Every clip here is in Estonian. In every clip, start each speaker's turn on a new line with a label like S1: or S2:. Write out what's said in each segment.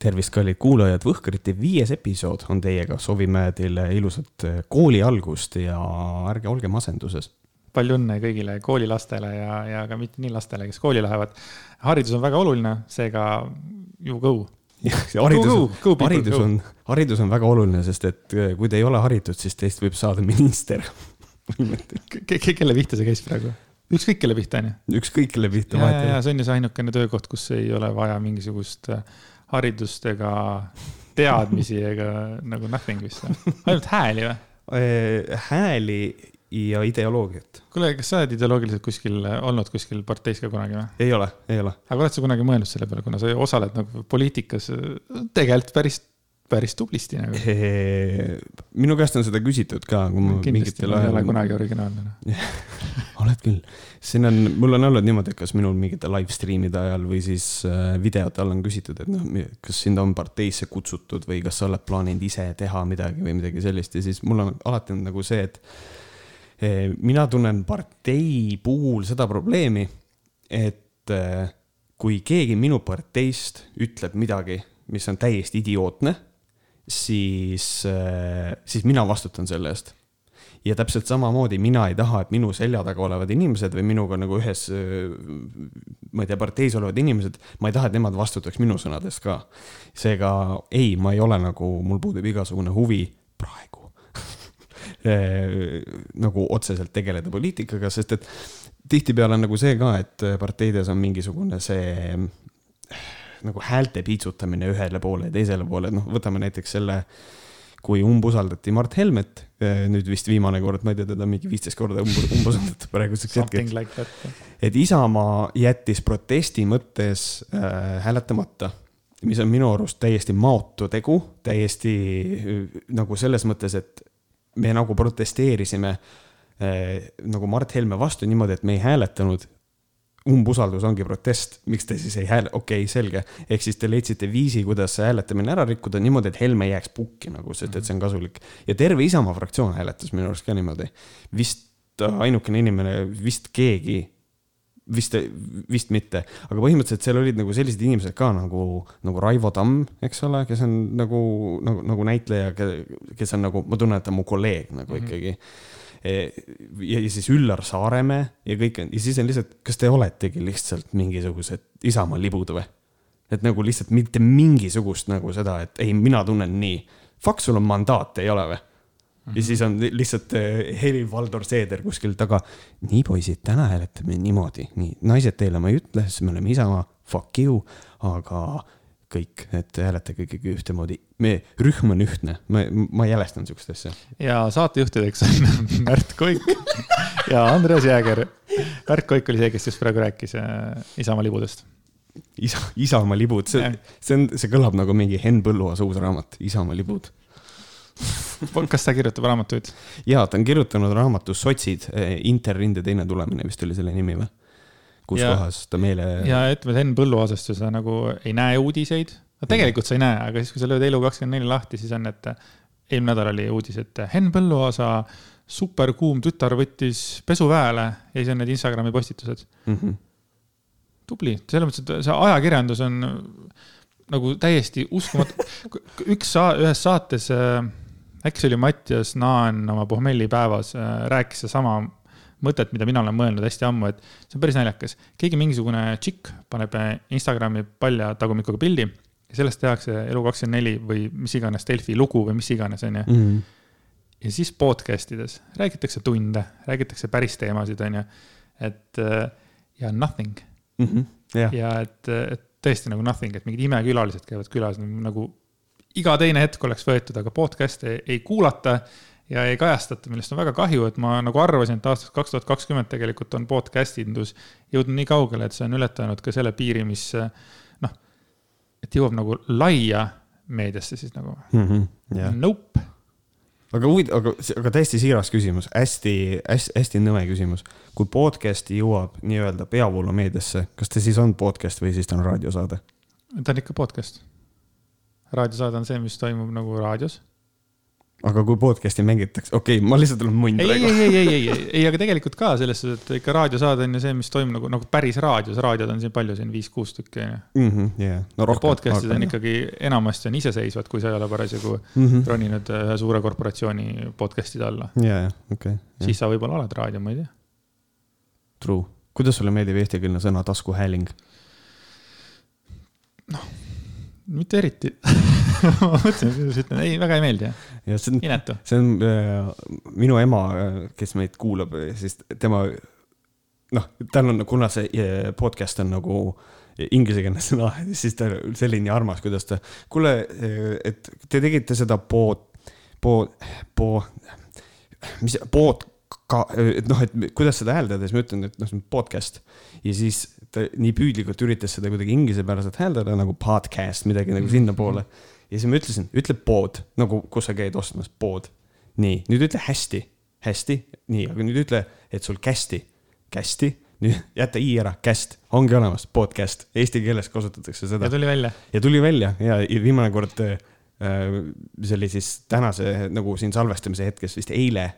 S1: tervist, kallid kuulajad, Võhkrite viies episood on teiega, soovime teile ilusat äh, kooli algust ja ärge olge masenduses.
S2: palju õnne kõigile koolilastele ja, ja ka mitte nii lastele, kes kooli lähevad. haridus on väga oluline, seega you go.
S1: haridus, haridus on, haridus on väga oluline, sest et äh, kui te ei ole haritud, siis teist võib saada minister
S2: kelle pihta see käis praegu? ükskõik kelle pihta, on
S1: ju? ükskõik kelle pihta.
S2: ja, ja, ja see on ju see ainukene töökoht, kus ei ole vaja mingisugust äh, haridust ega teadmisi ega nagu nothing vist, ainult hääli või?
S1: Äh, hääli ja ideoloogiat.
S2: kuule, kas sa oled ideoloogiliselt kuskil olnud kuskil parteis ka kunagi või?
S1: ei ole, ei ole.
S2: aga oled sa kunagi mõelnud selle peale, kuna sa osaled nagu poliitikas tegelikult päris päris tublisti nagu.
S1: minu käest on seda küsitud ka, kui ma
S2: mingitel ajal. ei ole kunagi originaalne noh.
S1: oled küll, siin on, mul on olnud niimoodi, et kas minul mingite live stream'ide ajal või siis äh, videote all on küsitud, et noh, kas sind on parteisse kutsutud või kas sa oled plaaninud ise teha midagi või midagi sellist ja siis mul on alati on nagu see, et eh, mina tunnen partei puhul seda probleemi, et eh, kui keegi minu parteist ütleb midagi, mis on täiesti idiootne siis, äh, siis mina vastutan selle eest. ja täpselt samamoodi mina ei taha, et minu selja taga olevad inimesed või minuga nagu ühes, äh, ma ei tea, parteis olevad inimesed, ma ei taha, et nemad vastutaks minu sõnadest ka. seega ei, ma ei ole nagu, mul puudub igasugune huvi praegu äh, nagu otseselt tegeleda poliitikaga, sest et tihtipeale on nagu see ka, et parteides on mingisugune see nagu häälte piitsutamine ühele poole ja teisele poole, noh, võtame näiteks selle, kui umbusaldati Mart Helmet, eh, nüüd vist viimane kord, ma ei tea, teda mingi viisteist korda umbusaldatud praeguseks hetkeks
S2: like.
S1: et Isamaa jättis protesti mõttes äh, hääletamata mis on minu arust täiesti maotu tegu, täiesti äh, nagu selles mõttes, et me nagu protesteerisime äh, nagu Mart Helme vastu niimoodi, et me ei hääletanud umbusaldus ongi protest, miks te siis ei hääle, okei okay,, selge. ehk siis te leidsite viisi, kuidas see hääletamine ära rikkuda niimoodi, et Helme jääks pukki nagu, sest et see on kasulik. ja terve Isamaa fraktsioon hääletas minu arust ka niimoodi. vist ainukene inimene, vist keegi, vist, vist mitte, aga põhimõtteliselt seal olid nagu sellised inimesed ka nagu, nagu Raivo Tamm, eks ole, kes on nagu, nagu, nagu näitleja, kes on nagu, ma tunnen, et ta on mu kolleeg nagu mm -hmm. ikkagi ja siis Üllar Saaremäe ja kõik on ja siis on lihtsalt, kas te oletegi lihtsalt mingisugused Isamaa libud või? et nagu lihtsalt mitte mingisugust nagu seda, et ei, mina tunnen nii. Fuck, sul on mandaat, ei ole või? ja siis on lihtsalt eh, Helir-Valdor Seeder kuskil taga. nii poisid, täna hääletame niimoodi, nii naised teile ma ei ütle, sest me oleme Isamaa, fuck you, aga kõik, et hääletage ikkagi ühtemoodi. me, rühm on ühtne, ma, ma ei jälestanud sihukest asja.
S2: ja saatejuhtideks on Märt Koik ja Andres Jääger. Märt Koik oli see, kes just praegu rääkis äh, Isamaa libudest.
S1: isa, Isamaa libud, see, see on, see kõlab nagu mingi Henn Põlluaasa uus raamat, Isamaa libud
S2: kas ta kirjutab raamatuid?
S1: ja, ta on kirjutanud raamatu Sotsid, eh, Interrinde teine tulemine vist oli selle nimi või? Kus ja, kohas ta meile.
S2: ja ütleme, et Henn Põlluaasast ju sa nagu ei näe uudiseid. no tegelikult sa ei näe, aga siis, kui sa lööd Elu24 lahti, siis on, et eelmine nädal oli uudis, et Henn Põlluaasa superkuum tütar võttis pesuväele ja siis on need Instagrami postitused mm. -hmm. tubli, selles mõttes, et see ajakirjandus on nagu täiesti uskumatu. üks saa-, ühes saates, äh, äkki see oli Mattias Naan oma pohmellipäevas, äh, rääkis sedasama mõtet, mida mina olen mõelnud hästi ammu, et see on päris naljakas. keegi mingisugune tšikk paneb Instagrami palja tagumikuga pildi ja sellest tehakse Elu24 või mis iganes Delfi lugu või mis iganes, onju. Mhm. ja siis podcast ides räägitakse tunde, räägitakse päris teemasid, onju. et ja nothing
S1: mm. -hmm. Yeah.
S2: ja et, et tõesti nagu nothing, et mingid imekülalised käivad külas nagu iga teine hetk oleks võetud, aga podcast'e ei kuulata ja ei kajastata, millest on väga kahju, et ma nagu arvasin, et aastast kaks tuhat kakskümmend tegelikult on podcast indus jõudnud nii kaugele, et see on ületanud ka selle piiri, mis noh, et jõuab nagu laia meediasse siis nagu
S1: mm. -hmm, yeah.
S2: Nope.
S1: aga huvitav, aga, aga täiesti siiras küsimus, hästi, hästi, hästi nõme küsimus. kui podcast jõuab nii-öelda peavoolumeediasse, kas ta siis on podcast või siis ta on raadiosaade?
S2: ta on ikka podcast. raadiosaade on see, mis toimub nagu raadios
S1: aga kui podcast'i mängitakse, okei okay,, ma lihtsalt olen munn
S2: ei, ei,
S1: praegu.
S2: ei, ei, ei, ei, ei, aga tegelikult ka selles suhtes, et ikka raadiosaade on ju see, mis toimub nagu, nagu päris raadios, raadiod on siin palju siin viis-kuus tükki on ju.
S1: Mhm,
S2: podcast'id on ikkagi enamasti on iseseisvad, kui sa ei ole parasjagu
S1: -hmm.
S2: roninud ühe suure korporatsiooni podcast'ide alla.
S1: ja, ja, okei okay,,
S2: siis sa võib-olla oled raadio, ma ei tea.
S1: true. kuidas sulle meeldib eestikeelne sõna taskuhääling?
S2: mitte eriti ma mõtlesin, kuidas ütlen, ei, väga ei meeldi inetu.
S1: see on äh, minu ema, kes meid kuulab, siis tema noh, tal on, kuna see äh, podcast on nagu inglisekeelne sõna, siis ta see oli nii armas, kuidas ta, kuule, et te tegite seda pood, pood, pood, mis, pood ka, et noh, et kuidas seda hääldada, siis ma ütlen, et noh, see on podcast. ja siis ta nii püüdlikult üritas seda kuidagi inglisepäraselt hääldada nagu podcast, midagi nagu sinnapoole. Ja siis ma ütlesin, ütle pood, nagu kus sa käid ostmas, pood. nii, nüüd ütle hästi, hästi, nii, aga nüüd ütle, et sul kästi, kästi, nüüd jäta i ära, käst, ongi olemas, podcast, eesti keeles kasutatakse seda
S2: ja tuli välja.
S1: ja tuli välja ja viimane kord, see oli siis tänase nagu siin salvestamise hetkes vist eile.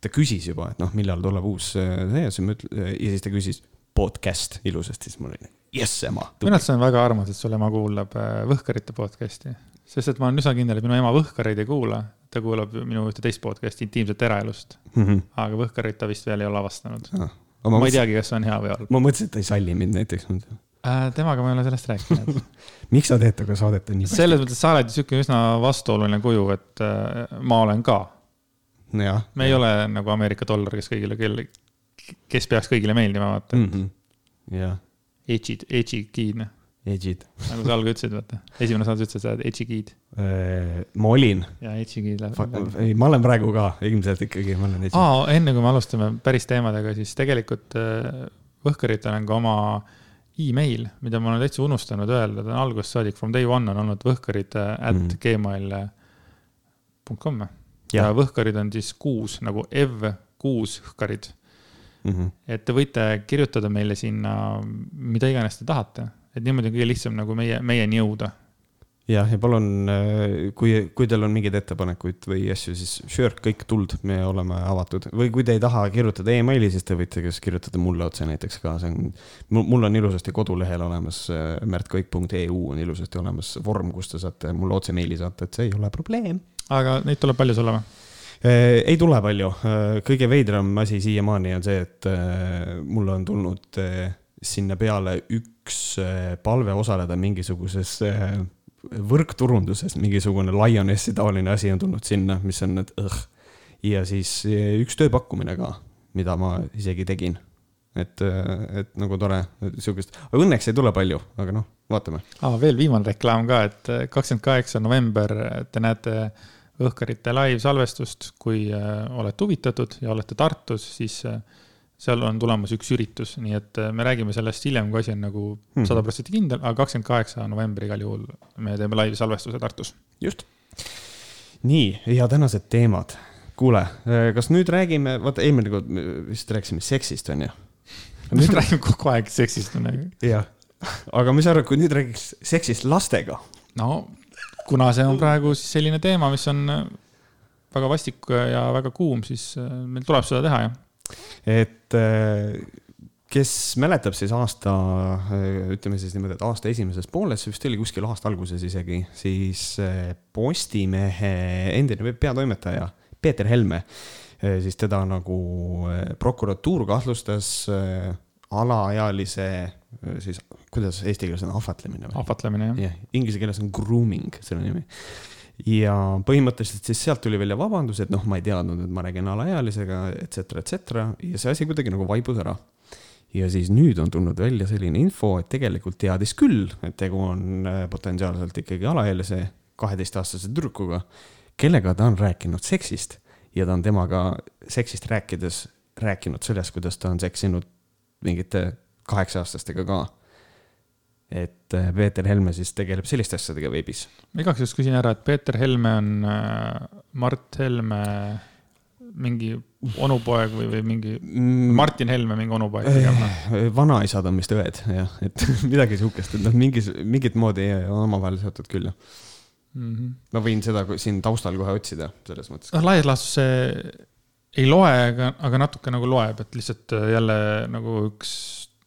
S1: ta küsis juba, et noh, millal tuleb uus äh, see ja siis ma ütlen ja siis ta küsis podcast ilusasti, siis mul oli jess ema.
S2: minu arust see on väga armas, et sul ema kuulab äh, Võhkarite podcast'i, sest et ma olen üsna kindel, et minu ema Võhkareid ei kuula. ta kuulab minu ühte teist podcast'i Intiimset eraelust, aga Võhkarit ta vist veel ei ole avastanud.
S1: ma,
S2: ma ei
S1: mõtlesin,
S2: teagi, kas see on hea või halb
S1: ma mõtlesin, et ta ei salli mind näiteks.
S2: äh,. temaga ma ei ole sellest rääkinud.
S1: miks sa teed temaga saadet nii
S2: selles mõttes, sa oled sihuke üsna vastuoluline kuju, et äh, ma olen ka. me ei ole nagu Ameerika dollar, kes kõigile, kelle, kes peaks kõigile meeldima, vaata.
S1: Mhm. jah,
S2: Edžid, edžikid,
S1: edžid.
S2: nagu sa algul ütlesid, vaata. esimene saade ütles, et sa oled edžikid
S1: ma olin,
S2: ja edžikid läheb.
S1: ei, ma olen praegu ka ilmselt ikkagi, ma olen edžid.
S2: aa, enne kui me alustame päris teemadega, siis tegelikult äh, Võhkaritel on ka oma email, mida ma olen täitsa unustanud öelda, ta on algusest saadik from day one on olnud võhkarid äh, at
S1: Mhm.
S2: gmail .com ja võhkarid on siis kuus nagu ev kuus hõhkarid,
S1: Mhm.
S2: et te võite kirjutada meile sinna mida iganes te tahate, et niimoodi on kõige lihtsam nagu meie, meieni jõuda.
S1: jah, ja palun, kui, kui teil on mingeid ettepanekuid või asju, siis sure, kõik tuld, me oleme avatud või kui te ei taha kirjutada emaili, siis te võite kas kirjutada mulle otse näiteks ka, see on, mul on ilusasti kodulehel olemas, märtkoik.eu on ilusasti olemas vorm, kus te saate mulle otse meili saata, et see ei ole probleem.
S2: aga neid tuleb palju sulle või?
S1: Eh, ei tule palju, kõige veidram asi siiamaani on see, et mulle on tulnud sinna peale üks eh, palve osaleda mingisuguses eh, võrkturunduses, mingisugune Lionessi taoline asi on tulnud sinna, mis on need õh. ja siis eh, üks tööpakkumine ka, mida ma isegi tegin. et, et nagu tore, sihukest, õnneks ei tule palju, aga noh, vaatame.
S2: aa, veel viimane reklaam ka, et äh, kakskümmend kaheksa november te näete Õhkarite live-salvestust, kui äh, olete huvitatud ja olete Tartus, siis äh, seal on tulemas üks üritus, nii et äh, me räägime sellest hiljem, kui asi on nagu
S1: Mhm.
S2: sada protsenti kindel, aga kakskümmend kaheksa november igal juhul me teeme live-salvestuse Tartus.
S1: just. nii, ja tänased teemad. kuule, kas nüüd räägime, vaata eelmine kord vist rääkisime seksist, onju.
S2: me räägime kogu aeg seksist.
S1: jah, aga mis sa arvad, kui nüüd räägiks seksist lastega?
S2: no kuna see on praegu siis selline teema, mis on äh, väga vastik ja väga kuum, siis äh, meil tuleb seda teha, jah.
S1: Et äh, kes mäletab siis aasta, ütleme siis niimoodi, et aasta esimeses pooles, see vist oli kuskil aasta alguses isegi, siis äh, Postimehe endine peatoimetaja Peeter Helme, siis teda nagu prokuratuur kahtlustas alaealise siis, kuidas eesti keeles on ahvatlemine või?
S2: ahvatlemine, jah.
S1: jah, inglise keeles on grooming selle nimi. Ja põhimõtteliselt siis sealt tuli välja vabandus, et noh, ma ei teadnud, et ma räägin alaealisega, et cetera, et cetera ja see asi kuidagi nagu vaibus ära. ja siis nüüd on tulnud välja selline info, et tegelikult teadis küll, et tegu on äh, potentsiaalselt ikkagi alaealise kaheteistaastase tüdrukuga, kellega ta on rääkinud seksist ja ta on temaga seksist rääkides rääkinud sellest, kuidas ta on seksinud mingite kaheksa-aastastega ka et äh, Peeter Helme siis tegeleb selliste asjadega veebis.
S2: ma igaks juhuks küsin ära, et Peeter Helme on äh, Mart Helme mingi onupoeg või, või mingi Martin Helme mingi onupoeg pigem.
S1: Äh, vanaisad on vist õed jah, et midagi sihukest, et noh, mingis, mingit moodi on omavahel seotud küll jah.
S2: mm. -hmm.
S1: ma võin seda siin taustal kohe otsida, selles mõttes.
S2: noh, laias laastus see ei loe, aga, aga natuke nagu loeb, et lihtsalt jälle nagu üks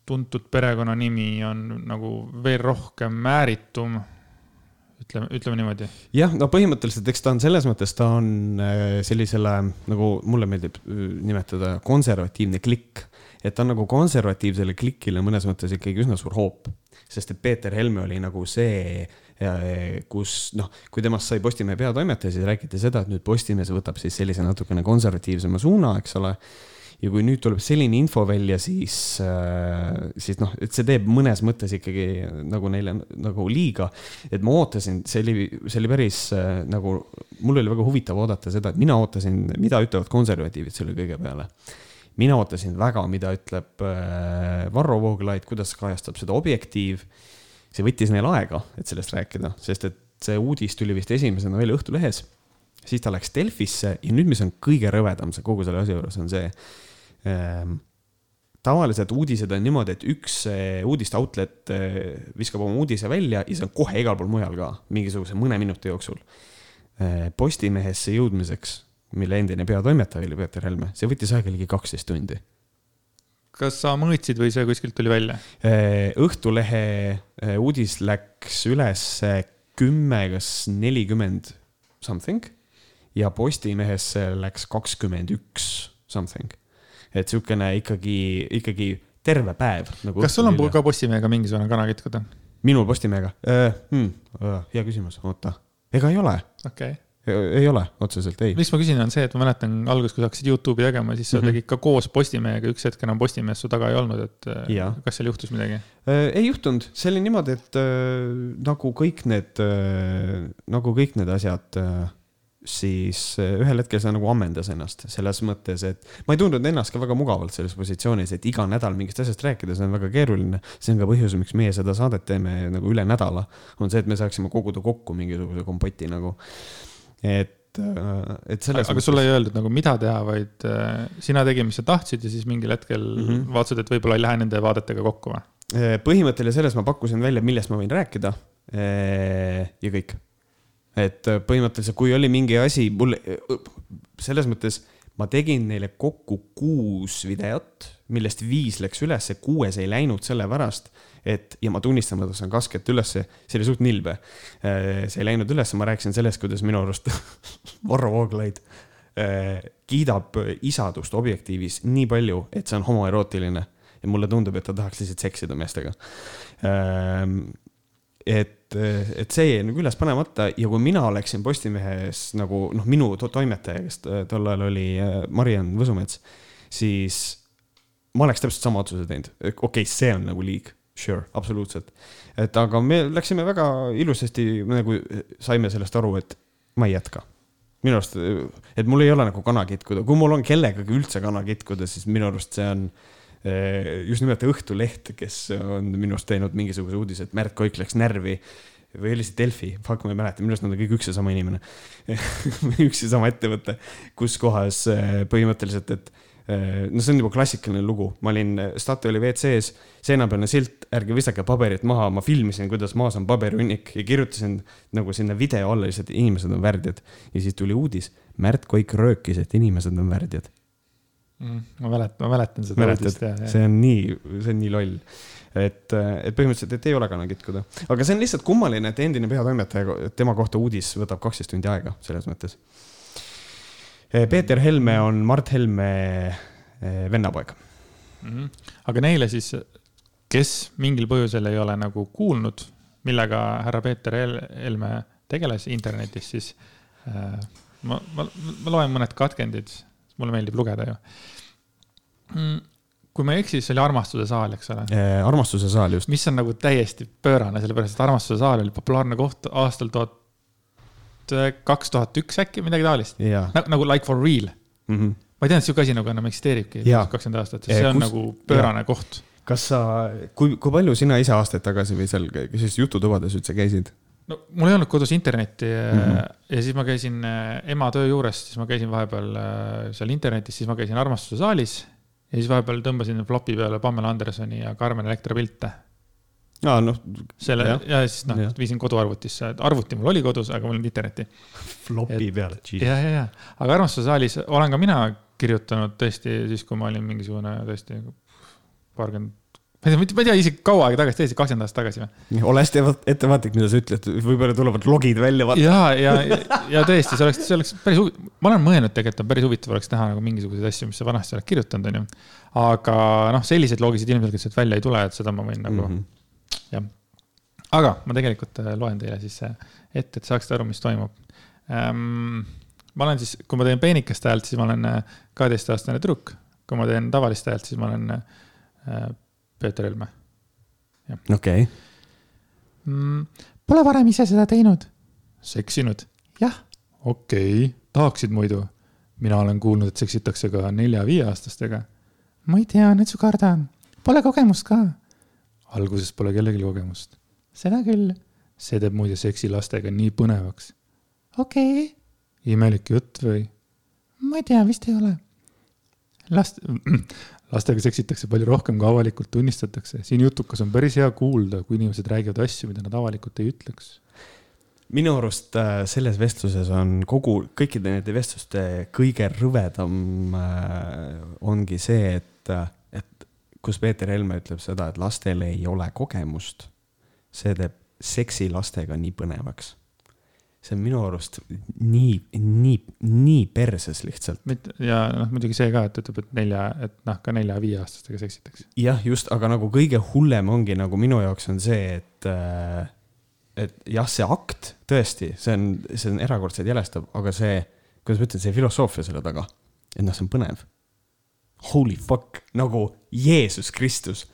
S2: tuntud perekonnanimi on nagu veel rohkem ääritum ütleme, ütleme niimoodi.
S1: jah, no põhimõtteliselt, eks ta on selles mõttes, ta on äh, sellisele nagu mulle meeldib äh, nimetada konservatiivne klikk. et ta on nagu konservatiivsele klikile mõnes mõttes ikkagi üsna suur hoop, sest et Peeter Helme oli nagu see, äh, kus noh, kui temast sai Postimehe peatoimetaja, siis räägiti seda, et nüüd Postimees võtab siis sellise natukene konservatiivsema suuna, eks ole ja kui nüüd tuleb selline info välja, siis, äh, siis noh, et see teeb mõnes mõttes ikkagi nagu neile nagu liiga. et ma ootasin, see oli, see oli päris äh, nagu, mul oli väga huvitav oodata seda, et mina ootasin, mida ütlevad konservatiivid selle kõige peale mina ootasin väga, mida ütleb äh, Varro Vooglaid, kuidas kajastab seda Objektiiv. see võttis neil aega, et sellest rääkida, sest et see uudis tuli vist esimesena välja Õhtulehes. siis ta läks Delfisse ja nüüd, mis on kõige rõvedam see kogu selle asja juures, on see, tavaliselt uudised on niimoodi, et üks eh, uudiste outlet eh, viskab oma uudise välja ja see on kohe igal pool mujal ka, mingisuguse mõne minuti jooksul. Eh, Postimehesse jõudmiseks, mille endine peatoimetaja oli Peeter Helme, see võttis aega ligi kaksteist tundi.
S2: kas sa mõõtsid või see kuskilt tuli välja?
S1: Õhtulehe uudis läks üles kümme, kas nelikümmend something ja Postimehesse läks kakskümmend üks something et niisugune ikkagi, ikkagi terve päev
S2: nagu. kas sul on ka Postimehega mingisugune kana kitkuda?
S1: minul Postimehega äh,? Hmm, äh, hea küsimus, oota, ega ei ole.
S2: okei okay
S1: ei ole otseselt, ei.
S2: miks ma küsin, on see, et ma mäletan alguses, kui sa hakkasid Youtube'i tegema, siis sa mm -hmm. tegid ka koos Postimehega, üks hetk enam Postimehes su taga ei olnud, et äh, ja. kas seal juhtus midagi?
S1: Äh, ei juhtunud, see oli niimoodi, et äh, nagu kõik need äh,, nagu kõik need asjad äh, siis eh, ühel hetkel see nagu ammendas ennast selles mõttes, et ma ei tundnud ennast ka väga mugavalt selles positsioonis, et iga nädal mingist asjast rääkida, see on väga keeruline. see on ka põhjus, miks meie seda saadet teeme nagu üle nädala, on see, et me saaksime koguda kokku mingisuguse kompoti nagu. et, äh, et selles.
S2: aga mõttes... sulle ei öeldud nagu, mida teha, vaid äh, sina tegi, mis sa tahtsid ja siis mingil hetkel mm -hmm. vaatasid, et võib-olla ei lähe nende vaadetega kokku või?
S1: Põhimõtteliselt selles ma pakkusin välja, millest ma võin rääkida. ja kõik et äh, põhimõtteliselt, kui oli mingi asi, mul selles mõttes ma tegin neile kokku kuus videot, millest viis läks ülesse, kuues ei läinud sellepärast, et ja ma tunnistan, ma tõstan kaskelt ülesse, see oli suht nilbe. Äh, see ei läinud ülesse, ma rääkisin sellest, kuidas minu arust Varro Vooglaid äh, kiidab isadust objektiivis nii palju, et see on homoerootiline ja mulle tundub, et ta tahaks lihtsalt seksida meestega et, et see jäi nagu üles panemata ja kui mina oleksin Postimehes nagu noh, minu to toimetaja, kes tol ajal oli äh, Mariann Võsumets, siis ma oleks täpselt sama otsuse teinud. okei okay,, see on nagu liig, sure, absoluutselt. et aga me läksime väga ilusasti, nagu saime sellest aru, et ma ei jätka minu arust, et mul ei ole nagu kana kitkuda, kui mul on kellegagi üldse kana kitkuda, siis minu arust see on äh, just nimelt Õhtuleht, kes on minu arust teinud mingisuguse uudise, et Märt Koik läks närvi või oli see Delfi, fuck, ma ei mäleta, minu arust nad on kõik üks ja sama inimene üks ja sama ettevõte, kus kohas eh, põhimõtteliselt, et eh, no see on juba klassikaline lugu, ma olin Statoili WC-s, seinapealne silt, ärge visake paberit maha, ma filmisin, kuidas maas on paberihunnik ja kirjutasin nagu sinna video alla lihtsalt, inimesed on värdjad. ja siis tuli uudis, Märt Koik röökis, et inimesed on värdjad.
S2: Ma mäletan, ma mäletan seda
S1: uudist ja, ja. see on nii, see on nii loll. et, et põhimõtteliselt, et ei ole kana kitkuda, aga see on lihtsalt kummaline, et endine peatoimetaja, tema kohta uudis võtab kaksteist tundi aega, selles mõttes. Eh, Peeter Helme on Mart Helme eh, vennapoeg
S2: mm. -hmm. aga neile siis, kes mingil põhjusel ei ole nagu kuulnud, millega härra Peeter Helme tegeles internetis, siis äh, ma, ma, ma loen mõned katkendid mulle meeldib lugeda ju mm,. kui ma ei eksi, siis oli Armastuse saal, eks ole
S1: eh,. armastuse saal, just.
S2: mis on nagu täiesti pöörane, sellepärast et Armastuse saal oli populaarne koht aastal tuhat, kaks tuhat üks äkki, midagi taolist. Nagu, nagu like for real mm. -hmm. ma ei teadnud, sihuke asi nagu enam eksisteeribki, kakskümmend aastat, sest see on kus, nagu pöörane ja. koht
S1: kas sa, kui, kui palju sina ise aastaid tagasi või seal sellistes jututubades üldse käisid?
S2: No mul ei olnud kodus internetti mm -hmm. ja siis ma käisin äh, ema töö juures, siis ma käisin vahepeal äh, seal internetis, siis ma käisin Armastuse saalis. ja siis vahepeal tõmbasin flopi peale Pamela Andersoni ja Carmen Electra pilte.
S1: aa noh,
S2: selle ja, ja siis noh viisin koduarvutisse, arvuti mul oli kodus, aga mul ei olnud internetti.
S1: flopi peale,
S2: ja, ja, ja, aga Armastuse saalis olen ka mina kirjutanud tõesti siis, kui ma olin mingisugune tõesti paarkümmend, ma ei tea, ma ei tea isegi kaua aega tagasi, tõesti kakskümmend aastat tagasi või.
S1: ole hästi ettevaatlik, mida sa ütled, võib-olla tulevad logid välja,
S2: ja, ja, ja tõesti, see oleks, see oleks päris ma olen mõelnud tegelikult, on päris huvitav oleks teha nagu mingisuguseid asju, mis sa vanasti oled kirjutanud, onju. aga noh, selliseid logisid ilmselgelt sealt välja ei tule, et seda ma võin nagu mm. -hmm. jah. aga ma tegelikult äh, loen teile siis äh, ette, et saaksite aru, mis toimub ähm,. ma olen siis, kui ma teen peenikest häält, siis ma olen äh, kaheteistaastane tüdruk. kui ma teen tavalist häält, siis ma olen äh, Peeter Helme
S1: okei,
S2: mm,. Pole varem ise seda teinud. seksinud? jah. okei okay., tahaksid muidu? mina olen kuulnud, et seksitakse ka nelja-viieaastastega. ma ei tea, nüüd su kardan. Pole kogemust ka. alguses pole kellelgi kogemust. seda küll. see teeb muide seksi lastega nii põnevaks. okei okay.. imelik jutt või? ma ei tea, vist ei ole. last lastega seksitakse palju rohkem, kui avalikult tunnistatakse. siin jutukas on päris hea kuulda, kui inimesed räägivad asju, mida nad avalikult ei ütleks.
S1: minu arust äh, selles vestluses on kogu, kõikide nende vestluste kõige rõvedam äh, ongi see, et, et kus Peeter Helme ütleb seda, et lastel ei ole kogemust. see teeb seksi lastega nii põnevaks. See on minu arust nii, nii, nii perses lihtsalt.
S2: ja noh, muidugi see ka, et ütleb, et nelja, et noh, ka nelja-viieaastastega seksitakse.
S1: jah, just, aga nagu kõige hullem ongi nagu minu jaoks on see, et, et jah, see akt tõesti, see on, see on erakordselt jälestav, aga see, kuidas ma ütlen, see filosoofia selle taga, et noh, see on põnev. Holy fuck, nagu Jeesus Kristus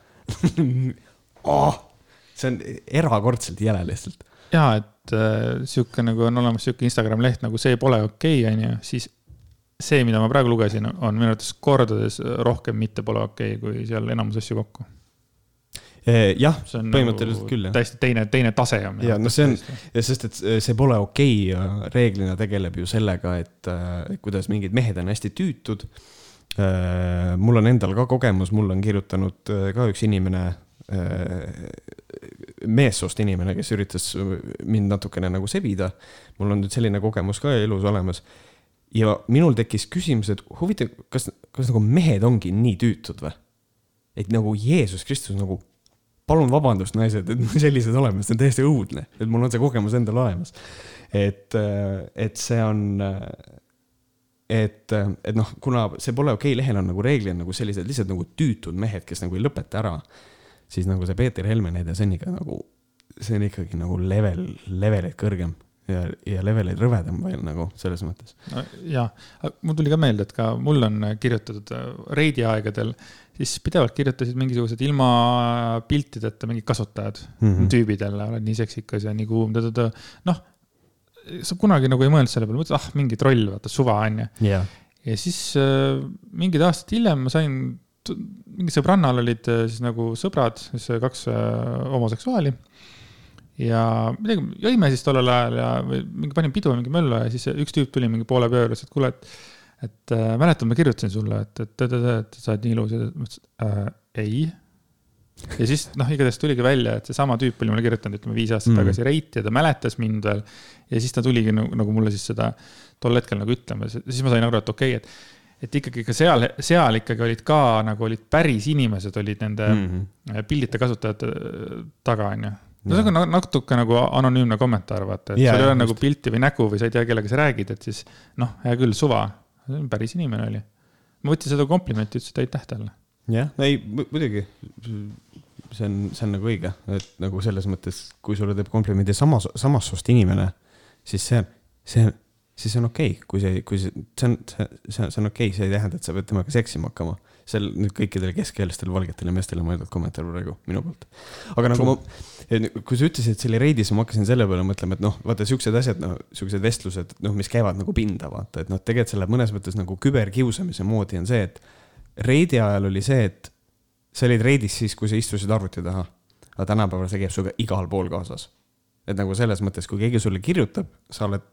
S1: oh. see on erakordselt jäle lihtsalt.
S2: ja et äh, sihuke nagu on olemas sihuke Instagram leht nagu see pole okei okay,, onju, siis see, mida ma praegu lugesin, on minu arvates kordades rohkem mitte pole okei okay,, kui seal enamus asju kokku.
S1: Eh, jah,
S2: see on
S1: Põhimõtteliselt
S2: nagu
S1: küll,
S2: täiesti teine, teine tase on.
S1: Ja no see on- sest, et see pole okei okay,, reeglina tegeleb ju sellega, et äh, kuidas mingid mehed on hästi tüütud. mul on endal ka kogemus, mul on kirjutanud äh, ka üks inimene, meessoost inimene, kes üritas mind natukene nagu sebida. mul on nüüd selline kogemus ka elus olemas. ja minul tekkis küsimus, et huvitav, kas, kas nagu mehed ongi nii tüütud või? et nagu Jeesus Kristus nagu palun vabandust, naised, et me sellised oleme, see on täiesti õudne, et mul on see kogemus endal olemas. et, et see on, et, et noh, kuna see pole okei okay,, lehel on nagu reeglina nagu sellised lihtsalt nagu tüütud mehed, kes nagu ei lõpeta ära, siis nagu see Peeter Helme näide, see on ikka nagu, see on ikkagi nagu level, leveleid kõrgem ja, ja leveleid rõvedam veel nagu selles mõttes.
S2: no,. ja, mul tuli ka meelde, et ka mul on kirjutatud äh, Reidi aegadel, siis pidevalt kirjutasid mingisugused ilma piltideta mingid kasutajad mm. -hmm. tüübidele, oled nii seksikas ja nii kuum, noh. sa kunagi nagu ei mõelnud selle peale, mõtlesid, ah mingi troll, vaata suva on ju.
S1: jah,
S2: ja siis äh, mingid aastad hiljem ma sain, mingi sõbrannal olid äh, siis nagu sõbrad, siis äh, kaks äh, homoseksuaali. ja midagi, jõime siis tollel ajal ja mingi panime pidu mingi möllu ja siis üks tüüp tuli mingi poole peale, ütles, et kuule, et. et äh, mäletad, ma kirjutasin sulle, et, et, et, et, sa oled nii ilus ja ma ütlesin äh, ei. ja siis noh, igatahes tuligi välja, et seesama tüüp oli mulle kirjutanud, ütleme viis aastat
S1: Mm.
S2: tagasi Reiti ja ta mäletas mind veel. ja siis ta tuligi nagu, nagu mulle siis seda tol hetkel nagu ütlema, siis ma sain aru, et okei okay,, et et ikkagi ka seal, seal ikkagi olid ka nagu olid päris inimesed olid nende mm -hmm. pildita kasutajate äh, taga, onju. no see on na- natuke nagu anonüümne kommentaar, vaata, et
S1: Jaa,
S2: sul ei ole nagu pilti või nägu või sa ei tea, kellega sa räägid, et siis noh, hea küll, suva, päris inimene oli. ma võtsin seda komplimenti, ütlesin, et aitäh talle.
S1: jah, ei mu- muidugi. see on, see on nagu õige, et nagu selles mõttes, kui sulle teeb komplimendi samas, samast soost inimene, siis see, see, siis see on okei okay., kui see, kui see, see on, see, see, see on okei okay., see ei tähenda, et sa pead temaga seksima hakkama. see on nüüd kõikidele keskealistele valgetele meestele mõeldud kommentaar praegu minu poolt. aga nagu ma, kui sa ütlesid, et see oli reidis, ma hakkasin selle peale mõtlema, et noh, vaata siuksed asjad, noh, siuksed vestlused, noh, mis käivad nagu pinda, vaata, et noh, tegelikult selle mõnes mõttes nagu küberkiusamise moodi on see, et reidi ajal oli see, et sa olid reidis siis, kui sa istusid arvuti taha. aga tänapäeval see käib sinuga igal pool kaasas. et nagu selles mõttes, kui keegi sulle kirjutab, sa oled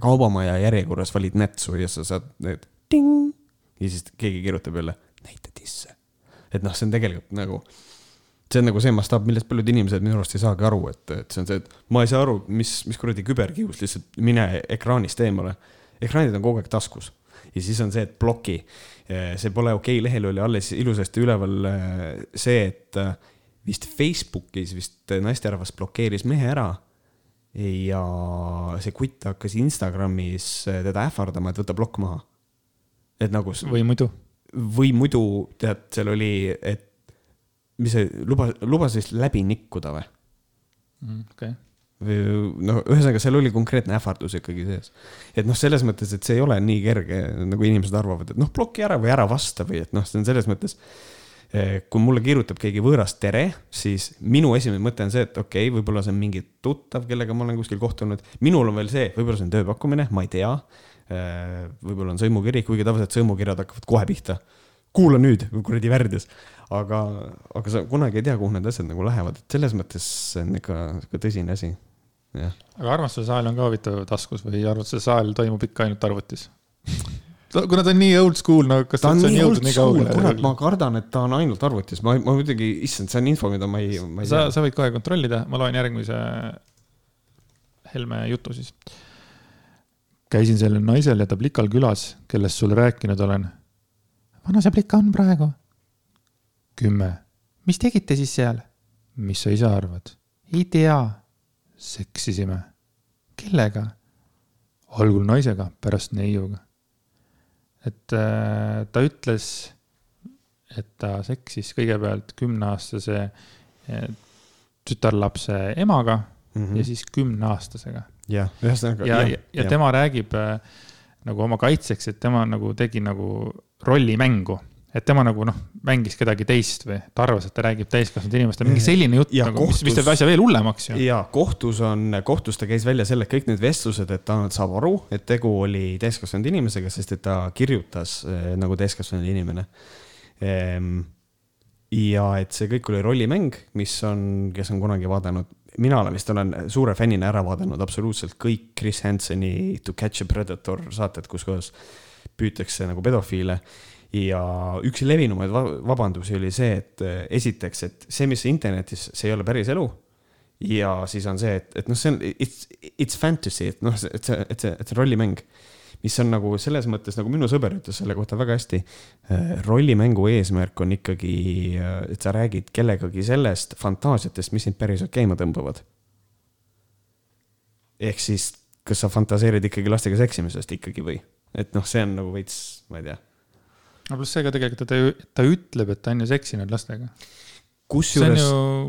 S1: kaubamaja järjekorras, valid nätsu ja sa saad need ting ja siis keegi kirjutab jälle, näita disse. et noh, see on tegelikult nagu, see on nagu see mastaap, millest paljud inimesed minu arust ei saagi aru, et, et see on see, et ma ei saa aru, mis, mis kuradi küberkius, lihtsalt mine ekraanist eemale. ekraanid on kogu aeg taskus ja siis on see, et ploki. see pole okei okay,, lehel oli alles ilusasti üleval eh, see, et eh, vist Facebookis vist naisterahvas blokeeris mehe ära. Ja see kutt hakkas Instagramis teda ähvardama, et võta plokk maha. et nagu.
S2: või muidu.
S1: või muidu, tead, seal oli, et mis see lubas, lubas vist läbi nikkuda või
S2: mm,? okei okay
S1: või noh, ühesõnaga seal oli konkreetne ähvardus ikkagi sees. et noh, selles mõttes, et see ei ole nii kerge, nagu inimesed arvavad, et noh, bloki ära või ära vasta või et noh, see on selles mõttes. Eh, kui mulle kirjutab keegi võõras tere, siis minu esimene mõte on see, et okei okay,, võib-olla see on mingi tuttav, kellega ma olen kuskil kohtunud. minul on veel see, võib-olla see on tööpakkumine, ma ei tea. Eh, võib-olla on sõimukiri, kuigi tavaliselt sõimukirjad hakkavad kohe pihta. kuula nüüd, kuradi värdjas aga, aga sa kunagi ei tea, kuhu need asjad nagu lähevad, et selles mõttes see on ikka, ikka tõsine asi,
S2: aga armastuse saal on ka huvitav taskus või armastuse saal toimub ikka ainult arvutis kuna ta on nii old school, no kas
S1: ta on nii old school, kurat, ma kardan, et ta on ainult arvutis, ma, ma muidugi, issand, see on info, mida ma ei, ma
S2: ei sa, sa võid kohe kontrollida, ma loen järgmise Helme jutu siis. käisin sellel naisel ja ta Plikal külas, kellest sulle rääkinud olen. vana see Plika on praegu kümme. mis tegite siis seal? mis sa ise arvad? ei tea. seksisime. kellega? algul naisega, pärast neiuga. Et äh, ta ütles, et ta seksis kõigepealt kümneaastase äh, tütarlapse emaga mm -hmm. ja siis kümneaastasega.
S1: jah, ühesõnaga.
S2: ja, ja, ja, ja tema räägib äh, nagu oma kaitseks, et tema nagu tegi nagu rollimängu et tema nagu noh, mängis kedagi teist või ta arvas, et ta räägib täiskasvanud inimestele, mingi selline jutt nagu, kohtus, mis, mis teeb asja veel hullemaks ju.
S1: ja kohtus on, kohtus ta käis välja selle, kõik need vestlused, et ta saab aru, et tegu oli täiskasvanud inimesega, sest et ta kirjutas äh, nagu täiskasvanud inimene ehm,. ja et see kõik oli rollimäng, mis on, kes on kunagi vaadanud, mina olen vist olen suure fännina ära vaadanud absoluutselt kõik Chris Hansoni To Catch a Predator saated, kus kohas püütakse nagu pedofiile ja üks levinumaid vabandusi oli see, et eh, esiteks, et see, mis internetis, see ei ole päris elu. ja siis on see, et, et noh, see on, it's, it's fantasy, et noh, et see, et see, et see rollimäng, mis on nagu selles mõttes, nagu minu sõber ütles selle kohta väga hästi. Eh, rollimängu eesmärk on ikkagi, eh, et sa räägid kellegagi sellest fantaasiatest, mis sind päriselt käima tõmbavad. ehk siis, kas sa fantaseerid ikkagi lastega seksimisest ikkagi või, et noh, see on nagu veits, ma ei tea
S2: no pluss see ka tegelikult, ta, ta ütleb, et ta on ju seksinud lastega.
S1: kusjuures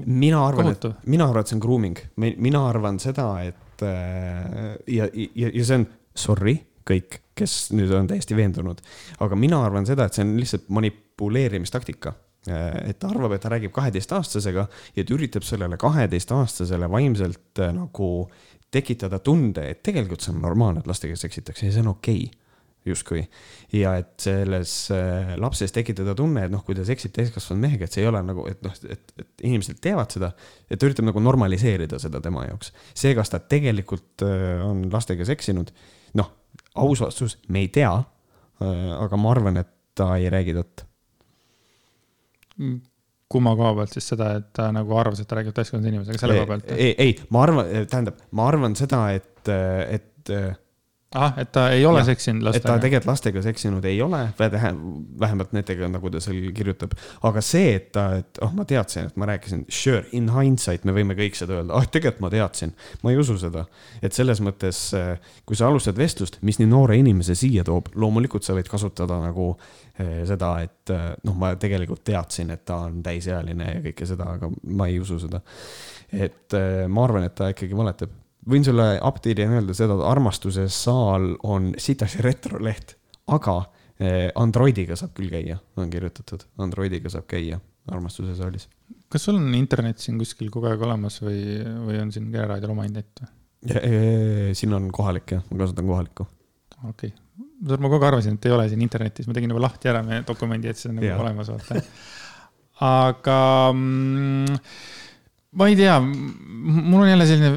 S1: mina arvan, et, mina arvan, et see on grooming, mina arvan seda, et äh, ja, ja, ja see on, sorry, kõik, kes nüüd on täiesti veendunud, aga mina arvan seda, et see on lihtsalt manipuleerimistaktika. Äh, et ta arvab, et ta räägib kaheteistaastasega ja ta üritab sellele kaheteistaastasele vaimselt äh, nagu tekitada tunde, et tegelikult see on normaalne, et lastega seksitakse ja see on okei. okay justkui. ja et selles äh, lapses tekitada tunne, et noh, kui ta seksib täiskasvanud mehega, et see ei ole nagu, et noh, et, et inimesed teevad seda. et ta üritab nagu normaliseerida seda tema jaoks. see, kas ta tegelikult äh, on lastega seksinud, noh, aus vastus, me ei tea. Äh, aga ma arvan, et ta ei räägi tõtt.
S2: kumma koha pealt siis seda, et ta nagu arvas, et ta räägib täiskasvanud inimesega, selle koha pealt?
S1: ei, ei, ma arvan, tähendab, ma arvan seda, et, et
S2: ah, et ta ei ole ja, seksinud lastega?
S1: et ta tegelikult lastega seksinud ei ole, vähemalt nendega, nagu ta seal kirjutab. aga see, et ta, et oh, ma teadsin, et ma rääkisin, sure, in hindsight me võime kõik seda öelda, ah, tegelikult ma teadsin. ma ei usu seda. et selles mõttes, eh, kui sa alustad vestlust, mis nii noore inimese siia toob, loomulikult sa võid kasutada nagu eh, seda, et eh, noh, ma tegelikult teadsin, et ta on täisealine ja kõike seda, aga ma ei usu seda. et ma arvan, et ta ikkagi valetab võin sulle update'ina öelda seda, et Armastuse saal on sitaks retroleht, aga eh, Androidiga saab küll käia, on kirjutatud, Androidiga saab käia Armastuse saalis.
S2: kas sul on internet siin kuskil kogu aeg olemas või, või on siin Kereraadiol oma net või?
S1: Eh, siin on kohalik jah, ma kasutan kohalikku.
S2: okei okay., ma kogu aeg arvasin, et ei ole siin internetis, ma tegin nagu lahti ära meie dokumendi, et see on nagu ja. olemas, vaata. aga mm, ma ei tea, mul on jälle selline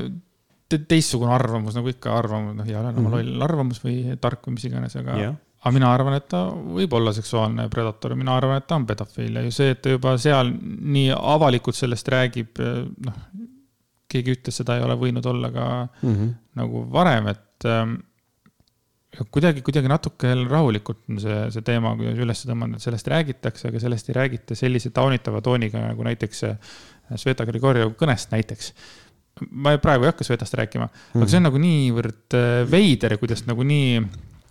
S2: teistsugune arvamus, nagu ikka arvamus, noh, ja olen oma mm -hmm. loll arvamus või tark või mis iganes, aga yeah. aga mina arvan, et ta võib olla seksuaalne predator, mina arvan, et ta on pedofiil ja ju see, et ta juba seal nii avalikult sellest räägib, noh, keegi ütles, seda ei ole võinud olla ka mm -hmm. nagu varem, et ähm, kuidagi, kuidagi natuke rahulikult on see, see teema üles tõmmanud, sellest räägitakse, aga sellest ei räägita sellise taunitava tooniga nagu näiteks Sveta Grigorjev kõnest näiteks ma praegu ei hakka Svetast rääkima mm, -hmm. aga see on mhm. nagu niivõrd äh, veider kuidas nagu nii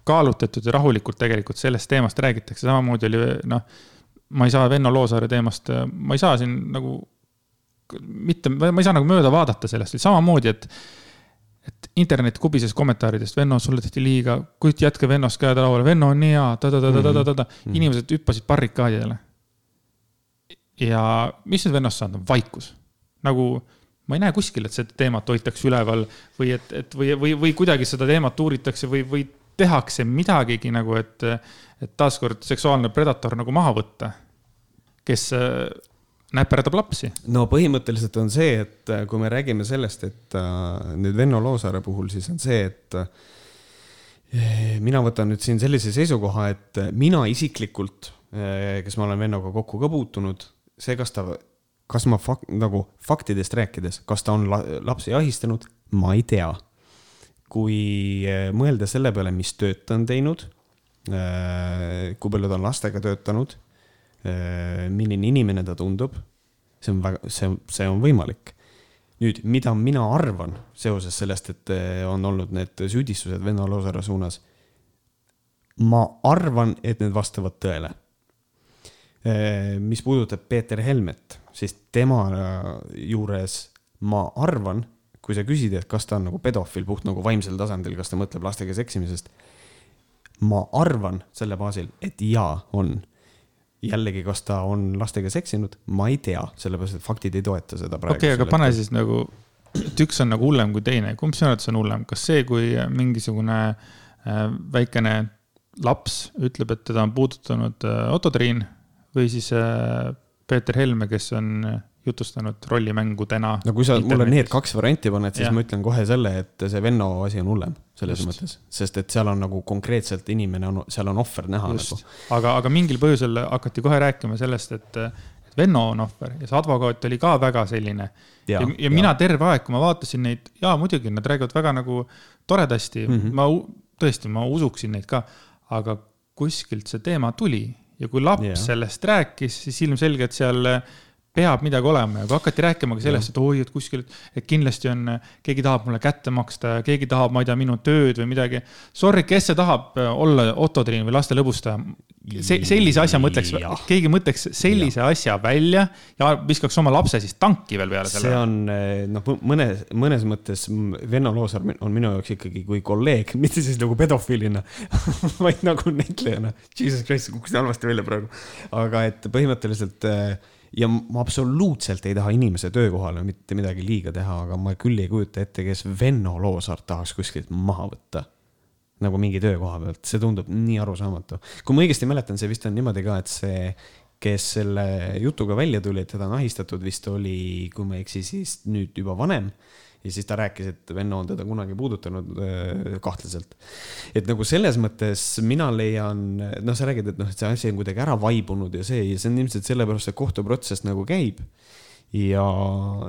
S2: kaalutletud ja rahulikult tegelikult sellest teemast räägitakse, samamoodi oli noh, ma ei saa Venno Loosaare teemast, ma ei saa siin nagu mitte, ma ei saa nagu mööda vaadata sellest, samamoodi, et et internet kubises kommentaaridest, Venno, sulle tehti liiga, kuid jätke Vennost käed lauale, Venno on nii hea, ta-ta-ta-ta-ta-ta, mhm. inimesed hüppasid barrikaadidele. ja mis nüüd Vennost saanud on, vaikus. nagu ma ei näe kuskil, et seda teemat hoitakse üleval või et, et või, või, või kuidagi seda teemat uuritakse või, või tehakse midagigi nagu, et, et taaskord seksuaalne predator nagu maha võtta, kes äh, näperdab lapsi.
S1: no põhimõtteliselt on see, et äh, kui me räägime sellest, et äh, nüüd Venno Loosaare puhul, siis on see, et mina võtan nüüd siin sellise seisukoha, et mina isiklikult, kes ma olen Vennoga kokku ka puutunud, see, kas ta kas ma fak-, nagu faktidest rääkides, kas ta on la lapsi ahistanud, ma ei tea. kui eh, mõelda selle peale, mis tööd ta on teinud, eh, kui palju ta on lastega töötanud, eh, milline inimene ta tundub, see on väga, see, see on võimalik. nüüd, mida mina arvan seoses sellest, et on olnud need süüdistused Venno Loosaare suunas, ma arvan, et need vastavad tõele mis puudutab Peeter Helmet, siis tema juures ma arvan, kui sa küsid, et kas ta on nagu pedofiil puht nagu vaimsel tasandil, kas ta mõtleb lastega seksimisest. ma arvan selle baasil, et jaa, on. jällegi, kas ta on lastega seksinud, ma ei tea, sellepärast et faktid ei toeta seda praegu.
S2: okei okay,, aga pane siis nagu, et üks on nagu hullem kui teine, kumb sinu arvates on hullem, kas see, kui mingisugune äh, väikene laps ütleb, et teda on puudutanud äh, Otto Triin või siis äh, Peeter Helme, kes on jutustanud rollimängudena.
S1: no kui sa mulle need kaks varianti paned, siis ja. ma ütlen kohe selle, et see Venno asi on hullem selles Just. mõttes, sest et seal on nagu konkreetselt inimene on, seal on ohver näha Just. nagu.
S2: aga, aga mingil põhjusel hakati kohe rääkima sellest, et, et Venno on ohver ja see advokaat oli ka väga selline. ja, ja, ja, ja mina terve aeg, kui ma vaatasin neid, jaa, muidugi nad räägivad väga nagu toredasti mm, -hmm. ma tõesti, ma usuksin neid ka, aga kuskilt see teema tuli ja kui laps yeah. sellest rääkis, siis ilmselgelt seal peab midagi olema ja kui hakati rääkima ka sellest, et oi, et kuskil, et kindlasti on, keegi tahab mulle kätte maksta ja keegi tahab, ma ei tea, minu tööd või midagi. Sorry, kes see tahab olla Otto Triin või laste lõbustaja? see, sellise asja mõtleks, keegi mõtleks sellise ja. asja välja ja viskaks oma lapse siis tanki veel peale
S1: selle. see on noh, mõnes, mõnes mõttes Venno Loosaar on minu jaoks ikkagi kui kolleeg, mitte siis nagu pedofiilina vaid nagu näitlejana. Jesus Christ, kukkusin halvasti välja praegu. aga et põhimõtteliselt ja ma absoluutselt ei taha inimese töökohale mitte midagi liiga teha, aga ma küll ei kujuta ette, kes Venno Loosaart tahaks kuskilt maha võtta nagu mingi töökoha pealt, see tundub nii arusaamatu. kui ma õigesti mäletan, see vist on niimoodi ka, et see, kes selle jutuga välja tuli, et teda on ahistatud, vist oli, kui ma ei eksi, siis nüüd juba vanem. Ja siis ta rääkis, et Venno on teda kunagi puudutanud äh, kahtlaselt. et nagu selles mõttes mina leian, noh, sa räägid, et noh, et see asi on kuidagi ära vaibunud ja see, ja see on ilmselt sellepärast, et kohtuprotsess nagu käib ja,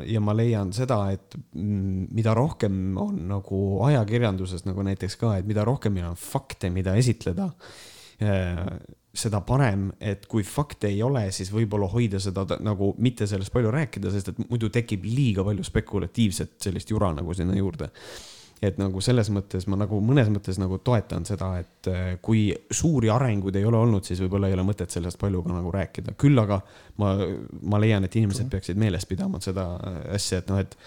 S1: ja ma leian seda, et mida rohkem on nagu ajakirjanduses nagu näiteks ka, et mida rohkem meil on fakte, mida esitleda, eh, seda parem, et kui fakte ei ole, siis võib-olla hoida seda nagu mitte sellest palju rääkida, sest et muidu tekib liiga palju spekulatiivset sellist jura nagu sinna juurde. Et nagu selles mõttes ma nagu mõnes mõttes nagu toetan seda, et äh, kui suuri arenguid ei ole olnud, siis võib-olla ei ole mõtet sellest palju ka nagu rääkida, küll aga ma, ma leian, et inimesed peaksid meeles pidama seda äh, asja, et noh, et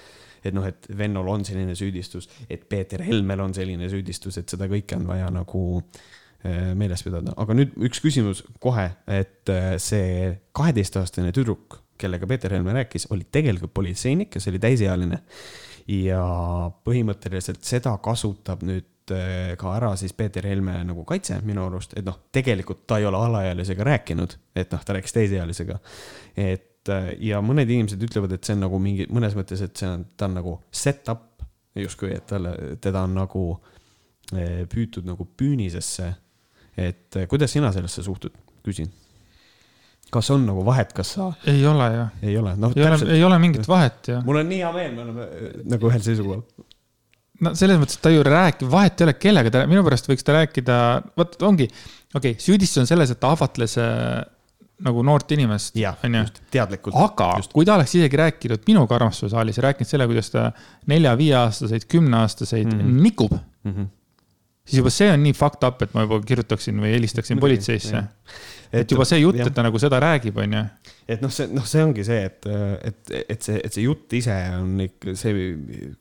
S1: et noh, et Vennol on selline süüdistus, et Peeter Helmel on selline süüdistus, et seda kõike on vaja nagu äh, meeles pidada, aga nüüd üks küsimus kohe, et see kaheteistaastane tüdruk, kellega Peeter Helme rääkis, oli tegelikult politseinik, kes oli täisealine ja põhimõtteliselt seda kasutab nüüd äh, ka ära siis Peeter Helme nagu kaitse minu arust, et noh, tegelikult ta ei ole alaealisega rääkinud, et noh, ta rääkis täisealisega. et ja mõned inimesed ütlevad, et see on nagu mingi mõnes mõttes, et see on, ta on nagu set-up justkui, et talle, teda on nagu püütud nagu püünisesse et eh, kuidas sina sellesse suhtud, küsin. kas on nagu vahet, kas sa?
S2: ei ole ju.
S1: ei ole, noh.
S2: ei ole, ei ole mingit vahet ju.
S1: mul on nii hea meel, me oleme eh, nagu ühel seisukohal.
S2: no selles mõttes, et ta ju räägib, vahet ei ole, kellega ta, minu pärast võiks ta rääkida, vot ongi, okei okay,, süüdistus on selles, et ta ahvatles äh, nagu noort inimest.
S1: onju. teadlikult.
S2: aga just. kui ta oleks isegi rääkinud minuga armastussaalis ja rääkinud selle, kuidas ta nelja-viieaastaseid, kümneaastaseid mm -hmm. nikub mm. -hmm siis juba see on nii fucked up, et ma juba kirjutaksin või helistaksin politseisse. et juba see jutt, et ta nagu seda räägib, on ju.
S1: et noh, see, noh, see ongi see, et, et, et see, et see jutt ise on ikka see,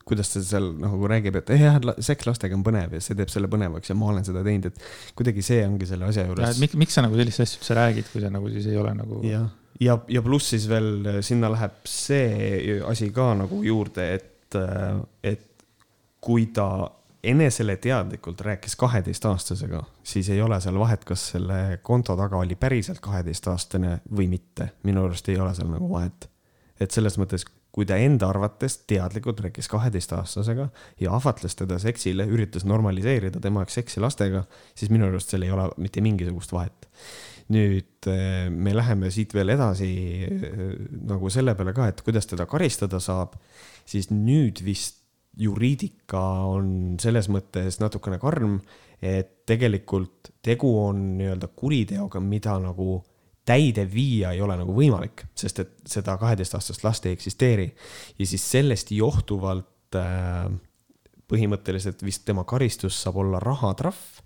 S1: kuidas ta seal nagu räägib, et jah, seks lastega on põnev ja see teeb selle põnevaks ja ma olen seda teinud, et kuidagi see ongi selle asja juures.
S2: miks, miks sa nagu sellist asja üldse räägid, kui sa nagu siis ei ole nagu.
S1: jah, ja, ja, ja pluss siis veel sinna läheb see asi ka nagu juurde, et, et kui ta enesele teadlikult rääkis kaheteistaastasega, siis ei ole seal vahet, kas selle konto taga oli päriselt kaheteistaastane või mitte. minu arust ei ole seal nagu vahet. et selles mõttes, kui ta enda arvates teadlikult rääkis kaheteistaastasega ja ahvatles teda seksile, üritas normaliseerida tema jaoks seksi lastega, siis minu arust seal ei ole mitte mingisugust vahet. nüüd eh, me läheme siit veel edasi eh, nagu selle peale ka, et kuidas teda karistada saab, siis nüüd vist juriidika on selles mõttes natukene karm, et tegelikult tegu on nii-öelda kuriteoga, mida nagu täide viia ei ole nagu võimalik, sest et seda kaheteistaastast last ei eksisteeri. ja siis sellest johtuvalt äh, põhimõtteliselt vist tema karistus saab olla rahatrahv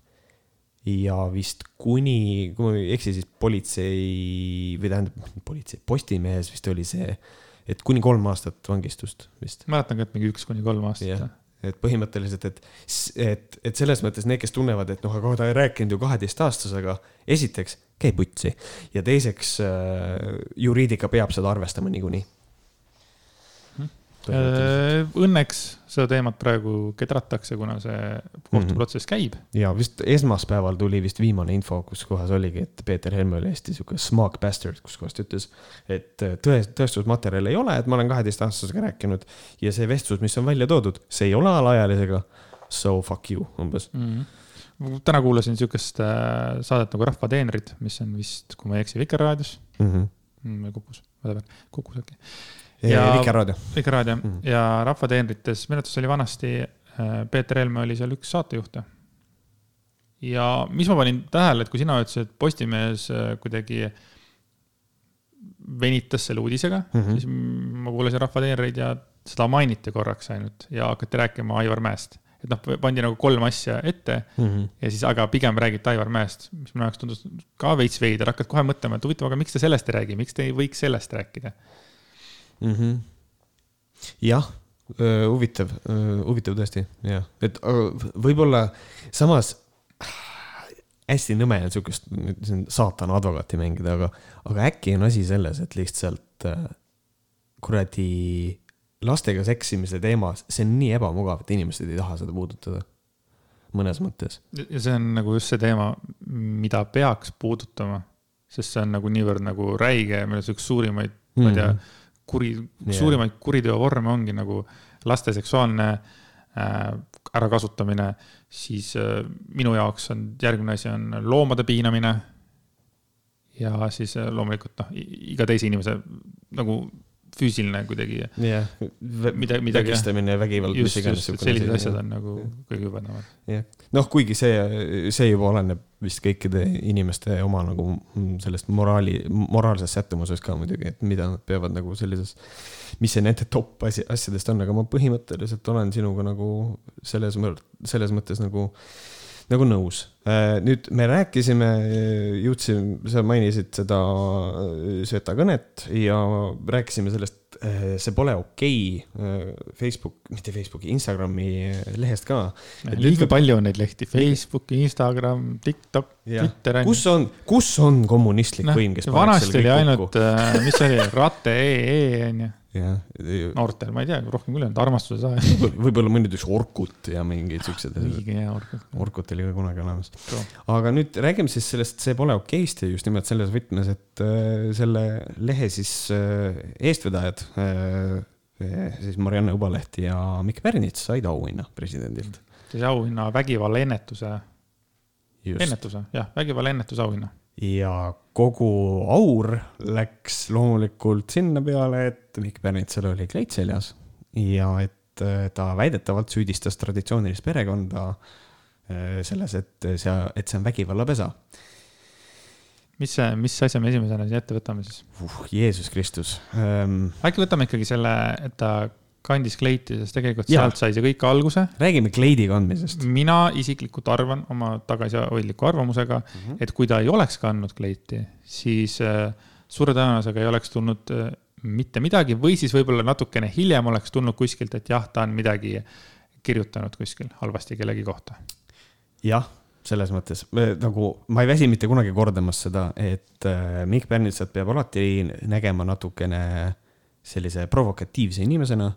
S1: ja vist kuni, kui ma ei eksi, siis politsei või tähendab politsei, Postimehes vist oli see äh, et kuni kolm aastat vangistust vist.
S2: mäletan ka, et mingi üks kuni kolm aastat yeah
S1: et põhimõtteliselt, et, et, et selles mõttes need, kes tunnevad, et noh, aga ta ei rääkinud ju kaheteistaastasega, esiteks käi putsi. Ja teiseks äh, juriidika peab seda arvestama niikuinii
S2: õnneks seda teemat praegu kedratakse, kuna see kohtuprotsess käib.
S1: ja vist esmaspäeval tuli vist viimane info, kus kohas oligi, et Peeter Helme oli hästi sihuke smug bastard, kus kohas ta ütles, et äh, tõe, tõestusmaterjali ei ole, et ma olen kaheteistaastasega rääkinud ja see vestlus, mis on välja toodud, see ei ole alaealisega. So fuck you umbes mm.
S2: -hmm. täna kuulasin sihukest äh, saadet nagu Rahva teenrid, mis on vist, kui ma ei eksi, Vikerraadios mhm. mm. -hmm. Kukus, whatever, Kukus äkki okay
S1: Vikerraadio.
S2: Vikerraadio mm. ja Rahvateenrites, minu arvates oli vanasti, äh, Peeter Helme oli seal üks saatejuhte. ja mis ma panin tähele, et kui sina ütlesid, et Postimees äh, kuidagi venitas selle uudisega mm, -hmm. siis ma kuulasin Rahvateenreid ja seda mainiti korraks ainult ja hakati rääkima Aivar Mäest et noh, pandi nagu kolm asja ette mm -hmm. ja siis, aga pigem räägiti Aivar Mäest, mis minu jaoks tundus ka veits veider, hakkad kohe mõtlema, et huvitav, aga miks te sellest ei räägi, miks te ei võiks sellest rääkida
S1: mm. -hmm. jah, huvitav, huvitav tõesti, jah, et võib-olla samas hästi nõme on sihukest, saatana advokaati mängida, aga, aga äkki on asi selles, et lihtsalt kuradi lastega seksimise teemas, see on nii ebamugav, et inimesed ei taha seda puudutada. mõnes mõttes.
S2: ja see on nagu just see teema, mida peaks puudutama, sest see on nagu niivõrd nagu räige, meil on üks suurimaid mm, -hmm. ma ei tea mhm kuri yeah., suurimaid kuriteovorme ongi nagu laste seksuaalne äh, ärakasutamine, siis äh, minu jaoks on järgmine asi on loomade piinamine. ja siis äh, loomulikult noh, iga teise inimese nagu füüsiline kuidagi
S1: yeah..
S2: mida, midagi.
S1: vägistamine ja vägivald.
S2: just, et sellised asjad on nagu kõige jubedamad.
S1: jah, noh, kuigi see, see juba oleneb vist kõikide inimeste oma nagu sellest moraali, moraalsest sättumusest ka muidugi, et mida nad peavad nagu sellises, mis see nende top asi, asjadest on, aga ma põhimõtteliselt olen sinuga nagu selles, selles mõttes nagu nagu nõus. Äh, nüüd me rääkisime, jõudsime, sa mainisid seda Sveta kõnet ja rääkisime sellest, äh, see pole okei okay, äh, Facebook, mitte Facebooki, Instagrami lehest ka.
S2: liiga palju on neid lehti, Facebook, Instagram, TikTok.
S1: Kus on, kus on kommunistlik no, võim, kes
S2: vanasti oli ainult, mis see oli, rate.ee on ju
S1: jah.
S2: noortel, ma ei tea, rohkem küll ei olnud, armastuse saaja
S1: võib-olla mõni ütles Orkut ja mingeid siukseid.
S2: õige hea Orkut.
S1: Orkut oli ka kunagi olemas. aga nüüd räägime siis sellest, see pole okeist ja just nimelt selles võtmes, et äh, selle lehe siis äh, eestvedajad äh,, siis Marianne Ubaleht ja Mikk Pärnits said auhinna presidendilt.
S2: siis auhinna vägivalla ennetuse ennetuse, jah, vägivalla ennetusauhinna.
S1: ja kogu aur läks loomulikult sinna peale, et Mikk Pärnitsal oli kleit seljas ja et äh, ta väidetavalt süüdistas traditsioonilist perekonda äh, selles, et see, et see on vägivallapesa
S2: mis see, mis asja me esimesena siin ette võtame siis
S1: uh,? Jeesus Kristus um....
S2: äkki võtame ikkagi selle, et ta kandis kleiti, sest tegelikult ja. sealt sai see kõik alguse.
S1: räägime kleidi kandmisest.
S2: mina isiklikult arvan oma tagasihoidliku arvamusega mm, -hmm. et kui ta ei oleks kandnud kleiti, siis äh, suure tõenäosusega ei oleks tulnud äh, mitte midagi või siis võib-olla natukene hiljem oleks tulnud kuskilt, et jah, ta on midagi kirjutanud kuskil halvasti kellegi kohta.
S1: jah selles mõttes nagu ma ei väsi mitte kunagi kordamas seda, et äh, Mikk Pärnitsat peab alati nägema natukene sellise provokatiivse inimesena.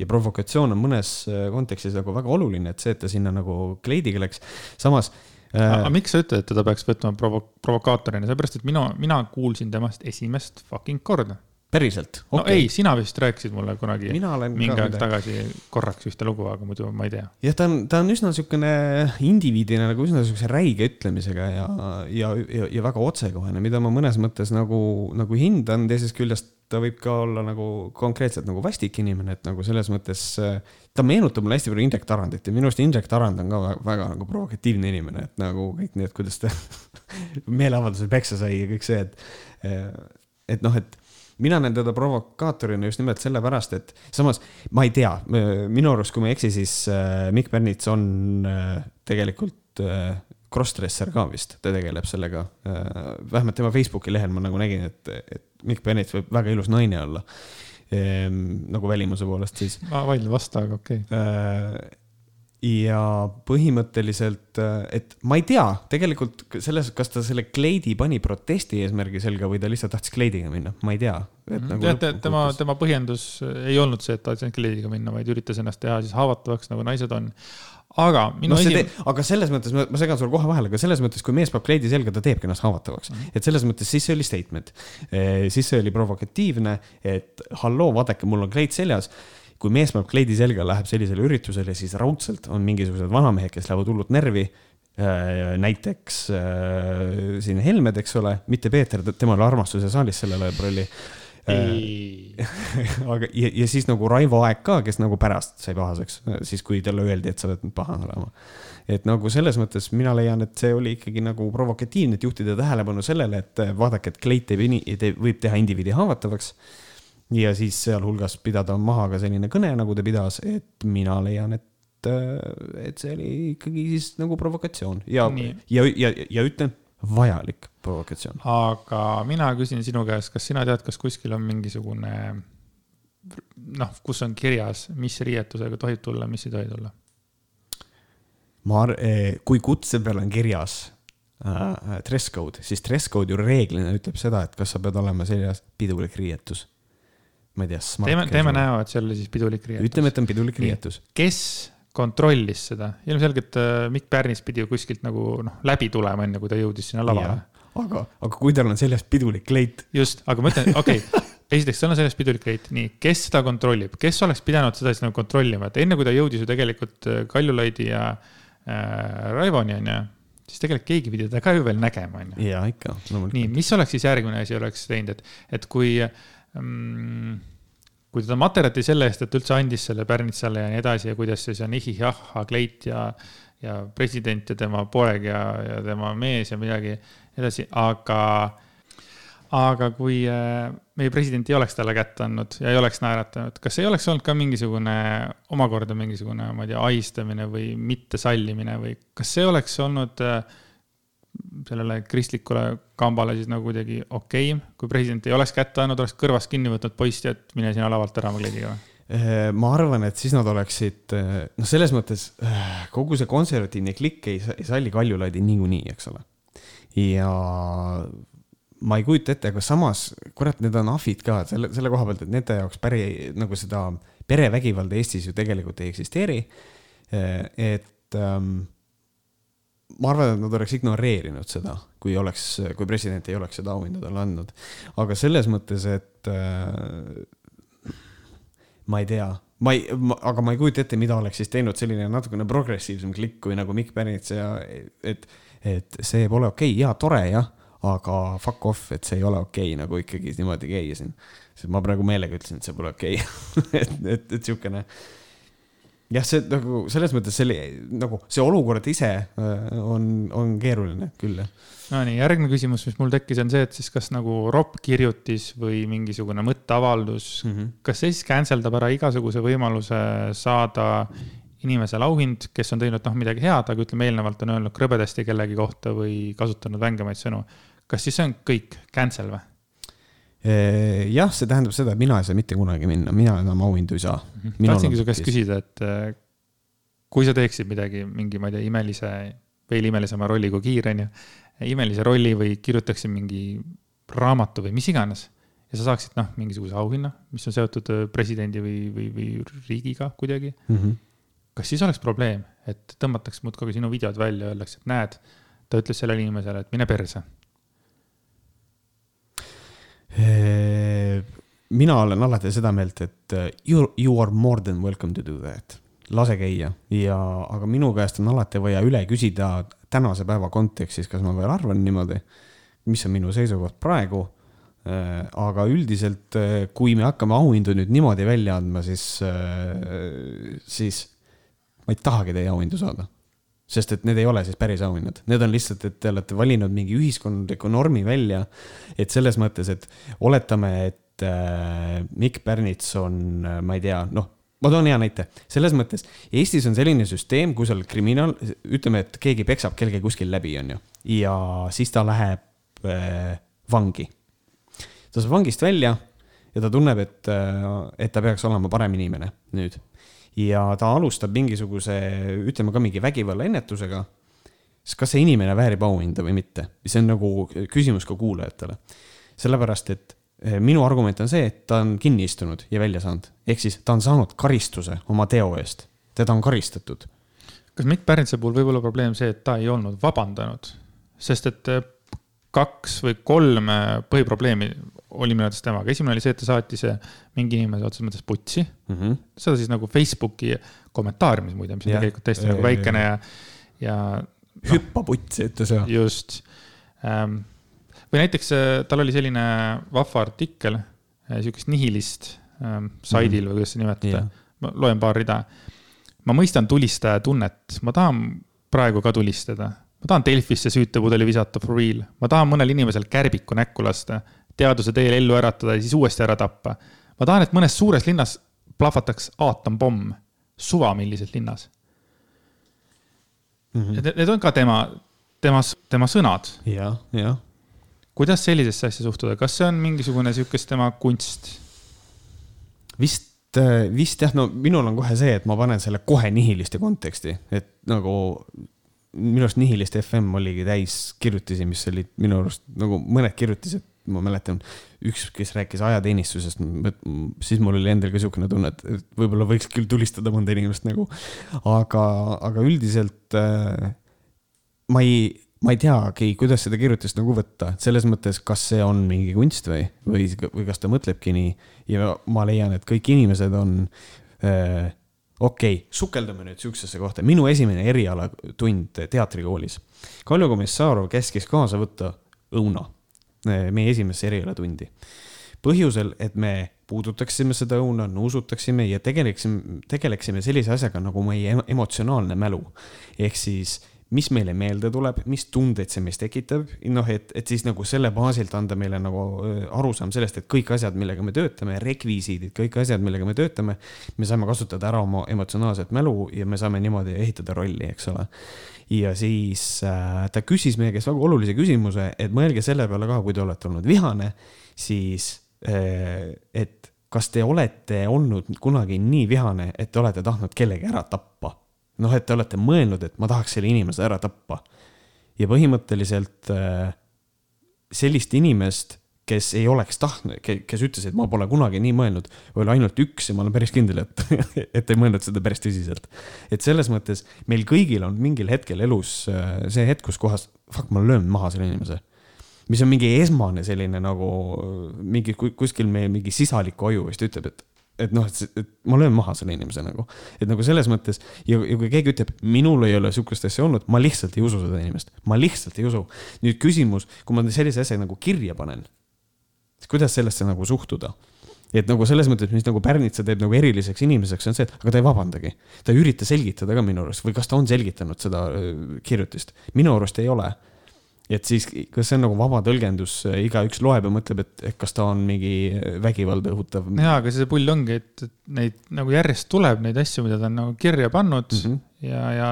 S1: Ja provokatsioon on mõnes äh, kontekstis nagu väga oluline, et see, et ta sinna nagu kleidiga läks, samas
S2: äh,. aga miks sa ütled, et teda peaks võtma provo-, provokaatorina, sellepärast et mina, mina kuulsin temast esimest fucking korda
S1: päriselt
S2: okay.? no ei, sina vist rääkisid mulle kunagi mingi aeg tagasi korraks ühte lugu, aga muidu ma ei tea.
S1: jah, ta on, ta on üsna niisugune indiviidina nagu üsna niisuguse räige ütlemisega ja, ja, ja, ja väga otsekohene, mida ma mõnes mõttes nagu, nagu hindan, teisest küljest ta võib ka olla nagu konkreetselt nagu vastik inimene, et nagu selles mõttes ta meenutab mulle hästi palju Indrek Tarandit ja minu arust Indrek Tarand on ka väga, väga nagu provokatiivne inimene, et nagu kõik need, kuidas ta meeleavaldusel peksa sai ja kõik see, et et noh, et mina näen teda provokaatorina just nimelt sellepärast, et samas ma ei tea, minu arust, kui ma ei eksi, siis äh, Mikk Pärnits on äh, tegelikult äh, crossdresser ka vist, ta tegeleb sellega. vähemalt tema Facebooki lehel ma nagu nägin, et, et Mikk Pärnits võib väga ilus naine olla ehm,. nagu välimuse poolest siis.
S2: ma vaidlen vastu, aga okei okay
S1: ja põhimõtteliselt, et ma ei tea tegelikult selles, kas ta selle kleidi pani protesti eesmärgi selga või ta lihtsalt tahtis kleidiga minna, ma ei tea.
S2: Mhm. Nagu teate, tema, tema põhjendus ei olnud see, et ta tahtis kleidiga minna, vaid üritas ennast teha siis haavatavaks, nagu naised on. Aga minu
S1: no, esim... aga selles mõttes, ma segan sulle kohe vahele, aga selles mõttes, kui mees paneb kleidi selga, ta teebki ennast haavatavaks. -hmm. et selles mõttes siis see oli statement e,. siis see oli provokatiivne, et halloo, vaadake, mul on kleit seljas kui mees paneb kleidi selga, läheb sellisele üritusele, siis raudselt on mingisugused vanamehed, kes lähevad hullult närvi. Äh, näiteks äh, siin Helmed, eks ole, mitte Peeter, temal armastuse saalis sellel ajal oli aga, ja, ja siis nagu Raivo Aeg ka, kes nagu pärast sai pahaseks, siis kui talle öeldi, et sa pead nüüd pahane olema. et nagu selles mõttes mina leian, et see oli ikkagi nagu provokatiivne, et juhtida tähelepanu sellele, et vaadake, et kleit teeb, võib teha indiviidi haavatavaks. Ja siis sealhulgas pidada maha ka selline kõne, nagu ta pidas, et mina leian, et, äh, et see oli ikkagi siis nagu provokatsioon. Ja, ja, ja, ja ütlen, vajalik provokatsioon.
S2: aga mina küsin sinu käest, kas sina tead, kas kuskil on mingisugune noh, kus on kirjas, mis riietusega tohib tulla, mis ei tohi tulla?
S1: ma arvan, eh, kui kutse peal on kirjas äh, dress code, siis dress code ju reeglina ütleb seda, et kas sa pead olema seljas pidulik riietus ma ei tea.
S2: teeme, teeme näo, et see oli siis pidulik riietus.
S1: ütleme, et on pidulik riietus.
S2: kes kontrollis seda, ilmselgelt äh, Mikk Pärnis pidi ju kuskilt nagu noh, läbi tulema, enne kui ta jõudis sinna lavale.
S1: aga, aga kui tal on seljas pidulik kleit.
S2: just, aga ma ütlen, okei okay, esiteks, tal on selles pidulik kleit, nii, kes seda kontrollib, kes oleks pidanud seda siis nagu kontrollima, et enne kui ta jõudis ju tegelikult äh, Kaljulaidi ja äh, Raivoni onju, siis tegelikult keegi pidi teda ka ju veel nägema onju.
S1: ja ikka.
S2: nii, mis oleks siis järgmine asi oleks teinud, et, et kui mm, kui teda materjati selle eest, et üldse andis selle Pärnitsale ja nii edasi ja kuidas see on ihih-jah, kleit ja, ja president ja tema poeg ja, ja tema mees ja midagi edasi, aga, aga kui äh, meie president ei oleks talle kätt andnud ja ei oleks naeratanud, kas ei oleks olnud ka mingisugune, omakorda mingisugune, ma ei tea, ahistamine või mittesallimine või kas see oleks olnud äh, sellele kristlikule kambale siis nagu kuidagi okei okay., kui president ei oleks kätte andnud, oleks kõrvast kinni võtnud poissi, et mine sina lavalt ära oma kleidiga või?
S1: Äh, ma arvan, et siis nad oleksid, noh, selles mõttes äh, kogu see konservatiivne klikk ei, ei salli Kaljulaidi niikuinii, eks ole. ja ma ei kujuta ette, aga samas, kurat, need on ahvid ka selle, selle koha pealt, et nende jaoks päri nagu seda perevägivalda Eestis ju tegelikult ei eksisteeri. et ähm, ma arvan, et nad oleks ignoreerinud seda, kui oleks, kui president ei oleks seda auhinda talle andnud. aga selles mõttes, et äh, ma ei tea, ma ei, aga ma ei kujuta ette, mida oleks siis teinud selline natukene progressiivsem klikk kui nagu Mikk Pärnits ja et, et see pole okei okay. ja tore jah, aga fuck off, et see ei ole okei okay, nagu ikkagi niimoodi käia siin. sest ma praegu meelega ütlesin, et see pole okei okay. et, et, et siukene jah, see nagu selles mõttes see nagu see olukord ise äh, on, on keeruline küll.
S2: Nonii, järgmine küsimus, mis mul tekkis, on see, et siis kas nagu ropkirjutis või mingisugune mõtteavaldus mm, -hmm. kas see siis cancel dab ära igasuguse võimaluse saada inimesele auhind, kes on teinud noh midagi head, aga ütleme eelnevalt on öelnud krõbedasti kellegi kohta või kasutanud vängemaid sõnu. kas siis see on kõik cancel või?
S1: Jah, see tähendab seda, et mina ei saa mitte kunagi minna, mina enam auhindu ei saa.
S2: Mhm. tahtsingi su käest küsida, et äh, kui sa teeksid midagi, mingi, ma ei tea, imelise, veel imelisema rolli kui Kiir, on ju, imelise rolli või kirjutaksid mingi raamatu või mis iganes ja sa saaksid, noh, mingisuguse auhinna, mis on seotud äh, presidendi või, või, või riigiga kuidagi mm. -hmm. kas siis oleks probleem, et tõmmataks muudkui sinu videod välja ja öeldakse, et näed, ta ütles sellele inimesele, et mine perse
S1: mina olen alati seda meelt, et uh, you, you are more than welcome to do that. lase käia ja, aga minu käest on alati vaja üle küsida tänase päeva kontekstis, kas ma veel arvan niimoodi, mis on minu seisukoht praegu. Uh, aga üldiselt, kui me hakkame auhindu nüüd niimoodi välja andma, siis, siis ma ei tahagi teie auhindu saada sest et need ei ole siis päris auhinnad, need on lihtsalt, et te olete valinud mingi ühiskondliku normi välja. et selles mõttes, et oletame, et äh, Mikk Pärnits on, äh, ma ei tea, noh, ma toon hea näite, selles mõttes Eestis on selline süsteem, kui seal kriminaal, ütleme, et keegi peksab kellegi kuskil läbi, on ju, ja siis ta läheb äh, vangi. ta saab vangist välja ja ta tunneb, et äh,, et ta peaks olema parem inimene nüüd ja ta alustab mingisuguse, ütleme ka mingi vägivallaennetusega, siis kas see inimene väärib auhinda või mitte? see on nagu küsimus ka kuulajatele. sellepärast, et eh, minu argument on see, et ta on kinni istunud ja välja saanud, ehk siis ta on saanud karistuse oma teo eest, teda on karistatud.
S2: kas Mikk Pärnitsa puhul võib olla probleem see, et ta ei olnud vabandanud, sest et eh, kaks või kolm põhiprobleemi oli minu arvates temaga, esimene oli see, et ta saatis mingi inimese otseses mõttes putsi mm. -hmm. seda siis nagu Facebooki kommentaariumis muide, mis on tegelikult täiesti ja, nagu väikene ja, ja
S1: no,. hüppa putsi, ütles jah.
S2: just ähm,. või näiteks äh, tal oli selline vahva artikkel, äh, sihukest nihilist ähm, saidil mm -hmm. või kuidas seda nimetada, ma loen paar rida. ma mõistan tulistaja tunnet, ma tahan praegu ka tulistada ma tahan Delfisse süütepudeli visata for real, ma tahan mõnel inimesel kärbiku näkku lasta teaduse teel ellu äratada ja siis uuesti ära tappa. ma tahan, et mõnes suures linnas plahvataks aatompomm, suva millises linnas mm. -hmm. et need on ka tema, tema, tema sõnad.
S1: jah, jah.
S2: kuidas sellisesse asja suhtuda, kas see on mingisugune sihukest tema kunst?
S1: vist, äh, vist jah, no minul on kohe see, et ma panen selle kohe nihiliste konteksti, et nagu minu arust Nihilist FM oligi täis kirjutisi, mis olid minu arust nagu mõned kirjutised ma mäletan, üks, kes rääkis ajateenistusest, siis mul oli endal ka niisugune tunne, et võib-olla võiks küll tulistada mõnda inimest nagu. aga, aga üldiselt äh, ma ei, ma ei teagi, kuidas seda kirjutist nagu võtta, et selles mõttes, kas see on mingi kunst või, või, või kas ta mõtlebki nii. ja ma leian, et kõik inimesed on äh, okei okay,, sukeldume nüüd sihukesesse kohta, minu esimene erialatund teatrikoolis. Kaljo Komissarov käskis kaasa võtta õuna meie esimesse erialatundi. põhjusel, et me puudutaksime seda õuna, nuusutaksime ja tegeleksime, tegeleksime sellise asjaga nagu meie emotsionaalne mälu. ehk siis, mis meile meelde tuleb, mis tundeid see meis tekitab, noh, et, et siis nagu selle baasilt anda meile nagu arusaam sellest, et kõik asjad, millega me töötame, rekvisiidid, kõik asjad, millega me töötame, me saame kasutada ära oma emotsionaalset mälu ja me saame niimoodi ehitada rolli, eks ole ja siis äh, ta küsis meie käest väga olulise küsimuse, et mõelge selle peale ka, kui te olete olnud vihane, siis äh, et kas te olete olnud kunagi nii vihane, et te olete tahtnud kellegi ära tappa? Noh, et te olete mõelnud, et ma tahaks selle inimese ära tappa. ja põhimõtteliselt äh, sellist inimest kes ei oleks tahtnud, kes ütles, et ma pole kunagi nii mõelnud, oli ainult üks ja ma olen päris kindel, et, et ei mõelnud seda päris tõsiselt. et selles mõttes meil kõigil on mingil hetkel elus äh, see hetk, kus kohas, fuck, ma löön maha selle inimese. mis on mingi esmane selline nagu mingi kuskil meie mingi sisalik aju vist ütleb, et, et noh, et, ma löön maha selle inimese nagu. et nagu selles mõttes ja, ja kui keegi ütleb, minul ei ole sihukest asja olnud, ma lihtsalt ei usu seda inimest, ma lihtsalt ei usu. nüüd küsimus, kui ma sellise asja nagu kirja panen, siis kuidas sellesse nagu suhtuda? et nagu selles mõttes, mis nagu Pärnitsa teeb nagu eriliseks inimeseks, on see, et aga ta ei vabandagi. ta ei ürita selgitada ka minu arust või kas ta on selgitanud seda kirjutist, minu arust ei ole et siis, kas see on nagu vaba tõlgendus, igaüks loeb ja mõtleb, et, kas ta on mingi vägivalda õhutav?
S2: jaa, aga see pull ongi, et, et neid nagu järjest tuleb neid asju, mida ta on nagu kirja pannud mm -hmm. ja, ja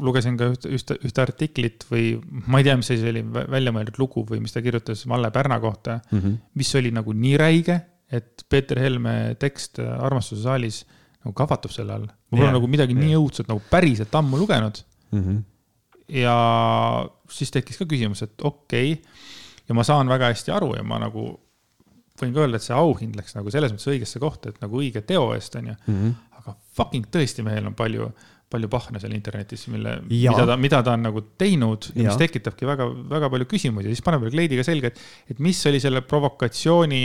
S2: lugesin ka ühte, ühte, ühte artiklit või ma ei tea, mis asi see oli, väljamõeldud lugu või mis ta kirjutas Malle Pärna kohta mm, -hmm. mis oli nagu nii räige, et Peeter Helme tekst Armastuse saalis nagu kahvatub selle all. ma pole yeah. nagu midagi yeah. nii õudset nagu päriselt ammu lugenud mm. -hmm ja siis tekkis ka küsimus, et okei okay, ja ma saan väga hästi aru ja ma nagu võin ka öelda, et see auhind läks nagu selles mõttes õigesse kohta, et nagu õige teo eest, onju mm. -hmm. aga fucking tõesti, mehel on palju, palju pahna seal internetis, mille, mida ta, mida ta on nagu teinud ja, ja mis tekitabki väga, väga palju küsimusi. Ja siis paneme veel kleidiga selga, et, et mis oli selle provokatsiooni,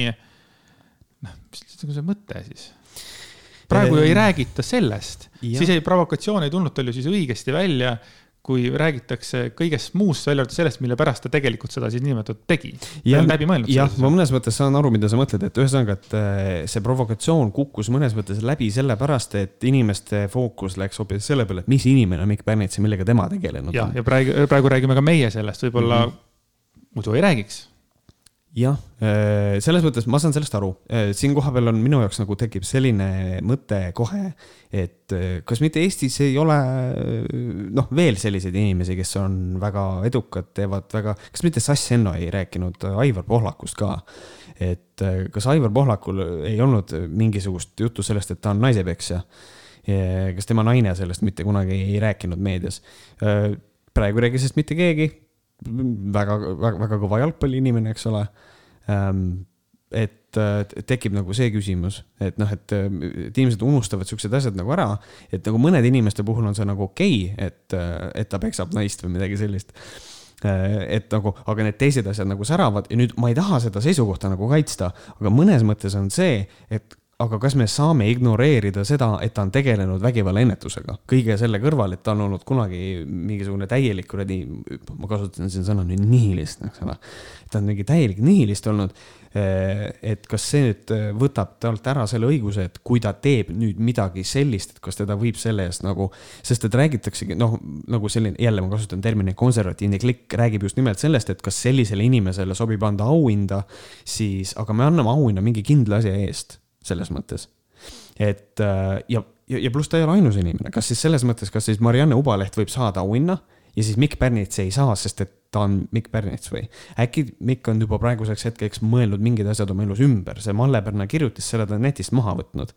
S2: noh, mis nagu see mõte siis? praegu ju ei räägita sellest, siis ei, provokatsioon ei tulnud tal ju siis õigesti välja kui räägitakse kõigest muust, välja arvatud sellest, mille pärast ta tegelikult seda siis niinimetatud tegi.
S1: jah, ma mõnes mõttes saan aru, mida sa mõtled, et ühesõnaga, et äh, see provokatsioon kukkus mõnes mõttes läbi sellepärast, et inimeste fookus läks hoopis selle peale, et mis inimene on Mikk Pärnits ja millega tema tegelenud
S2: on. ja, ja praegu, praegu räägime ka meie sellest, võib-olla mm -hmm. muidu ei räägiks
S1: jah, äh, selles mõttes ma saan sellest aru, äh, siin kohapeal on minu jaoks nagu tekib selline mõte kohe, et äh, kas mitte Eestis ei ole noh, veel selliseid inimesi, kes on väga edukad, teevad väga, kas mitte Sass Enno ei rääkinud Aivar Pohlakust ka? et kas Aivar Pohlakul ei olnud mingisugust juttu sellest, et ta on naisepeksja? kas tema naine sellest mitte kunagi ei rääkinud meedias? praegu ei räägi sellest mitte keegi väga, väga, väga kõva jalgpalliinimene, eks ole ähm, et tekib nagu see küsimus, et noh, et, et inimesed unustavad siuksed asjad nagu ära, et nagu mõnede inimeste puhul on see nagu okei okay,, et, et ta peksab naist või midagi sellist. et nagu, aga need teised asjad nagu säravad ja nüüd ma ei taha seda seisukohta nagu kaitsta, aga mõnes mõttes on see, et aga kas me saame ignoreerida seda, et ta on tegelenud vägivalla ennetusega, kõige selle kõrval, et ta on olnud kunagi mingisugune täielik kuradi, ma kasutan siin sõna nüüd nihilist, eks ole. ta on mingi täielik nihilist olnud. Eh, et kas see nüüd võtab talt ära selle õiguse, et kui ta teeb nüüd midagi sellist, et kas teda võib selle eest nagu, sest et räägitaksegi noh, nagu selline, jälle ma kasutan terminit konservatiivne klikk räägib just nimelt sellest, et kas sellisele inimesele sobib anda auhinda, siis, aga me anname auhinna mingi kindla asja eest selles mõttes. et äh, ja, ja, ja pluss ta ei ole ainus inimene, kas siis selles mõttes, kas siis Marianne Ubaleht võib saada auhinna ja siis Mikk Pärnits ei saa, sest et ta on Mikk Pärnits või? Äkki Mikk on juba praeguseks hetkeks mõelnud mingid asjad oma elus ümber, see Malle Pärna kirjutis, selle ta on netist maha võtnud.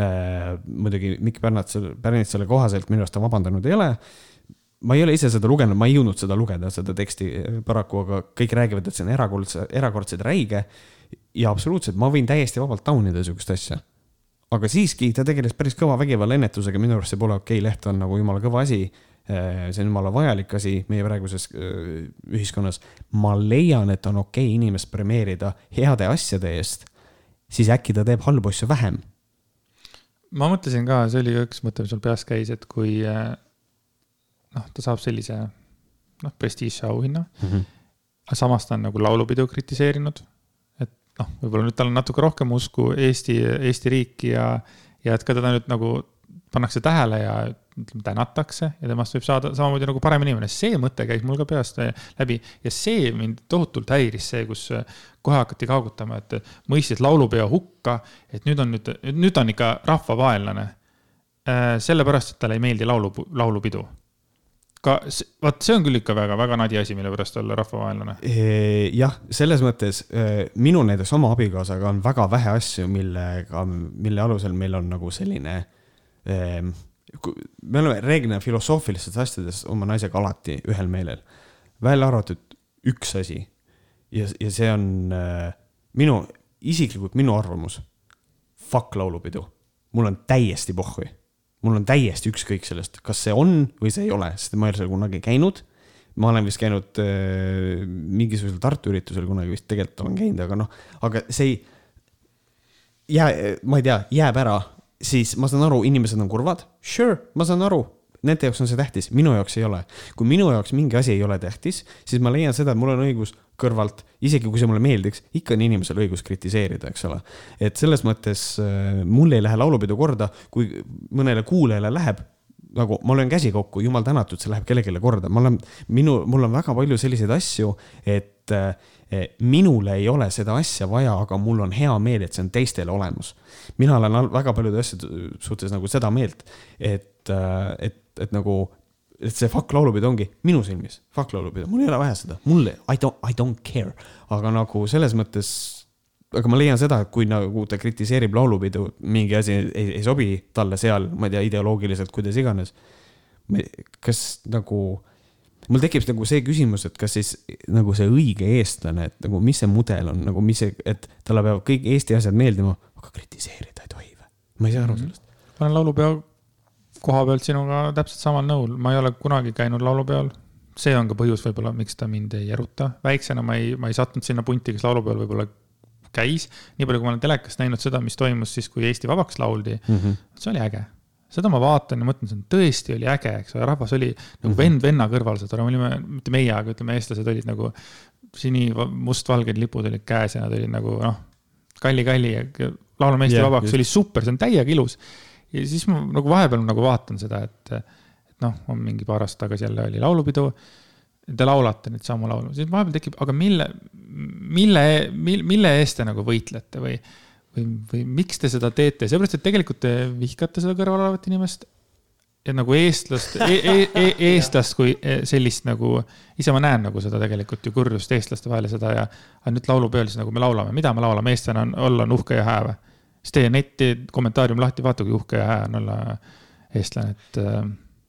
S1: Äh,. muidugi Mikk Pärnats, Pärnits selle kohaselt minu arust ta vabandanud ei ole. Ma ei ole ise seda lugenud, ma ei jõudnud seda lugeda, seda teksti äh, paraku, aga kõik räägivad, et see on erakordse, erakordselt räige ja absoluutselt, ma võin täiesti vabalt taunida sihukest asja. aga siiski ta tegeles päris kõva vägivalla ennetusega, minu arust see pole okei okay., leht on nagu jumala kõva asi. Äh, see on jumala vajalik asi meie praeguses äh, ühiskonnas. ma leian, et on okei okay inimest premeerida heade asjade eest, siis äkki ta teeb halbu asju vähem.
S2: ma mõtlesin ka, see oli üks mõte, mis mul peas käis, et kui äh, noh, ta saab sellise noh, prestiižse auhinna mm. -hmm. aga samas ta on nagu laulupidu kritiseerinud noh, võib-olla nüüd tal on natuke rohkem usku Eesti, Eesti riiki ja, ja et ka teda nüüd nagu pannakse tähele ja ütleme, tänatakse ja temast võib saada samamoodi nagu parem inimene. see mõte käis mul ka peast läbi ja see mind tohutult häiris, see, kus kohe hakati kaagutama, et mõistis laulupeo hukka, et nüüd on nüüd, nüüd on ikka rahvavaenlane. Äh, sellepärast, et talle ei meeldi laulu, laulupidu ka, vot see on küll ikka väga-väga nadi asi, mille pärast olla rahvavaenlane.
S1: jah, selles mõttes minul näiteks oma abikaasaga on väga vähe asju, millega, mille alusel meil on nagu selline. me oleme reeglina filosoofilistes asjades oma naisega alati ühel meelel, välja arvatud üks asi. ja, ja see on minu, isiklikult minu arvamus. Fuck laulupidu, mul on täiesti pohhui mul on täiesti ükskõik sellest, kas see on või see ei ole, sest ma ei ole seal kunagi käinud. ma olen vist käinud äh, mingisugusel Tartu üritusel kunagi vist tegelikult olen käinud, aga noh, aga see ei. jää, ma ei tea, jääb ära, siis ma saan aru, inimesed on kurvad, sure, ma saan aru, nende jaoks on see tähtis, minu jaoks ei ole. kui minu jaoks mingi asi ei ole tähtis, siis ma leian seda, et mul on õigus kõrvalt, isegi kui see mulle meeldiks, ikka on inimesel õigus kritiseerida, eks ole. et selles mõttes äh, mul ei lähe laulupidu korda, kui mõnele kuulajale läheb, nagu ma löön käsi kokku, jumal tänatud, see läheb kellelegi korda, ma olen, minu, mul on väga palju selliseid asju, et äh, minule ei ole seda asja vaja, aga mul on hea meel, et see on teistel olemas. mina olen väga paljude asjade suhtes nagu seda meelt, et, et, et nagu, et see fuck laulupidu ongi minu silmis fuck laulupidu, mul ei ole vaja seda, mulle I don't, I don't care, aga nagu selles mõttes aga ma leian seda, et kui nagu ta kritiseerib laulupidu, mingi asi ei, ei sobi talle seal, ma ei tea, ideoloogiliselt, kuidas iganes. kas nagu, mul tekib nagu see küsimus, et kas siis nagu see õige eestlane, et nagu mis see mudel on nagu, mis see, et talle peavad kõik Eesti asjad meeldima, aga kritiseerida ei tohi või? ma ei saa aru sellest.
S2: ma olen laulupeo koha pealt sinuga täpselt samal nõul, ma ei ole kunagi käinud laulupeol. see on ka põhjus võib-olla, miks ta mind ei eruta. väiksena ma ei, ma ei sattunud sinna punti, kes laulupeol võib-olla käis. nii palju, kui ma olen telekast näinud seda, mis toimus siis, kui Eesti vabaks lauldi,
S1: Mm -hmm.
S2: see oli äge. seda ma vaatan ja mõtlen, see on tõesti oli äge, eks ole, rahvas oli nagu
S1: Mhm.
S2: vend venna kõrval, saad aru, me olime, mitte meie, aga ütleme, eestlased olid nagu sini, mustvalged lipud olid käes ja nad olid nagu noh, kalli-kalli ja laulame Eesti yeah, vabaks, see oli super, see on täiega ilus. Ja siis ma nagu vahepeal nagu vaatan seda, et, et noh, on mingi paar aastat tagasi jälle oli laulupidu. Te laulate nüüd samu laulu, siis vahepeal tekib, aga mille, mille, mille eest te nagu võitlete või, või, või miks te seda teete, seepärast, et tegelikult te vihkate seda kõrval olevat inimest. ja nagu eestlast e,, e, e, eestlast kui sellist nagu, ise ma näen nagu seda tegelikult ju kurjust eestlaste vahel ja seda ja. aga nüüd laulupeol siis nagu me laulame, mida me laulame, eestlane on olla on uhke ja hää või? Siis teie neti kommentaarium lahti, vaata kui uhke ja hää on olla eestlane, et äh,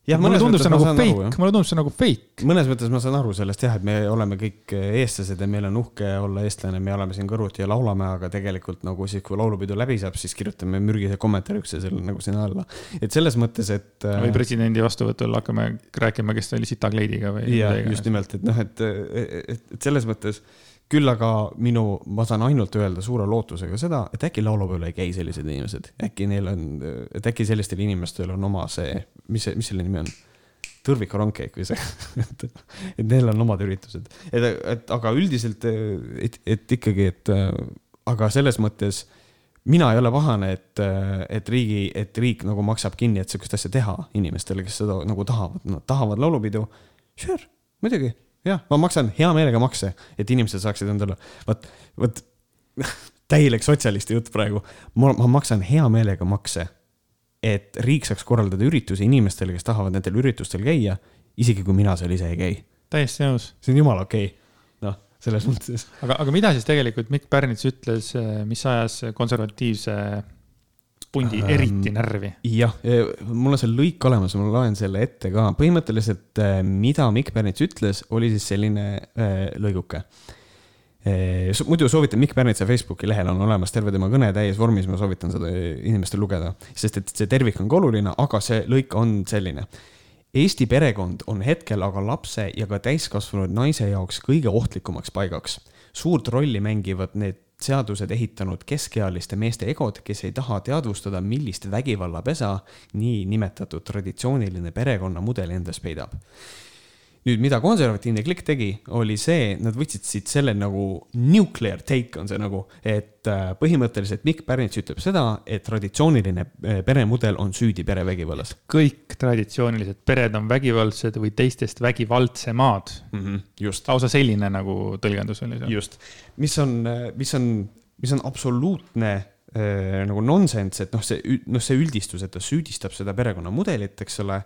S1: jah,
S2: mulle tundub see nagu fake, mulle tundub see nagu fake.
S1: mõnes mõttes ma saan aru sellest jah, et me oleme kõik eestlased ja meil on uhke olla eestlane, me oleme siin kõrvuti ja laulame, aga tegelikult nagu siis, kui laulupidu läbi saab, siis kirjutame mürgise kommentaari üksteisele nagu sinna alla. et selles mõttes, et.
S2: või presidendi vastuvõtul hakkame rääkima, kes oli sitakleidiga või.
S1: ja just nimelt, et noh, et, et, et selles mõttes küll aga minu, ma saan ainult öelda suure lootusega seda, et äkki laulupeol ei käi sellised inimesed, äkki neil on, et äkki sellistel inimestel on oma see, mis see, mis selle nimi on? tõrvikurongkäik või see, et, et neil on omad üritused, et, et aga üldiselt, et, et ikkagi, et aga selles mõttes mina ei ole pahane, et, et riigi, et riik nagu maksab kinni, et sihukest asja teha inimestele, kes seda nagu tahavad, nad tahavad laulupidu. Sure, muidugi, jah, ma maksan hea meelega makse, et inimesed saaksid endale, vot, vot täielik sotsialisti jutt praegu. ma, ma maksan hea meelega makse, et riik saaks korraldada üritusi inimestele, kes tahavad nendel üritustel käia, isegi kui mina seal ise ei käi.
S2: täiesti nõus.
S1: see on jumala okei okay., noh, selles mõttes.
S2: aga, aga mida siis tegelikult Mikk Pärnits ütles, mis ajas konservatiivse pundi
S1: Ähm,
S2: eriti närvi?
S1: jah, mul on see lõik olemas, ma loen selle ette ka. põhimõtteliselt, mida Mikk Pärnits ütles, oli siis selline äh, lõiguke. muidu soovitan Mikk Pärnitsa Facebooki lehel on olemas terve tema kõne täies vormis, ma soovitan seda inimestel lugeda, sest et see tervik on ka oluline, aga see lõik on selline. Eesti perekond on hetkel aga lapse ja ka täiskasvanud naise jaoks kõige ohtlikumaks paigaks. suurt rolli mängivad need seadused ehitanud keskealiste meeste egod, kes ei taha teadvustada, millist vägivallapesa niinimetatud traditsiooniline perekonnamudel endas peidab. nüüd, mida konservatiivne klikk tegi, oli see, nad võtsid siit selle nagu nuclear take on see nagu, et äh, põhimõtteliselt Mikk Pärnits ütleb seda, et traditsiooniline äh, peremudel on süüdi perevägivallas
S2: kõik traditsioonilised pered on vägivaldsed või teistest vägivaldsemad.
S1: mm. -hmm, just,
S2: lausa selline nagu tõlgendus oli seal.
S1: just, mis on, mis on, mis on absoluutne äh, nagu nonsense, et noh, see, noh, see üldistus, et ta süüdistab seda perekonnamudelit, eks ole.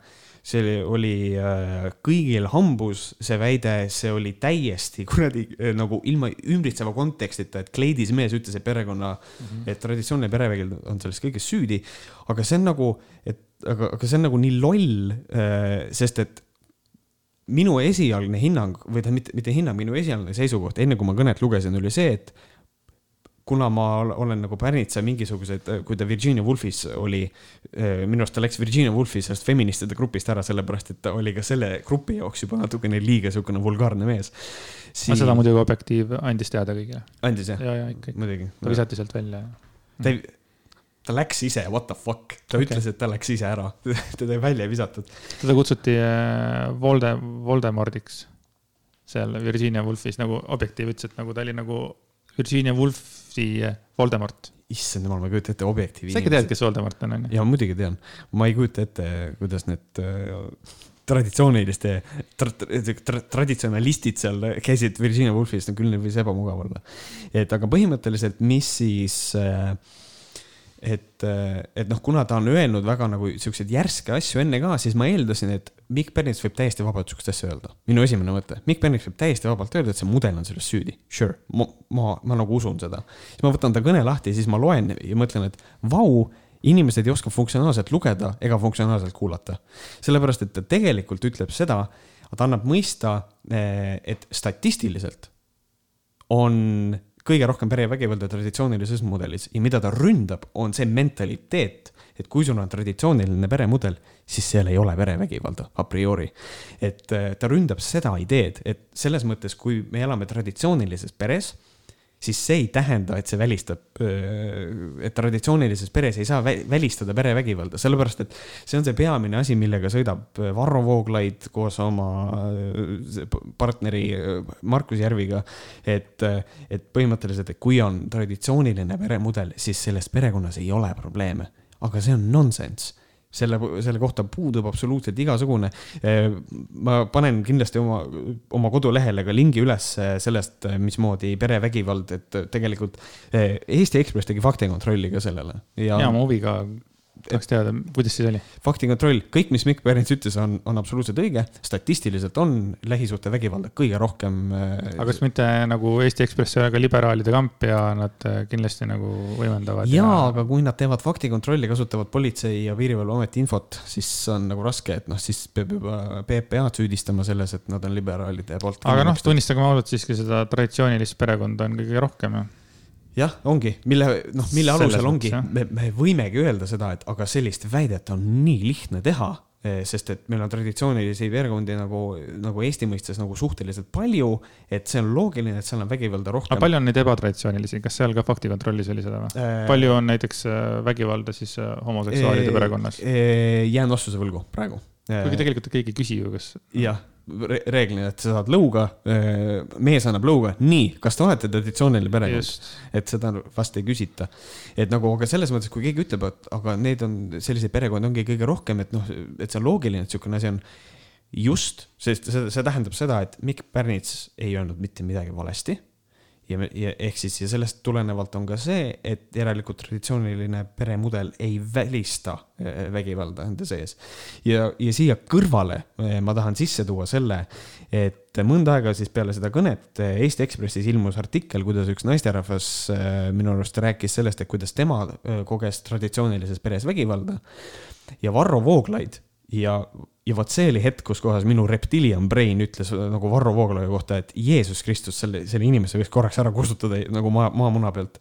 S1: See oli äh, kõigil hambus, see väide, see oli täiesti kuradi äh, nagu ilma ümbritseva kontekstita, et kleidis mees ütles, et perekonna mm, -hmm. et traditsiooniline perevägivald on selles kõiges süüdi. aga see on nagu, et aga, aga see on nagu nii loll äh,, sest et minu esialgne hinnang või tähendab mitte, mitte hinnang, minu esialgne seisukoht, enne kui ma kõnet lugesin, oli see, et kuna ma ol- olen nagu Pärnitsa mingisugused, kui ta Virginia Woolfis oli, minu arust ta läks Virginia Woolfi sellest feministide grupist ära, sellepärast et ta oli ka selle grupi jaoks juba natukene liiga niisugune vulgaarne mees.
S2: aga seda muidugi Objektiiv andis teada kõigile.
S1: andis jah?
S2: ja, ja ikka, ikka.
S1: muidugi.
S2: ta visati sealt välja.
S1: ta ei, ta läks ise, what the fuck, ta okay. ütles, et ta läks ise ära, teda välja ei visatud.
S2: teda kutsuti äh, Volde, Voldemordiks seal Virginia Woolfis nagu Objektiiv ütles, et nagu ta oli nagu Virginia Woolfi äh, Voldemort.
S1: issand jumal, ma ei kujuta ette objektiivi.
S2: sa ikka tead, kes Voldemort on, onju?
S1: ja muidugi tean, ma ei kujuta ette, kuidas need äh, traditsiooniliste tra, tra, tra, traditsionalistid seal käisid Virginia Woolfis, no küll neil võis ebamugav olla. et aga põhimõtteliselt, mis siis äh, et, et noh, kuna ta on öelnud väga nagu siukseid järske asju enne ka, siis ma eeldasin, et Mikk Pärnits võib täiesti vabalt siukest asja öelda. minu esimene mõte, Mikk Pärnits võib täiesti vabalt öelda, et see mudel on selles süüdi. Sure, ma, ma, ma nagu usun seda. siis ma võtan ta kõne lahti, siis ma loen ja mõtlen, et vau, inimesed ei oska funktsionaalselt lugeda ega funktsionaalselt kuulata. sellepärast, et ta tegelikult ütleb seda, ta annab mõista, et statistiliselt on kõige rohkem perevägivalda traditsioonilises mudelis ja mida ta ründab, on see mentaliteet, et kui sul on traditsiooniline peremudel, siis seal ei ole perevägivalda a priori. et äh, ta ründab seda ideed, et selles mõttes, kui me elame traditsioonilises peres, siis see ei tähenda, et see välistab, et traditsioonilises peres ei saa vä- välistada perevägivalda, sellepärast et see on see peamine asi, millega sõidab Varro Vooglaid koos oma partneri Markus Järviga. et, et põhimõtteliselt, et kui on traditsiooniline peremudel, siis selles perekonnas ei ole probleeme, aga see on nonsense selle, selle kohta puudub absoluutselt igasugune. ma panen kindlasti oma, oma kodulehele ka lingi üles sellest, mismoodi perevägivald, et tegelikult eh, Eesti Ekspress tegi faktikontrolli ka sellele ja,
S2: ja ma huviga tahaks teada, kuidas siis oli.
S1: faktikontroll, kõik, mis Mikk Pärnits ütles, on, on absoluutselt õige. statistiliselt on lähisuhtevägivalda kõige rohkem.
S2: aga kas mitte nagu Eesti Ekspress ei ole ka liberaalide kamp ja nad äh, kindlasti nagu võimendavad?
S1: jaa, aga kui nad teevad faktikontrolli, kasutavad Politsei- ja Piirivalveameti infot, siis on nagu raske, et noh, siis peab juba PPA-d süüdistama selles, et nad on liberaalide poolt.
S2: aga noh, tunnistagem ausalt siiski seda traditsioonilist perekonda on kõige rohkem ju.
S1: jah, ongi, mille, noh, mille
S2: Selles
S1: alusel ongi
S2: mõttes,,
S1: me, me võimegi öelda seda, et aga sellist väidet on nii lihtne teha, sest et meil on traditsioonilisi perekondi nagu, nagu Eesti mõistes nagu suhteliselt palju, et see on loogiline, et seal on vägivalda
S2: aga
S1: rohkem.
S2: palju on neid ebatraditsioonilisi, kas seal ka faktikontrollis oli seda või?
S1: Äh,
S2: palju on näiteks äh, vägivalda siis äh, homoseksuaalide perekonnas?
S1: jään vastuse võlgu praegu.
S2: kuigi tegelikult keegi ei küsi ju, kas.
S1: jah, reeglina, et sa saad lõuga, mees annab lõuga, nii, kas te olete traditsiooniline perekond? et seda vast ei küsita. et nagu, aga selles mõttes, kui keegi ütleb, et aga need on, selliseid perekondi ongi kõige rohkem, et noh, et see on loogiline, et niisugune asi on just, sest see, see tähendab seda, et Mikk Pärnits ei öelnud mitte midagi valesti. ja, ja ehk siis ja sellest tulenevalt on ka see, et järelikult traditsiooniline peremudel ei välista eh, vägivalda enda sees. ja, ja siia kõrvale eh, ma tahan sisse tuua selle, et mõnda aega siis peale seda kõnet Eesti Ekspressis ilmus artikkel, kuidas üks naisterahvas minu arust rääkis sellest, et kuidas tema koges traditsioonilises peres vägivalda. ja Varro Vooglaid ja, ja vot see oli hetk, kus kohas minu reptilian brain ütles nagu Varro Vooglaiu kohta, et Jeesus Kristus, selle, selle inimese võiks korraks ära kustutada nagu maa, maamuna pealt.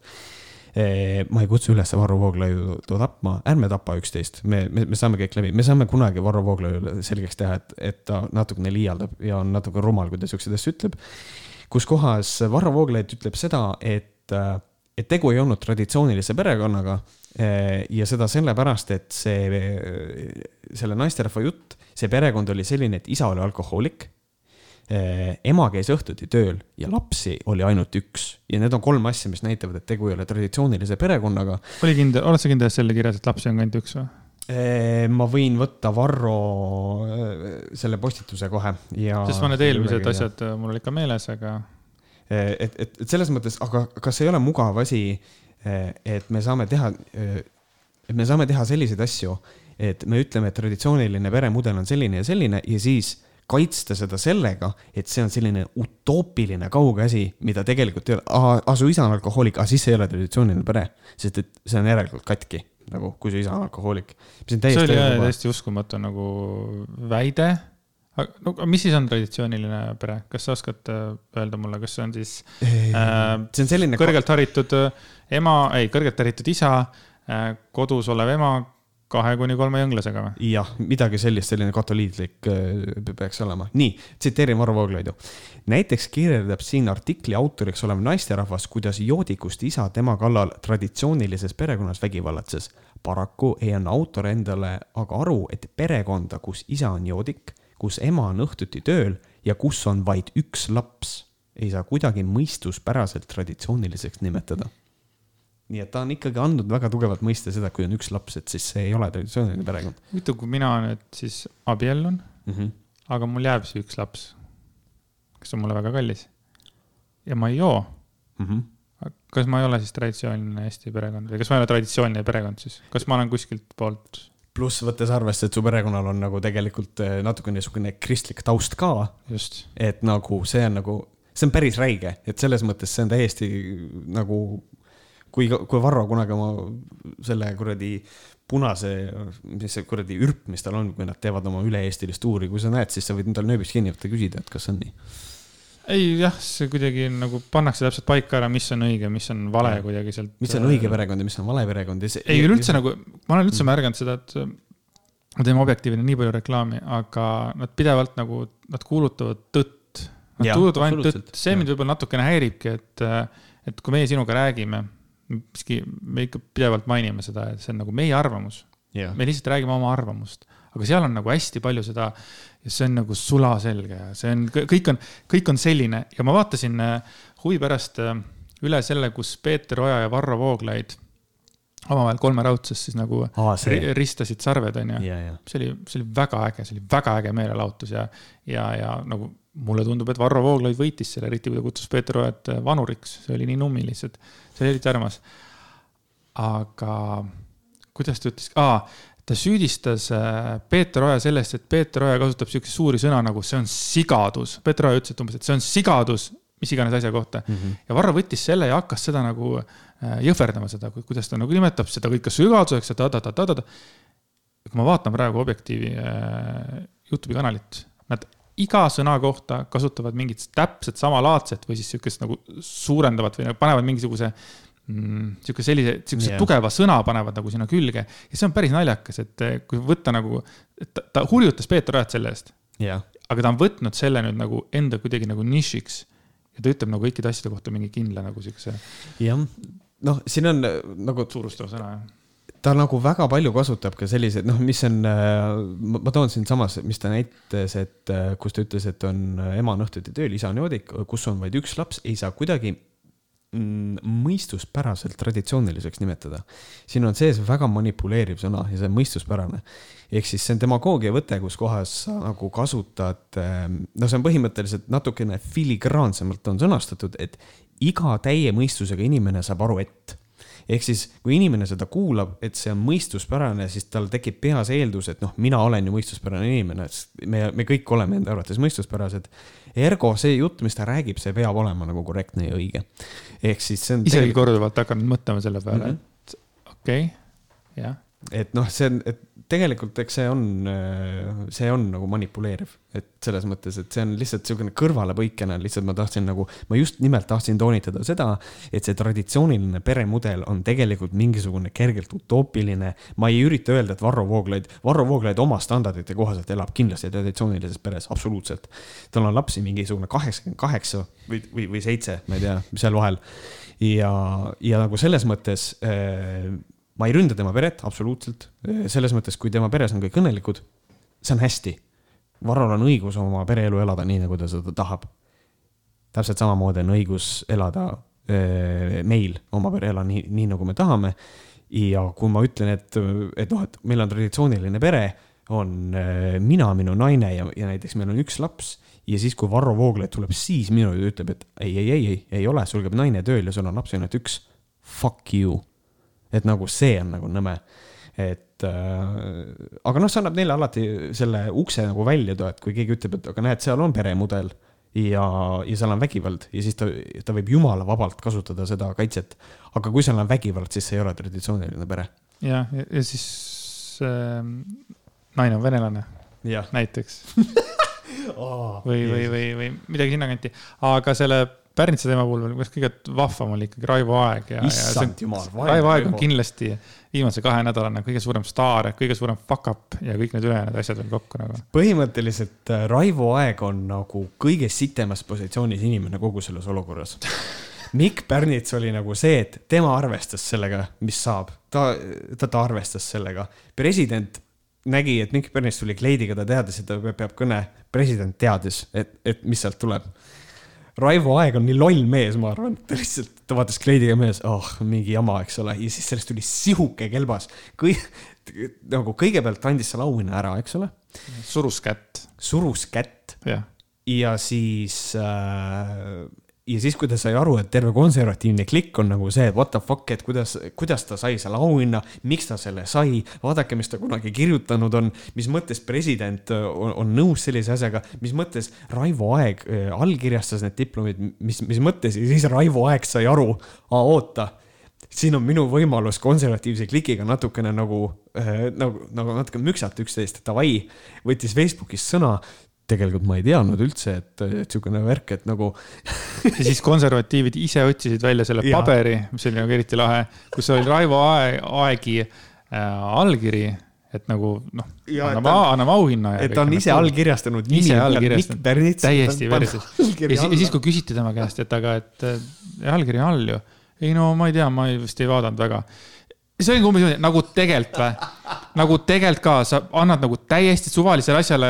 S1: ma ei kutsu üles Varro Vooglaiu tapma, ärme tapa üksteist, me, me, me saame kõik läbi, me saame kunagi Varro Vooglaiule selgeks teha, et, et ta natukene liialdab ja on natuke rumal, kui ta siukseid asju ütleb. kus kohas Varro Vooglaid ütleb seda, et, et tegu ei olnud traditsioonilise perekonnaga ja seda sellepärast, et see, selle naisterahva jutt, see perekond oli selline, et isa oli alkohoolik. ema käis õhtuti tööl ja lapsi oli ainult üks ja need on kolm asja, mis näitavad, et tegu ei ole traditsioonilise perekonnaga.
S2: oli kindel, oled sa kindel, et seal oli kirjas, et lapsi on ainult üks või?
S1: Eh, ma võin võtta Varro eh, selle postituse kohe ja.
S2: sest ma need eelmised asjad, mul olid ka meeles, aga
S1: Eh, et, et, et selles mõttes, aga kas ei ole mugav asi, et me saame teha, et me saame teha selliseid asju, et me ütleme, et traditsiooniline peremudel on selline ja selline ja siis kaitsta seda sellega, et see on selline utoopiline kauge asi, mida tegelikult ei ole, aa, su isa on alkohoolik, aga siis see ei ole traditsiooniline pere, sest et see on järelikult katki, nagu kui su isa on alkohoolik. see
S2: oli jah täiesti uskumatu nagu väide. no aga mis siis on traditsiooniline pere, kas sa oskad äh, öelda mulle, kas see on siis äh,
S1: see on selline.
S2: kõrgelt haritud äh, ema, ei, kõrgelt haritud isa, kodus olev ema, kahe kuni kolme jõnglasega või?
S1: jah, midagi sellist, selline katoliitlik äh, peaks olema. nii, tsiteerin Varro Vooglaidu. näiteks kirjeldab siin artikli autoriks olev naisterahvas, kuidas joodikust isa tema kallal traditsioonilises perekonnas vägivallatses. paraku ei anna autor endale aga aru, et perekonda, kus isa on joodik, kus ema on õhtuti tööl ja kus on vaid üks laps, ei saa kuidagi mõistuspäraselt traditsiooniliseks nimetada nii et ta on ikkagi andnud väga tugevalt mõista seda, kui on üks laps, et siis see ei ole traditsiooniline perekond.
S2: huvitav, kui mina nüüd siis abiellun mm, -hmm. aga mul jääb see üks laps, kes on mulle väga kallis ja ma ei joo mm. -hmm. kas ma ei ole siis traditsiooniline Eesti perekond või kas ma ei ole traditsiooniline perekond siis, kas ma olen kuskilt poolt?
S1: pluss võttes arvesse, et su perekonnal on nagu tegelikult eh, natuke niisugune kristlik taust ka. et nagu see on nagu, see on päris räige, et selles mõttes see on täiesti nagu kui, kui Varro kunagi oma selle kuradi punase, mis see kuradi ürp, mis tal on, kui nad teevad oma üle-eestilist tuuri, kui sa näed, siis sa võid endale nööbist kinni võtta ja küsida, et kas on nii.
S2: ei jah, see kuidagi nagu pannakse täpselt paika ära, mis on õige, mis on vale ja. kuidagi sealt.
S1: mis on õige perekond ja mis on vale perekond ja
S2: see. ei, üleüldse nagu, ma olen üldse märganud seda, et me teeme Objektiivile nii palju reklaami, aga nad pidevalt nagu, nad kuulutavad tõtt. Nad kuulutavad ainult tõtt, see mind võib-olla natukene häiribki, et, et kui meie sinuga räägime miski, me ikka pidevalt mainime seda, et see on nagu meie arvamus. Yeah.. me lihtsalt räägime oma arvamust, aga seal on nagu hästi palju seda ja see on nagu sulaselge ja see on, kõik on, kõik on selline. Ja ma vaatasin äh, huvi pärast äh, üle selle, kus Peeter Oja ja Varro Vooglaid omavahel kolmeraudses siis nagu Aa, ristasid sarved, onju. See oli, see oli väga äge, see oli väga äge meelelahutus ja, ja, ja nagu mulle tundub, et Varro Vooglaid võitis selle, eriti kui ta kutsus Peeter Ojat äh, vanuriks, see oli nii nummi lihtsalt see oli eriti armas. aga kuidas ta ütles ah,, ta süüdistas äh, Peeter Oja sellest, et Peeter Oja kasutab siukseid suuri sõna nagu see on sigadus. Peeter Oja ütles, et umbes, et see on sigadus, mis iganes asja kohta mm. -hmm. ja Varro võttis selle ja hakkas seda nagu äh, jõhverdama seda, kuidas ta nagu nimetab seda kõike sigaduseks ja ta-ta-ta-ta-ta. kui ma vaatan praegu Objektiivi äh, Youtube'i kanalit, nad iga sõna kohta kasutavad mingit täpselt samalaadset või siis sihukest nagu suurendavat või nagu panevad mingisuguse mm, sihuke sellise, sihukese yeah. tugeva sõna panevad nagu sinna külge. ja see on päris naljakas, et eh, kui võtta nagu, ta, ta hurjutas Peeter Ojat selle eest
S1: yeah..
S2: aga ta on võtnud selle nüüd nagu enda kuidagi nagu nišiks. ja ta ütleb nagu kõikide asjade kohta mingi kindla nagu sihukese.
S1: jah, noh, siin on eh, nagu.
S2: suurustava sõna, jah
S1: ta nagu väga palju kasutab ka selliseid, noh, mis on, äh, ma toon siinsamas, mis ta näitas, et äh, kus ta ütles, et on äh, ema on õhtuti tööl, isa on joodik, kus on vaid üks laps, ei saa kuidagi mm, mõistuspäraselt traditsiooniliseks nimetada. siin on sees väga manipuleeriv sõna ja see on mõistuspärane. ehk siis see on demagoogia võte, kus kohas sa nagu kasutad, no see on põhimõtteliselt natukene filigraansemalt on sõnastatud, et iga täie mõistusega inimene saab aru, et ehk siis, kui inimene seda kuulab, et see on mõistuspärane, siis tal tekib peas eeldus, et noh, mina olen ju mõistuspärane inimene, me, me kõik oleme enda arvates mõistuspärased. Ergo see jutt, mis ta räägib, see peab olema nagu korrektne ja õige. ehk siis see on.
S2: isegi tegelikult... korduvalt hakanud mõtlema selle peale mm, -hmm. et okei okay,, jah
S1: et noh, see on, et tegelikult eks see on, see on nagu manipuleeriv, et selles mõttes, et see on lihtsalt niisugune kõrvalepõikena, lihtsalt ma tahtsin nagu, ma just nimelt tahtsin toonitada seda, et see traditsiooniline peremudel on tegelikult mingisugune kergelt utoopiline. ma ei ürita öelda, et Varro Vooglaid, Varro Vooglaid oma standardite kohaselt elab kindlasti traditsioonilises peres, absoluutselt. tal on lapsi mingisugune kaheksakümmend kaheksa või, või, või seitse, ma ei tea, seal vahel. ja, ja nagu selles mõttes äh, ma ei ründa tema peret, absoluutselt. selles mõttes, kui tema peres on kõik õnnelikud, see on hästi. Varrol on õigus oma pereelu elada nii, nagu ta seda tahab. täpselt samamoodi on õigus elada äh, meil oma pereelu nii, nii nagu me tahame. ja kui ma ütlen, et, et noh, et meil on traditsiooniline pere, on äh, mina, minu naine ja, ja näiteks meil on üks laps ja siis, kui Varro Vooglaid tuleb siis minu ütleb, et ei, ei, ei, ei, ei ole, sul käib naine tööl ja sul on lapsi ainult üks. Fuck you et nagu see on nagu nõme. et äh, aga noh, see annab neile alati selle ukse nagu välja, et kui keegi ütleb, et aga näed, seal on peremudel ja, ja seal on vägivald ja siis ta, ta võib jumala vabalt kasutada seda kaitset. aga kui seal on vägivald, siis see ei ole traditsiooniline pere.
S2: jah, ja, ja siis äh, naine on venelane. näiteks oh, või, või, või, või midagi sinnakanti, aga selle Pärnitsa teema puhul veel kõige vahvam oli ikkagi Raivo Aeg ja,
S1: issand jumal,
S2: Raivo Aeg on kindlasti viimase kahe nädalana kõige suurem staar, kõige suurem fuck up ja kõik need ülejäänud asjad veel kokku nagu.
S1: põhimõtteliselt äh, Raivo Aeg on nagu kõige sitemas positsioonis inimene kogu selles olukorras. Mikk Pärnits oli nagu see, et tema arvestas sellega, mis saab, ta, ta, ta arvestas sellega. president nägi, et Mikk Pärnits tuli kleidiga, ta teadis, et ta peab kõne, president teadis, et, et mis sealt tuleb. Raivo Aeg on nii loll mees, ma arvan, ta lihtsalt, ta vaatas kleidiga mees, oh, mingi jama, eks ole, ja siis sellest tuli sihuke kelbas. kõik, nagu kõigepealt andis selle auhinna ära, eks ole.
S2: Surus kätt,
S1: surus kätt. Ja siis äh,, ja siis, kui ta sai aru, et terve konservatiivne klikk on nagu see, et what the fuck, et kuidas, kuidas ta sai selle auhinna, miks ta selle sai, vaadake, mis ta kunagi kirjutanud on, mis mõttes president äh, on, on nõus sellise asjaga, mis mõttes Raivo Aeg äh, allkirjastas need diplomid, mis, mis mõttes ja siis Raivo Aeg sai aru, aa oota siin on minu võimalus konservatiivse klikiga natukene nagu äh,, nagu, nagu natuke müksata üksteist, davai, võttis Facebookis sõna. tegelikult ma ei teadnud üldse, et, et sihukene värk, et nagu
S2: ja siis konservatiivid ise otsisid välja selle
S1: Jaa.
S2: paberi, mis oli nagu eriti lahe, kus oli Raivo Ae- Aegi äh, allkiri, et nagu noh,
S1: Ja,
S2: anname anname auhinna.
S1: et ta on ise. allkirjastanud.
S2: ise allkirjastanud, täiesti versus. ja ja siis, kui küsiti tema käest, et aga, et äh, allkiri on all ju. ei no ma ei tea, ma ei- vist ei vaadanud väga. see oli umbes niimoodi, nagu tegelikult või? nagu tegelikult ka, sa annad nagu täiesti suvalisele asjale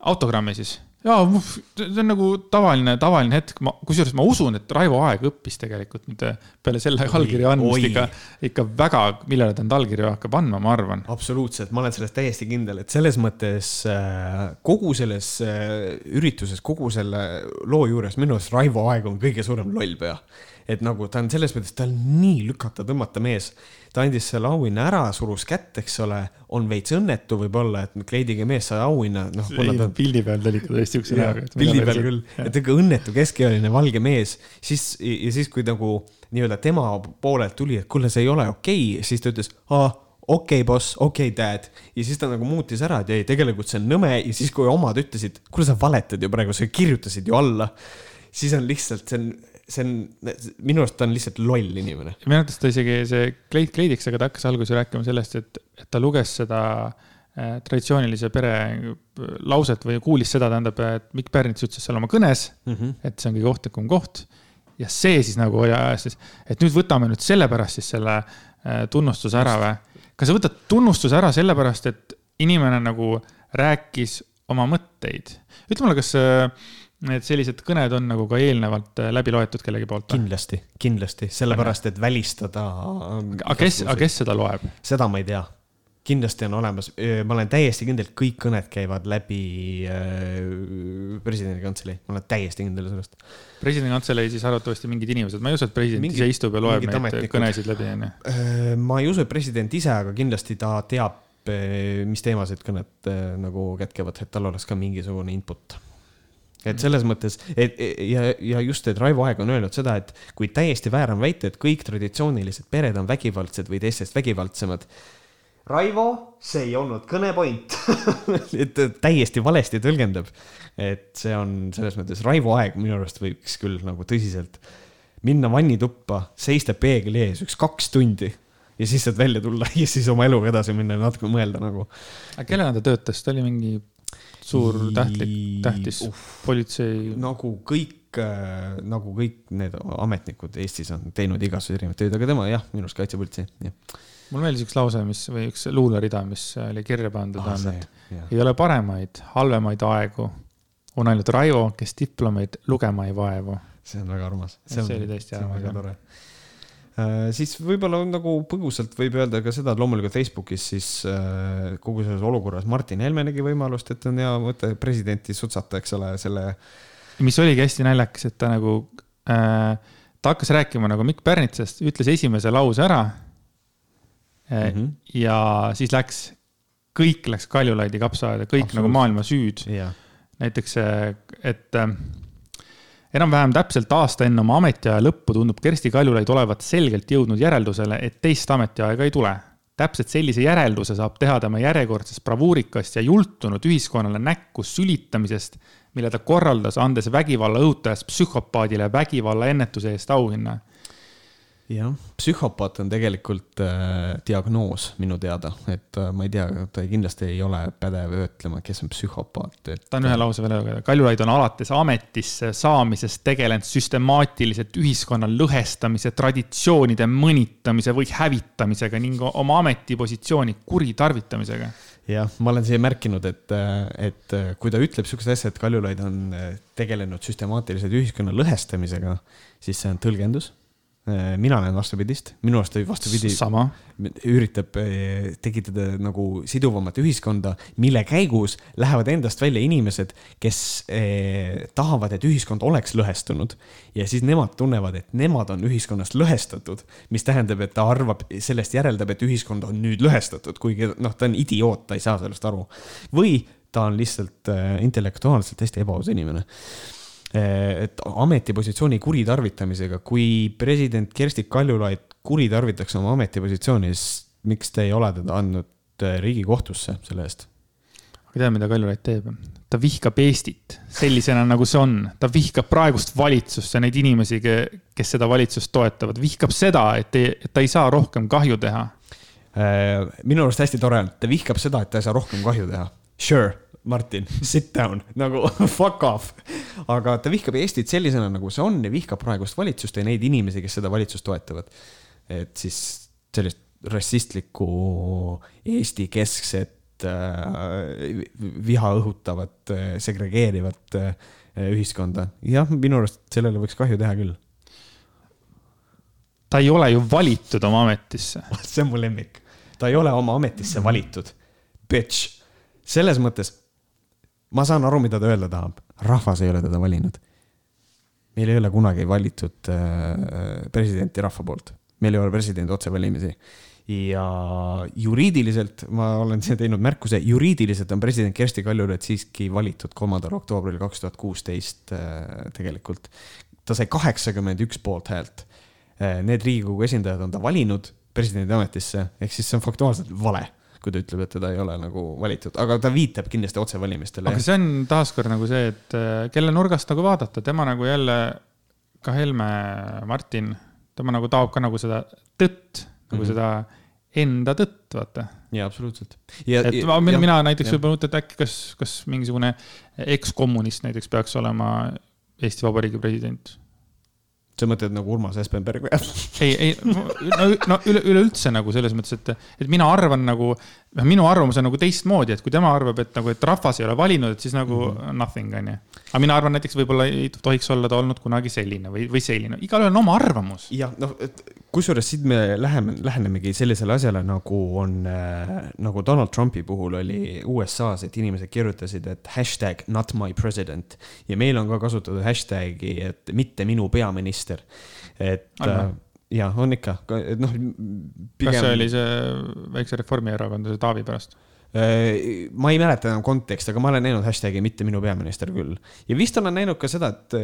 S2: autogrammi siis. jaa, see on nagu tavaline, tavaline hetk, ma, kusjuures ma usun, et Raivo Aeg õppis tegelikult nüüd äh, peale selle allkirja andmist ikka, ikka väga, millele ta nüüd allkirju hakkab andma, ma arvan.
S1: absoluutselt, ma olen selles täiesti kindel, et selles mõttes äh, kogu selles äh, ürituses, kogu selle loo juures minu arust Raivo Aeg on kõige suurem lollpea. et nagu ta on selles mõttes, ta on nii lükata-tõmmata mees. Ta andis selle auhinna ära, surus kätt, eks ole, on veits õnnetu võib-olla, et kleidiga mees sai auhinna, noh.
S2: pildi peal ta oli ikka tõesti siukse näoga.
S1: pildi peal küll, et ikka õnnetu keskealine valge mees, siis ja siis, kui nagu nii-öelda tema poolelt tuli, et kuule, see ei ole okei okay,, siis ta ütles, aa, okei okay,, boss, okei okay,, dad. ja siis ta nagu muutis ära, et ei, tegelikult see on nõme ja siis, kui omad ütlesid, kuule, sa valetad ju praegu, sa kirjutasid ju alla, siis on lihtsalt, see on, see on, minu arust ta on lihtsalt loll inimene.
S2: arvates ta isegi see kleid kleidiks, aga ta hakkas alguses rääkima sellest, et, et ta luges seda äh, traditsioonilise pere äh, lauset või kuulis seda, tähendab, et Mikk Pärnits ütles seal oma kõnes,
S1: Mm -hmm.
S2: et see on kõige ohtlikum koht. ja see siis nagu oli ajas siis, et nüüd võtame nüüd sellepärast siis selle äh, tunnustuse ära või? kas sa võtad tunnustuse ära sellepärast, et inimene nagu rääkis oma mõtteid? ütle mulle, kas äh, need sellised kõned on nagu ka eelnevalt äh, läbi loetud kellegi poolt?
S1: kindlasti, kindlasti, sellepärast et välistada.
S2: aga kes, aga kes seda loeb?
S1: seda ma ei tea. kindlasti on olemas, ma olen täiesti kindel, et kõik kõned käivad läbi äh, presidendi kantselei, ma olen täiesti kindel sellest.
S2: presidendi kantselei siis arvatavasti mingid inimesed, ma ei usu, et president
S1: Mingid-
S2: ise istub ja loeb neid
S1: ametnikud.
S2: kõnesid läbi, onju.
S1: Äh, ma ei usu, et president ise, aga kindlasti ta teab, mis teemasid kõned äh, nagu kätkevad, et tal oleks ka mingisugune input. Et selles mõttes, et ja, ja just, et Raivo Aeg on öelnud seda, et kui täiesti väär on väita, et kõik traditsioonilised pered on vägivaldsed või teistest vägivaldsemad. Raivo, see ei olnud kõne point et täiesti valesti tõlgendab. et see on selles mõttes Raivo Aeg minu arust võiks küll nagu tõsiselt minna vannituppa, seista peegli ees üks kaks tundi ja siis saad välja tulla ja siis oma eluga edasi minna ja natuke mõelda nagu.
S2: aga kellena ta töötas, ta oli mingi suur tähtlik, tähtis
S1: Uh,
S2: politsei.
S1: nagu kõik äh,, nagu kõik need ametnikud Eestis on teinud igasuguseid erinevaid töid, aga tema jah, minu arust kaitsepolitsei, jah.
S2: mulle meeldis üks lause, mis või üks luulerida, mis oli kirja pandud,
S1: Ah,
S2: on, et ei ole paremaid, halvemaid aegu. on ainult Raivo, kes diplomeid lugema ei vaevu.
S1: see on väga armas.
S2: See oli tõesti armas, jah.
S1: tore. Siis võib-olla nagu põgusalt võib öelda ka seda, et loomulikult Facebookis siis äh, kogu selles olukorras Martin Helme nägi võimalust, et on hea mõte presidenti sutsata, eks ole, selle
S2: mis oligi hästi naljakas, et ta nagu äh,, ta hakkas rääkima nagu Mikk Pärnitsast, ütles esimese lause ära äh,.
S1: Mhm.
S2: ja siis läks, kõik läks Kaljulaidi kapsaaeda, kõik
S1: Absoluutselt.
S2: nagu maailma süüd. näiteks, et äh, enam-vähem täpselt aasta enne oma ametiaja lõppu tundub Kersti Kaljulaid olevat selgelt jõudnud järeldusele, et teist ametiaega ei tule. täpselt sellise järelduse saab teha tema järjekordsest bravuurikast ja jultunud ühiskonnale näkku sülitamisest, mille ta korraldas, andes vägivalla õhutajast psühhopaadile vägivalla ennetuse eest auhinna
S1: jah, psühhopaat on tegelikult äh, diagnoos minu teada, et äh, ma ei tea, ta kindlasti ei ole pädev ütlema, kes on psühhopaat, et.
S2: ta on ühe lause veel öelda, Kaljulaid on alates ametisse saamisest tegelenud süstemaatiliselt ühiskonna lõhestamise, traditsioonide mõnitamise või hävitamisega ning oma ametipositsiooni kuritarvitamisega
S1: jah, ma olen siia märkinud, et, et kui ta ütleb sihukest asja, et Kaljulaid on tegelenud süstemaatiliselt ühiskonna lõhestamisega, siis see on tõlgendus Äh, mina näen vastupidist, minu arust vastupidi. üritab äh, tekitada nagu siduvamat ühiskonda, mille käigus lähevad endast välja inimesed, kes eh, tahavad, et ühiskond oleks lõhestunud. ja siis nemad tunnevad, et nemad on ühiskonnast lõhestatud, mis tähendab, et ta arvab, sellest järeldab, et ühiskond on nüüd lõhestatud, kuigi noh, ta on idioot, ta ei saa sellest aru. või ta on lihtsalt intellektuaalselt hästi ebaaus inimene et ametipositsiooni kuritarvitamisega, kui president Kersti Kaljulaid kuritarvitaks oma ametipositsiooni, siis miks te ei ole teda andnud eh, Riigikohtusse selle eest?
S2: aga tead, mida Kaljulaid teeb? ta vihkab Eestit sellisena, nagu see on, ta vihkab praegust valitsust ja neid inimesi, kes seda valitsust toetavad, vihkab seda, et, et ta ei saa rohkem kahju teha.
S1: Eh, minu arust hästi tore on, ta vihkab seda, et ta ei saa rohkem kahju teha. Sure, Martin, sit down, nagu fuck off. aga ta vihkab Eestit sellisena, nagu see on ja vihkab praegust valitsust ja neid inimesi, kes seda valitsust toetavad. et siis sellist rassistlikku Eesti-keskset äh, viha õhutavat äh,, segregeerivat äh, ühiskonda. jah, minu arust sellele võiks kahju teha küll.
S2: ta ei ole ju valitud oma ametisse
S1: see on mu lemmik. ta ei ole oma ametisse valitud. Bitch selles mõttes ma saan aru, mida ta öelda tahab, rahvas ei ole teda valinud. meil ei ole kunagi valitud äh, presidenti rahva poolt, meil ei ole presidendi otsevalimisi ja juriidiliselt ma olen siin teinud märkuse, juriidiliselt on president Kersti Kaljulaid siiski valitud kolmandal oktoobril kaks tuhat kuusteist äh, tegelikult. ta sai kaheksakümmend üks poolthäält. Äh, need Riigikogu esindajad on ta valinud presidendi ametisse, ehk siis see on faktuaalselt vale kui ta ütleb, et teda ei ole nagu valitud, aga ta viitab kindlasti otsevalimistele.
S2: aga see on taaskord nagu see, et äh, kelle nurgast nagu vaadata, tema nagu jälle, ka Helme, Martin, tema nagu taob ka nagu seda tõtt, nagu mm -hmm. seda enda tõtt, vaata.
S1: jaa, absoluutselt.
S2: et ja, mina, mina näiteks võib-olla mõtlen, et äkki kas, kas mingisugune ekskommunist näiteks peaks olema Eesti Vabariigi president
S1: sa mõtled nagu Urmas Espenberg või?
S2: ei, ei, no, no üle, üleüldse nagu selles mõttes, et, et mina arvan nagu, noh, minu arvamus on nagu teistmoodi, et kui tema arvab, et nagu, et rahvas ei ole valinud, et siis nagu mm -hmm. nothing, on ju. aga mina arvan näiteks võib-olla ei tohiks olla ta olnud kunagi selline või, või selline, igalühel on oma arvamus.
S1: jah, noh, et kusjuures siit me läheme, lähenemegi sellisele asjale, nagu on äh,, nagu Donald Trumpi puhul oli USA-s, et inimesed kirjutasid, et hashtag not my president ja meil on ka kasutatud hashtag'i, et mitte minu peaminister. et äh, jah, on ikka, noh.
S2: kas see oli see väikse Reformierakondlase Taavi pärast?
S1: Äh, ma ei mäleta enam konteksti, aga ma olen näinud hashtag'i mitte minu peaminister küll. ja vist olen näinud ka seda, et,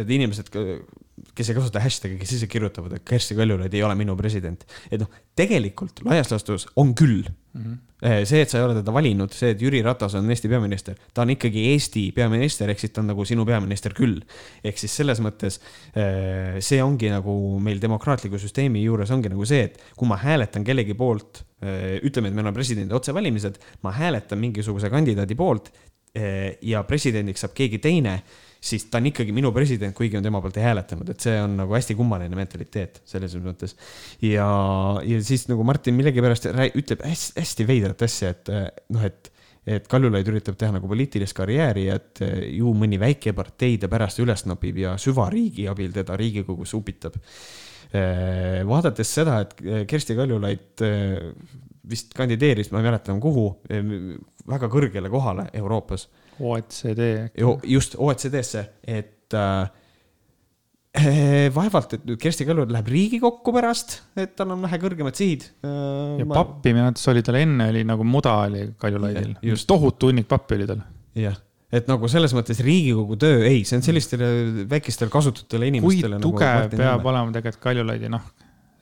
S1: et inimesed, kes ei kasuta hashtag'i, kes ise kirjutavad, et Kersti Kaljulaid ei ole minu president. et noh, tegelikult laias laastus on küll mm. -hmm see, et sa ei ole teda valinud, see, et Jüri Ratas on Eesti peaminister, ta on ikkagi Eesti peaminister, ehk siis ta on nagu sinu peaminister küll. ehk siis selles mõttes eh, see ongi nagu meil demokraatliku süsteemi juures ongi nagu see, et kui ma hääletan kellegi poolt, ütleme, et meil on presidendi otsevalimised, ma hääletan mingisuguse kandidaadi poolt ja presidendiks saab keegi teine siis ta on ikkagi minu president, kuigi on tema poolt ei hääletanud, et see on nagu hästi kummaline mentaliteet selles mõttes. ja, ja siis nagu Martin millegipärast ütleb hästi, hästi veidrat asja, et noh, et et Kaljulaid üritab teha nagu poliitilist karjääri, et ju mõni väike partei ta pärast üles nopib ja süvariigi abil teda Riigikogus upitab. Vaadates seda, et Kersti Kaljulaid vist kandideeris, ma ei mäleta enam kuhu, väga kõrgele kohale Euroopas
S2: OECD.
S1: just OECD-sse, et äh, vaevalt, et nüüd Kersti Kaljulaid läheb Riigikokku pärast, et tal on vähe kõrgemad sihid
S2: äh,. ja ma... pappi minu arvates oli tal enne oli nagu muda oli Kaljulaidil, tohutu hunnik pappi oli tal.
S1: jah, et nagu selles mõttes Riigikogu töö, ei, see on sellistele väikestele kasututele inimestele.
S2: kui nagu tugev nagu peab olema tegelikult Kaljulaidi, noh,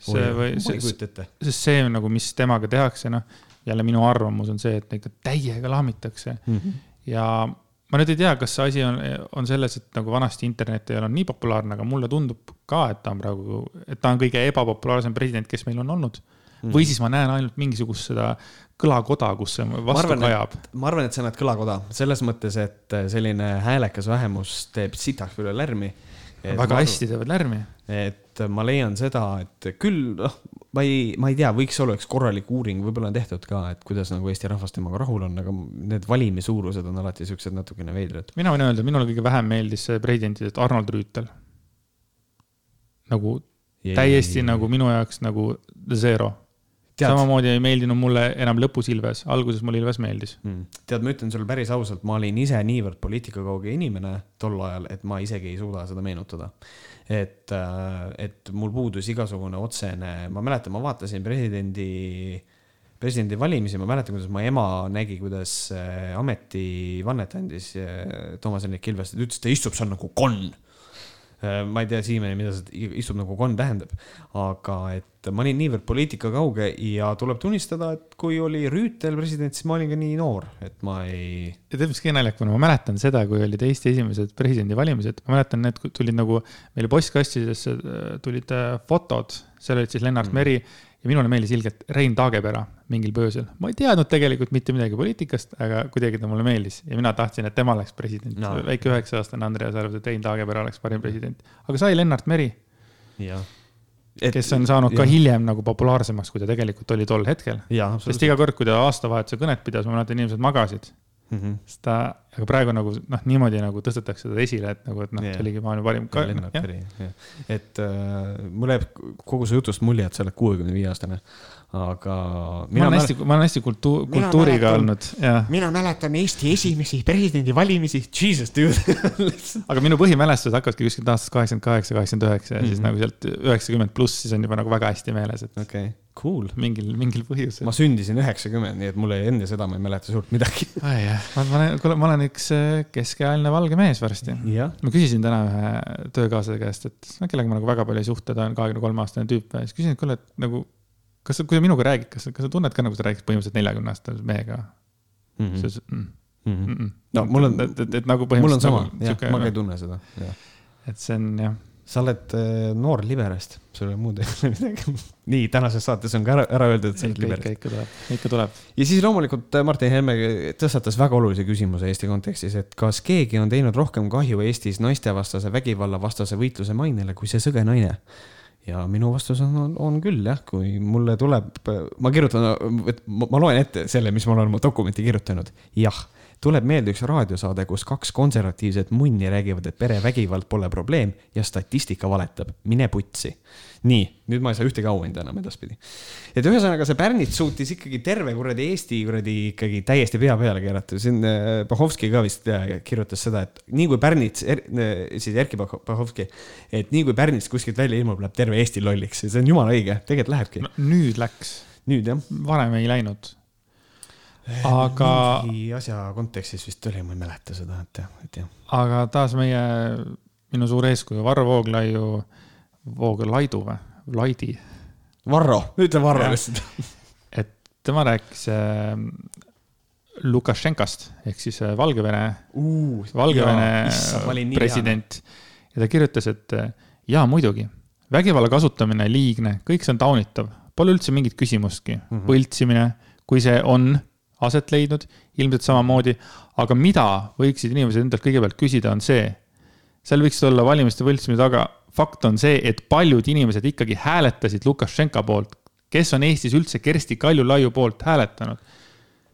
S2: see või,
S1: ette.
S2: sest see on nagu, mis temaga tehakse, noh, jälle minu arvamus on see, et ikka täiega lahmitakse mm. -hmm. ja ma nüüd ei tea, kas see asi on, on selles, et nagu vanasti internet ei olnud nii populaarne, aga mulle tundub ka, et ta on praegu, et ta on kõige ebapopulaarsem president, kes meil on olnud mm.. või siis ma näen ainult mingisugust seda kõlakoda, kus see vastu arvan, kajab.
S1: ma arvan, et sa näed kõlakoda selles mõttes, et selline häälekas vähemus teeb sitaks üle lärmi.
S2: väga hästi teevad lärmi.
S1: et ma leian seda, et küll, noh, ma ei, ma ei tea, võiks olla üks korralik uuring, võib-olla on tehtud ka, et kuidas nagu Eesti rahvas temaga rahul on, aga need valimi suurused on alati siuksed natukene veidrad.
S2: mina võin öelda, minule kõige vähem meeldis presidentidest Arnold Rüütel. nagu Jei. täiesti nagu minu jaoks nagu zero samamoodi ei meeldinud mulle enam lõpus Ilves, alguses mulle Ilves meeldis.
S1: Mm.. tead, ma ütlen sulle päris ausalt, ma olin ise niivõrd poliitikakauge inimene tol ajal, et ma isegi ei suuda seda meenutada. et, äh, et mul puudus igasugune otsene, ma mäletan, ma vaatasin presidendi, presidendivalimisi, ma mäletan, kuidas mu ema nägi, kuidas äh, ametivannet andis äh, Toomas Hendrik Ilves, ta ütles, ta istub seal nagu konn ma ei tea siiamaani, mida see istub nagu konn tähendab, aga et ma olin niivõrd poliitika kauge ja tuleb tunnistada, et kui oli Rüütel president, siis ma olin ka nii noor, et ma ei.
S2: ja tead, mis kõige naljakam on, ma mäletan seda, kui olid Eesti esimesed presidendivalimised, ma mäletan, need tulid nagu meile postkastidesse tulid äh, fotod, seal olid siis Lennart mm. Meri ja minule meeldis ilgelt Rein Taagepera mingil põhjusel. ma ei teadnud tegelikult mitte midagi poliitikast, aga kuidagi ta mulle meeldis ja mina tahtsin, et tema oleks president no.. väike üheksa-aastane Andreas arvas, et Rein Taagepera oleks parim president, aga sai Lennart Meri. Et, kes on saanud ja. ka hiljem nagu populaarsemaks, kui ta tegelikult oli tol hetkel. sest iga kord, kui ta aastavahetuse kõnet pidas, ma mäletan, inimesed magasid mm. -hmm. sest ta, aga praegu nagu noh, niimoodi nagu tõstetakse teda esile, et nagu, et noh yeah., see oligi maailma parim ka,.
S1: et äh, mul jääb kogu su jutust mulje, et sa oled kuuekümne viie aastane aga.
S2: ma olen hästi, ma olen hästi kultuur, kultuuriga olnud, jah.
S1: mina mäletan Eesti esimesi presidendivalimisi, jesus dude
S2: aga minu põhimälestused hakkasidki kuskilt aastast kaheksakümmend kaheksa, kaheksakümmend üheksa ja mm -hmm. siis nagu sealt üheksakümmend pluss, siis on juba nagu väga hästi meeles, et.
S1: okei okay Cool.
S2: mingil, mingil põhjusel.
S1: ma sündisin üheksakümmend, nii et mul enne seda ma ei mäleta suurt midagi.
S2: ma, ma olen, kuule, ma olen üks äh, keskealine valge mees varsti. ma küsisin täna ühe töökaaslase käest, et no kellega ma nagu väga palju ei suhtle, ta on kahekümne kolme aastane tüüp ja siis küsin, et kuule, et nagu. kas sa, kui sa minuga räägid, kas, kas sa tunned ka nagu sa räägiksid põhimõtteliselt neljakümne aastase mehega mm? -hmm. See, mm, mm -hmm.
S1: no mul on,
S2: et, et, et nagu põhimõtteliselt.
S1: mul on sama, jah, ma ka ei tunne seda, jah.
S2: et see on jah
S1: sa oled äh, noor liberast, sul ei ole muud midagi. nii, tänases saates on ka ära, ära öeldud, et sa oled liberast.
S2: ikka tuleb, ikka tuleb.
S1: ja siis loomulikult äh, Martin Helme tõstatas väga olulise küsimuse Eesti kontekstis, et kas keegi on teinud rohkem kahju Eestis naistevastase vägivalla vastase võitluse mainele kui see sõge naine ja minu vastus on, on, on küll jah, kui mulle tuleb, ma kirjutan, ma loen ette selle, mis ma olen oma dokumenti kirjutanud, jah tuleb meelde üks raadiosaade, kus kaks konservatiivset munni räägivad, et perevägivald pole probleem ja statistika valetab. mine putsi. nii, nüüd ma ei saa ühtegi auhinda enam edaspidi. et ühesõnaga see Pärnits suutis ikkagi terve kuradi Eesti kuradi ikkagi täiesti pea peale keerata. siin äh, Pahovski ka vist äh, kirjutas seda, et nii kui Pärnits er,, äh, siis Erkki Pahovski, et nii kui Pärnits kuskilt välja ilmub, läheb terve Eesti lolliks ja see on jumala õige, tegelikult lähebki no,.
S2: nüüd läks.
S1: nüüd jah.
S2: varem ei läinud aga.
S1: mingi asja kontekstis vist oli, ma ei mäleta seda, et jah, et jah.
S2: aga taas meie, minu suur eeskuju, Varro Vooglaiu, Vooglaidu või, Laidi.
S1: Varro, ütle Varro lihtsalt.
S2: et tema rääkis äh, Lukašenkast ehk siis äh, Valgevene uh,, Valgevene issa, president. ja ta kirjutas, et äh, jaa, muidugi, vägivalla kasutamine, liigne, kõik see on taunitav, pole üldse mingit küsimustki mm. -hmm. võltsimine, kui see on aset leidnud, ilmselt samamoodi. aga mida võiksid inimesed endalt kõigepealt küsida, on see, seal võiks olla valimiste võltsimine taga. fakt on see, et paljud inimesed ikkagi hääletasid Lukašenka poolt, kes on Eestis üldse Kersti Kaljulaiu poolt hääletanud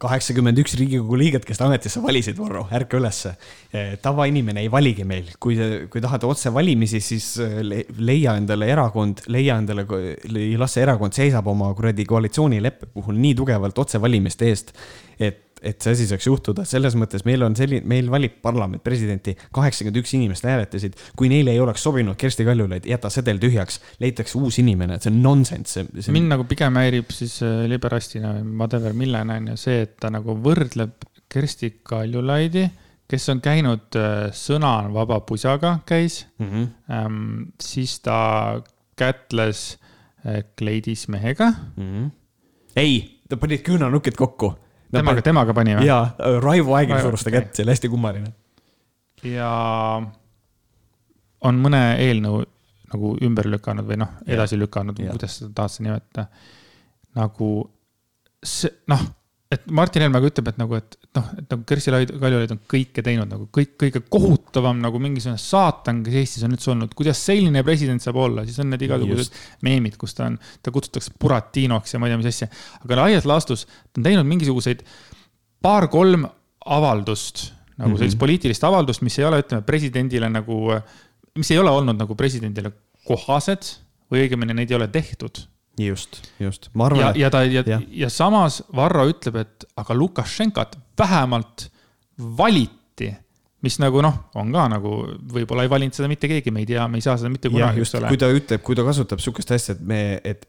S1: kaheksakümmend üks Riigikogu liiget, kes ametisse valisid, Varro, ärka ülesse. tavainimene ei valigi meil, kui, kui tahad otsevalimisi, siis äh, leia endale erakond, leia endale, las see erakond seisab oma kuradi koalitsioonileppe puhul nii tugevalt otsevalimiste eest, et et see asi saaks juhtuda, selles mõttes meil on selline, meil valib parlament presidenti, kaheksakümmend üks inimest hääletasid. kui neile ei oleks sobinud Kersti Kaljulaid, jäta sedel tühjaks, leitakse uus inimene, see on nonsense. See...
S2: mind nagu pigem häirib siis äh, liberastina, whatever, millena on ju see, et ta nagu võrdleb Kersti Kaljulaidi kes on käinud äh, Sõna on vaba pusaga, käis mm. -hmm. Ähm, siis ta kätles kleidis mehega
S1: mm. -hmm. ei, ta panid küünanukid kokku.
S2: Temaga, temaga pani või?
S1: jaa, Raivo Aegil surus ta kätt, see oli hästi kummaline.
S2: ja on mõne eelnõu nagu ümber lükanud või noh, edasi lükanud, kuidas seda tahad sa nimetada. nagu see, noh et Martin Helme ka ütleb, et nagu, et noh, et nagu Kersti Kaljulaid on kõike teinud nagu kõik, kõige kohutavam nagu mingisugune saatan, kes Eestis on üldse olnud. kuidas selline president saab olla, siis on need igasugused meemid, kus ta on, ta kutsutakse Buratinoks ja ma ei tea, mis asja. aga laias laastus ta on teinud mingisuguseid paar-kolm avaldust, nagu mm -hmm. sellist poliitilist avaldust, mis ei ole, ütleme presidendile nagu, mis ei ole olnud nagu presidendile kohased või õigemini neid ei ole tehtud
S1: just, just, ma arvan.
S2: ja, ja ta ja, ja. ja samas Varro ütleb, et aga Lukašenkat vähemalt valiti mis nagu noh, on ka nagu, võib-olla ei valinud seda mitte keegi, me ei tea, me ei saa seda mitte kunagi,
S1: eks ole. kui ta ütleb, kui ta kasutab sihukest asja, et me, et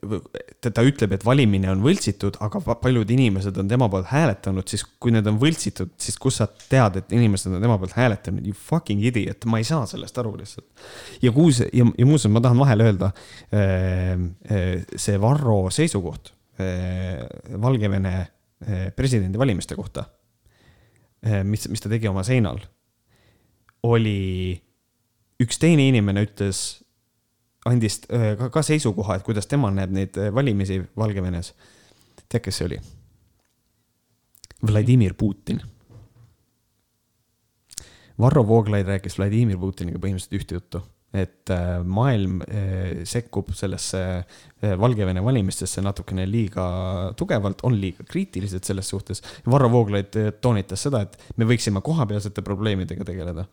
S1: ta ütleb, et valimine on võltsitud, aga paljud inimesed on tema poolt hääletanud, siis kui need on võltsitud, siis kust sa tead, et inimesed on tema poolt hääletanud, you fucking idiot, ma ei saa sellest aru lihtsalt. ja kuus, ja, ja muuseas, ma tahan vahele öelda, äh, äh, see Varro seisukoht äh, Valgevene presidendivalimiste kohta, mis, mis ta tegi oma seinal oli, üks teine inimene ütles, andis ka, ka seisukoha, et kuidas tema näeb neid valimisi Valgevenes. tead, kes see oli? Vladimir Putin. Varro Vooglaid rääkis Vladimir Putiniga põhimõtteliselt ühte juttu et maailm sekkub sellesse Valgevene valimistesse natukene liiga tugevalt, on liiga kriitilised selles suhtes. Varro Vooglaid toonitas seda, et me võiksime kohapealsete probleemidega tegeleda,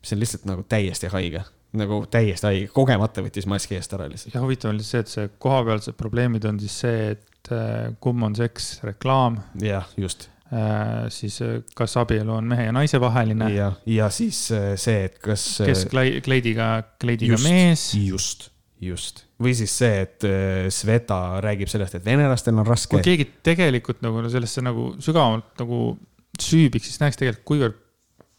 S1: mis on lihtsalt nagu täiesti haige nagu täiesti haige, kogemata võttis maski eest ära lihtsalt.
S2: ja huvitav on lihtsalt see, et see kohapealsed probleemid on siis see, et kumm on seks reklaam.
S1: jah, just
S2: Äh, siis äh, kas abielu on mehe ja naise vaheline.
S1: ja, ja siis äh, see, et kas.
S2: kes kleidiga, kleidiga just, mees.
S1: just, just. või siis see, et Sveta räägib sellest, et venelastel on raske.
S2: kui keegi tegelikult nagu sellesse nagu sügavamalt nagu süübiks, siis näeks tegelikult, kuivõrd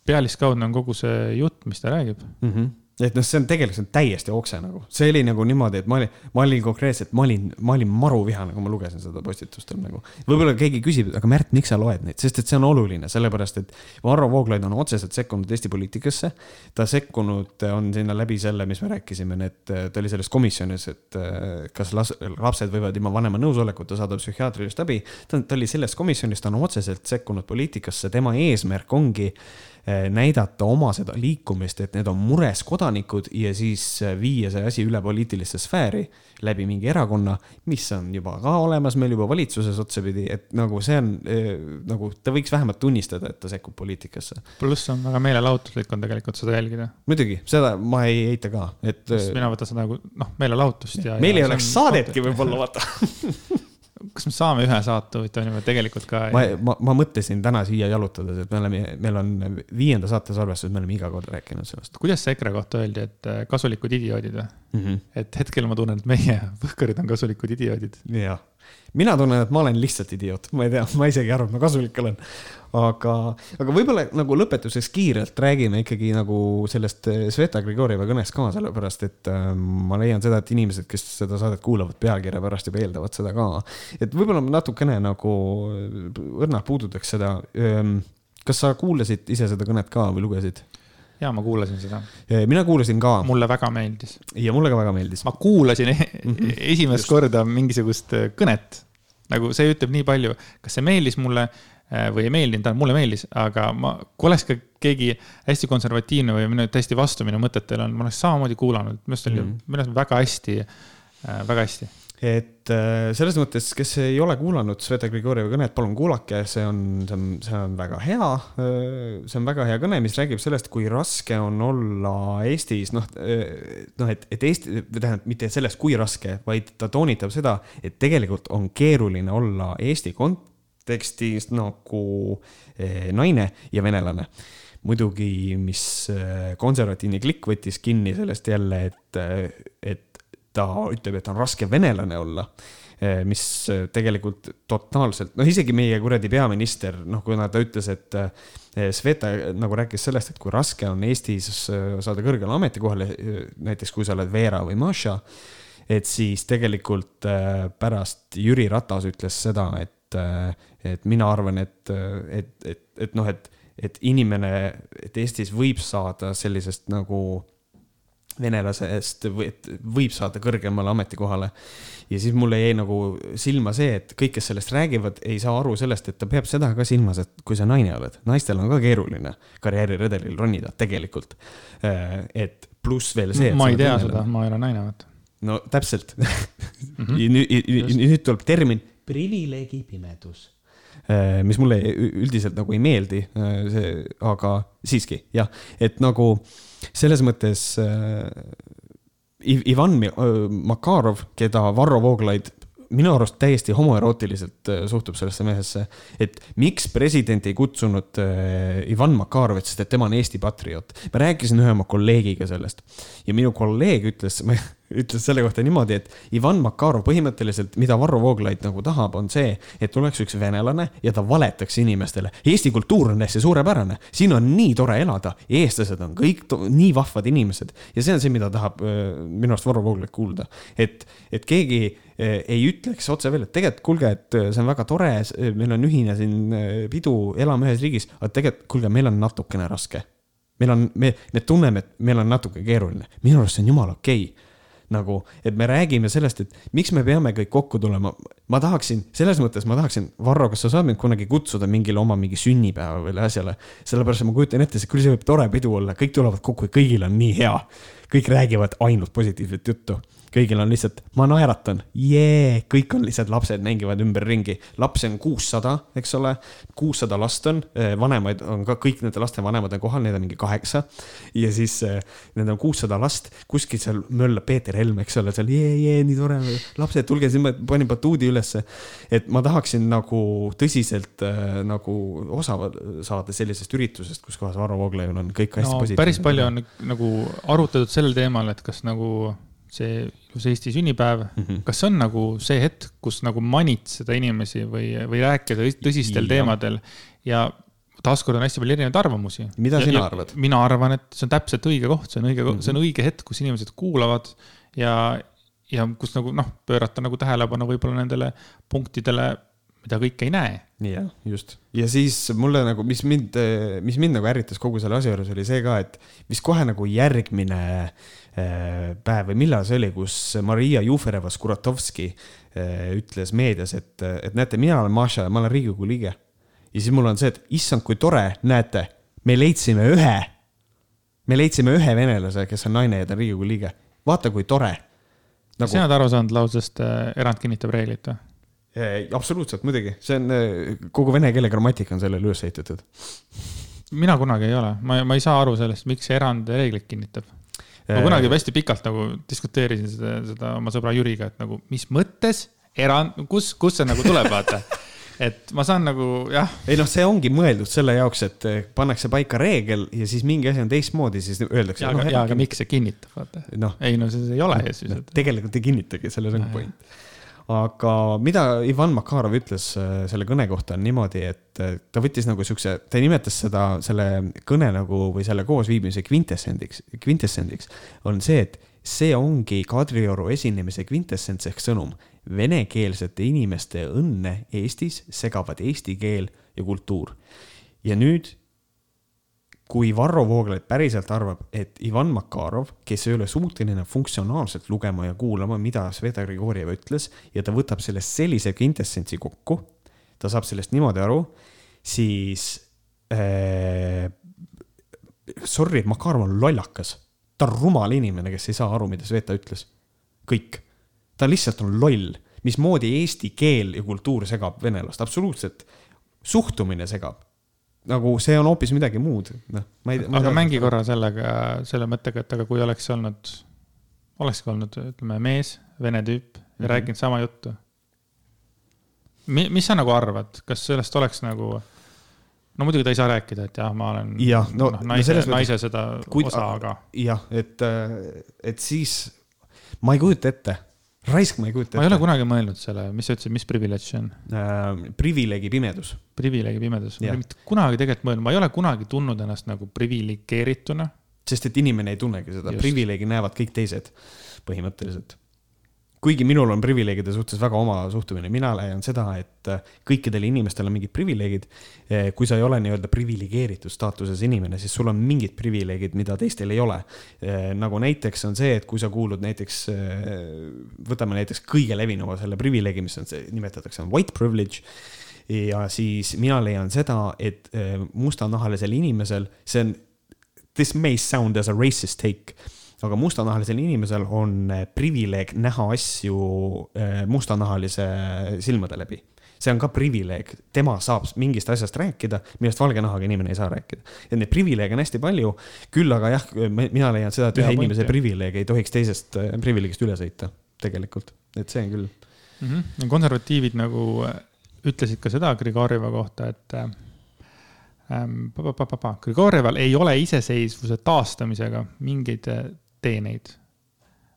S2: pealiskaudne on kogu see jutt, mis ta räägib
S1: mm. -hmm et noh, see on tegelikult, see on täiesti okse nagu, see oli nagu niimoodi, et ma olin, ma olin konkreetselt, ma olin, ma olin maruvihane, kui ma lugesin seda postitust nagu. võib-olla keegi küsib, aga Märt, miks sa loed neid, sest et see on oluline, sellepärast et Varro Vooglaid on otseselt sekkunud Eesti poliitikasse. ta sekkunud on sinna läbi selle, mis me rääkisime, need, ta oli selles komisjonis, et eh, kas las, lapsed võivad ilma vanema nõusolekuta saada psühhiaatrilist abi. ta, ta oli selles komisjonis, ta on otseselt sekkunud poliitikasse, tema eesmärk ongi Eh, näidata oma seda liikumist, et need on mures kodanikud ja siis eh, viia see asi üle poliitilisse sfääri läbi mingi erakonna, mis on juba ka olemas meil juba valitsuses otsapidi, et nagu see on eh, nagu ta võiks vähemalt tunnistada, et ta sekkub poliitikasse.
S2: pluss on väga meelelahutuslik on tegelikult seda jälgida.
S1: muidugi, seda ma ei eita ka, et.
S2: mina võtan seda nagu noh, meelelahutust ja.
S1: meil ja ei oleks saadetki võib-olla vaata
S2: kas me saame ühe saate huvitav niimoodi tegelikult ka?
S1: ma, ma, ma mõtlesin täna siia jalutades, et me oleme, meil on viienda saate salvestus, me oleme iga kord rääkinud sellest.
S2: kuidas see EKRE kohta öeldi, et äh, kasulikud idioodid või mm? -hmm. et hetkel ma tunnen, et meie võhkarid on kasulikud idioodid.
S1: jah, mina tunnen, et ma olen lihtsalt idioot, ma ei tea, ma isegi ei arva, et ma kasulik olen aga, aga võib-olla nagu lõpetuseks kiirelt räägime ikkagi nagu sellest eh, Sveta Grigorjeva kõnest ka, sellepärast et äh, ma leian seda, et inimesed, kes seda saadet kuulavad pealkirja pärast juba eeldavad seda ka. et võib-olla natukene nagu õrnalt puudutaks seda. Ehm, kas sa kuulasid ise seda kõnet ka või lugesid?
S2: ja ma kuulasin seda.
S1: Eh, mina kuulasin ka.
S2: mulle väga meeldis.
S1: ja mulle ka väga meeldis.
S2: ma kuulasin mm -hmm. esimest Just. korda mingisugust kõnet, nagu see ütleb nii palju, kas see meeldis mulle Äh, või ei meeldinud, mulle meeldis, aga ma, kui oleks ka keegi hästi konservatiivne või minu täiesti vastu minu mõtetele on, ma oleks samamoodi kuulanud, minu arust oli mm., minu arust väga hästi, äh, väga hästi.
S1: Et äh, selles mõttes, kes ei ole kuulanud Sveta Grigorjevi kõnet, palun kuulake, see on, see on, see on väga hea. see on väga hea kõne, mis räägib sellest, kui raske on olla Eestis, noh, noh, et, et Eesti, tähendab mitte sellest, kui raske, vaid ta toonitab seda, et tegelikult on keeruline olla Eesti kont-, tekstis nagu naine ja venelane. muidugi, mis konservatiivne klikk võttis kinni sellest jälle, et, et ta ütleb, et on raske venelane olla mis tegelikult totaalselt, noh, isegi meie kuradi peaminister, noh, kuna ta ütles, et Sveta nagu rääkis sellest, et kui raske on Eestis saada kõrgele ametikohale, näiteks kui sa oled Veera või Maša et siis tegelikult pärast Jüri Ratas ütles seda, et, et mina arvan, et, et, et, et noh, et, et inimene, et Eestis võib saada sellisest nagu venelasest võib saada kõrgemale ametikohale. ja siis mulle jäi nagu silma see, et kõik, kes sellest räägivad, ei saa aru sellest, et ta peab seda ka silmas, et kui sa naine oled, naistel on ka keeruline karjääriredelil ronida tegelikult. et pluss veel see.
S2: ma ei tea seda, ma ei ole naine, vaata.
S1: no täpselt mm. -hmm. nüüd, nüüd tuleb termin privileegi pimedus mis mulle üldiselt nagu ei meeldi, see, aga siiski jah, et nagu selles mõttes äh, Ivan Makarov, keda Varro Vooglaid minu arust täiesti homoerootiliselt äh, suhtub sellesse mehesse, et miks president ei kutsunud äh, Ivan Makarovit, sest et tema on Eesti patrioot. ma rääkisin ühe oma kolleegiga sellest ja minu kolleeg ütles, ütles selle kohta niimoodi, et Ivan Makarov põhimõtteliselt, mida Varro Vooglaid nagu tahab, on see, et tuleks üks venelane ja ta valetaks inimestele. Eesti kultuur on hästi suurepärane, siin on nii tore elada, eestlased on kõik nii vahvad inimesed. Ja see on see, mida tahab minu arust Varro Vooglaid kuulda. et, et keegi ei ütleks otse välja, et tegelikult kuulge, et see on väga tore, meil on ühine siin pidu, elame ühes riigis, aga tegelikult kuulge, meil on natukene raske. Meil on, me, me tunneme, et meil on natuke keeruline, minu arust see on jumala okei. okay nagu, et me räägime sellest, et miks me peame kõik kokku tulema. ma tahaksin, selles mõttes ma tahaksin, Varro, kas sa saad mind kunagi kutsuda mingile oma mingi sünnipäeva või asjale. sellepärast, et ma kujutan ette, küll see võib tore pidu olla, kõik tulevad kokku ja kõigil on nii hea. kõik räägivad ainult positiivset juttu kõigil on lihtsalt, ma naeratan, jee, kõik on lihtsalt lapsed mängivad ümberringi. lapsi on kuussada, eks ole, kuussada last on, eh, vanemaid on ka, kõik nende laste vanemad on kohal, neid on mingi kaheksa. ja siis eh, need on kuussada last, kuskil seal möllab Peeter Helme, eks ole, seal jee, jee, nii tore, lapsed, tulge, siis ma panin batuudi ülesse. et ma tahaksin nagu tõsiselt äh, nagu osa saada sellisest üritusest, kus kohas Varro Vooglaiul on kõik hästi no, positiivne.
S2: päris palju on nagu arutatud sellel teemal, et kas nagu see ilus Eesti sünnipäev mm, -hmm. kas see on nagu see hetk, kus nagu manitseda inimesi või, või rääkida tõsistel ja. teemadel ja taaskord on hästi palju erinevaid arvamusi.
S1: mida
S2: ja,
S1: sina arvad?
S2: mina arvan, et see on täpselt õige koht, see on õige mm, -hmm. see on õige hetk, kus inimesed kuulavad ja, ja kus nagu noh, pöörata nagu tähelepanu võib-olla nendele punktidele, mida kõik ei näe.
S1: jah, just. ja siis mulle nagu, mis mind, mis mind nagu ärritas kogu selle asja juures, oli see ka, et mis kohe nagu järgmine Äh, päev või millal see oli, kus Maria Jufereva-Skuratovski äh, ütles meedias, et, et näete, mina olen Maša ja ma olen Riigikogu liige. ja siis mul on see, et issand, kui tore, näete, me leidsime ühe, me leidsime ühe venelase, kes on naine ja ta on Riigikogu liige. vaata, kui tore
S2: nagu.... sina oled aru saanud lausest äh, erand kinnitab reeglit või?
S1: absoluutselt, muidugi, see on, kogu vene keele grammatika on sellele üles ehitatud.
S2: mina kunagi ei ole, ma, ma ei saa aru sellest, miks see erand reeglit kinnitab ma kunagi hästi pikalt nagu diskuteerisin seda, seda oma sõbra Jüriga, et nagu mis mõttes erand, kus, kust see nagu tuleb, vaata et ma saan nagu jah.
S1: ei noh, see ongi mõeldud selle jaoks, et eh, pannakse paika reegel ja siis mingi asi on teistmoodi, siis öeldakse.
S2: ja,
S1: no,
S2: aga, aga miks see kinnitab, vaata no.. ei no see ei ole no, siis
S1: no,. tegelikult ei kinnitagi, selles on point aga mida Ivan Makarov ütles äh, selle kõne kohta on niimoodi, et äh, ta võttis nagu siukse, ta nimetas seda, selle kõne nagu või selle koosviibimise kvintessendiks, kvintessendiks on see, et see ongi Kadrioru esinemise kvintessents ehk sõnum. Venekeelsete inimeste õnne Eestis segavad eesti keel ja kultuur. ja nüüd kui Varro Vooglaid päriselt arvab, et Ivan Makarov, kes ei ole suuteline funktsionaalselt lugema ja kuulama, mida Sveta Grigorjev ütles ja ta võtab sellest sellise kvintessentsi kokku, ta saab sellest niimoodi aru, siis äh, sorry, Makarov on lollakas. ta on rumal inimene, kes ei saa aru, mida Sveta ütles. kõik. ta lihtsalt on loll. mismoodi eesti keel ja kultuur segab venelast, absoluutselt. suhtumine segab nagu see on hoopis midagi muud, noh.
S2: aga tea, mängi korra sellega, selle mõttega, et aga kui oleks olnud, olekski olnud, ütleme, mees, vene tüüp ja mm -hmm. rääkinud sama juttu. Mi-, mis sa nagu arvad, kas sellest oleks nagu, no muidugi ta ei saa rääkida, et jah, ma olen
S1: ja, no,
S2: no, naise no, naise seda kui, osa, aga.
S1: jah, et, et siis ma ei kujuta ette raisk, ma ei kujuta ette.
S2: ma ei ole kunagi mõelnud selle, mis sa ütlesid, mis privileeg see on
S1: äh,? privileegi pimedus.
S2: privileegi pimedus, ma ei ole mitte kunagi tegelikult mõelnud, ma ei ole kunagi tundnud ennast nagu priviligeerituna.
S1: sest et inimene ei tunnegi seda, privileegi näevad kõik teised põhimõtteliselt. Kuigi minul on privileegide suhtes väga oma suhtumine, mina leian seda, et äh, kõikidel inimestel on mingid privileegid. Äh, kui sa ei ole nii-öelda priviligeeritud staatuses inimene, siis sul on mingid privileegid, mida teistel ei ole. nagu näiteks on see, et kui sa kuulud näiteks, võtame näiteks kõige levinuma selle privileegi, mis on see, nimetatakse on white privilege ja siis mina leian seda, et mustanahalisel inimesel, see on, this may sound as a racist take aga mustanahalisel inimesel on eh, privileeg näha asju eh, mustanahalise silmade läbi see on ka privileeg, tema saab mingist asjast rääkida, millest valge nahaga inimene ei saa rääkida. et neid privileege on hästi palju, küll aga jah, mina leian seda, et ühe ja, inimese privileeg ei tohiks teisest eh, privileegist üle sõita, tegelikult, et see on küll
S2: mm. -hmm. konservatiivid nagu ütlesid ka seda Grigorjeva kohta, et ähm, Grigorjeval ei ole iseseisvuse taastamisega mingeid teeneid.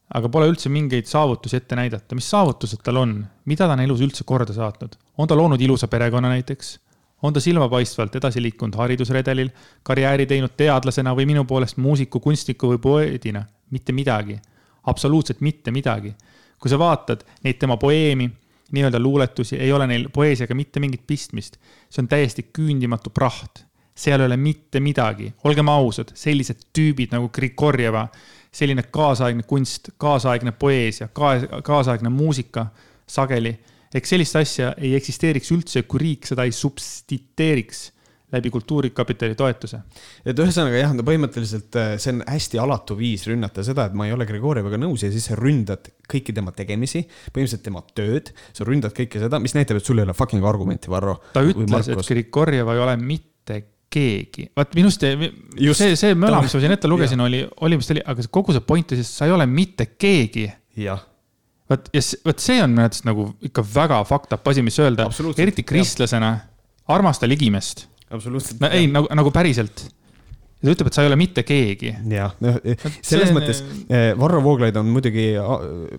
S2: aga pole üldse mingeid saavutusi ette näidata, mis saavutused tal on, mida ta on elus üldse korda saatnud, on ta loonud ilusa perekonna näiteks? on ta silmapaistvalt edasi liikunud haridusredelil, karjääri teinud teadlasena või minu poolest muusiku, kunstniku või poeedina? mitte midagi, absoluutselt mitte midagi. kui sa vaatad neid tema poeemi, nii-öelda luuletusi, ei ole neil poeesiaga mitte mingit pistmist. see on täiesti küündimatu praht seal ei ole mitte midagi, olgem ausad, sellised tüübid nagu Grigorjeva selline kaasaegne kunst, kaasaegne poeesia, kaasaegne muusika sageli. eks sellist asja ei eksisteeriks üldse, kui riik seda ei substiteeriks läbi Kultuurkapitali toetuse.
S1: et ühesõnaga jah, no põhimõtteliselt äh, see on hästi alatu viis rünnata seda, et ma ei ole Grigorjevaga nõus ja siis sa ründad kõiki tema tegemisi, põhimõtteliselt tema tööd, sa ründad kõike seda, mis näitab, et sul ei ole fucking argumenti, Varro.
S2: ta ütles, et Grigorjev ei ole mitte keegi, vaat minust Just, see, see möla, mis ma siin ette lugesin, oli, oli vist oli, aga kogu see point oli siis, sa ei ole mitte keegi.
S1: jah
S2: vot, ja vot see on minu arvates nagu ikka väga fucked up asi, mis öelda, eriti kristlasena, armasta ligimest.
S1: absoluutselt.
S2: no ei, nagu, nagu päriselt. ta ütleb, et sa ei ole mitte keegi.
S1: jah, noh, selles see... mõttes eh, Varro Vooglaid on muidugi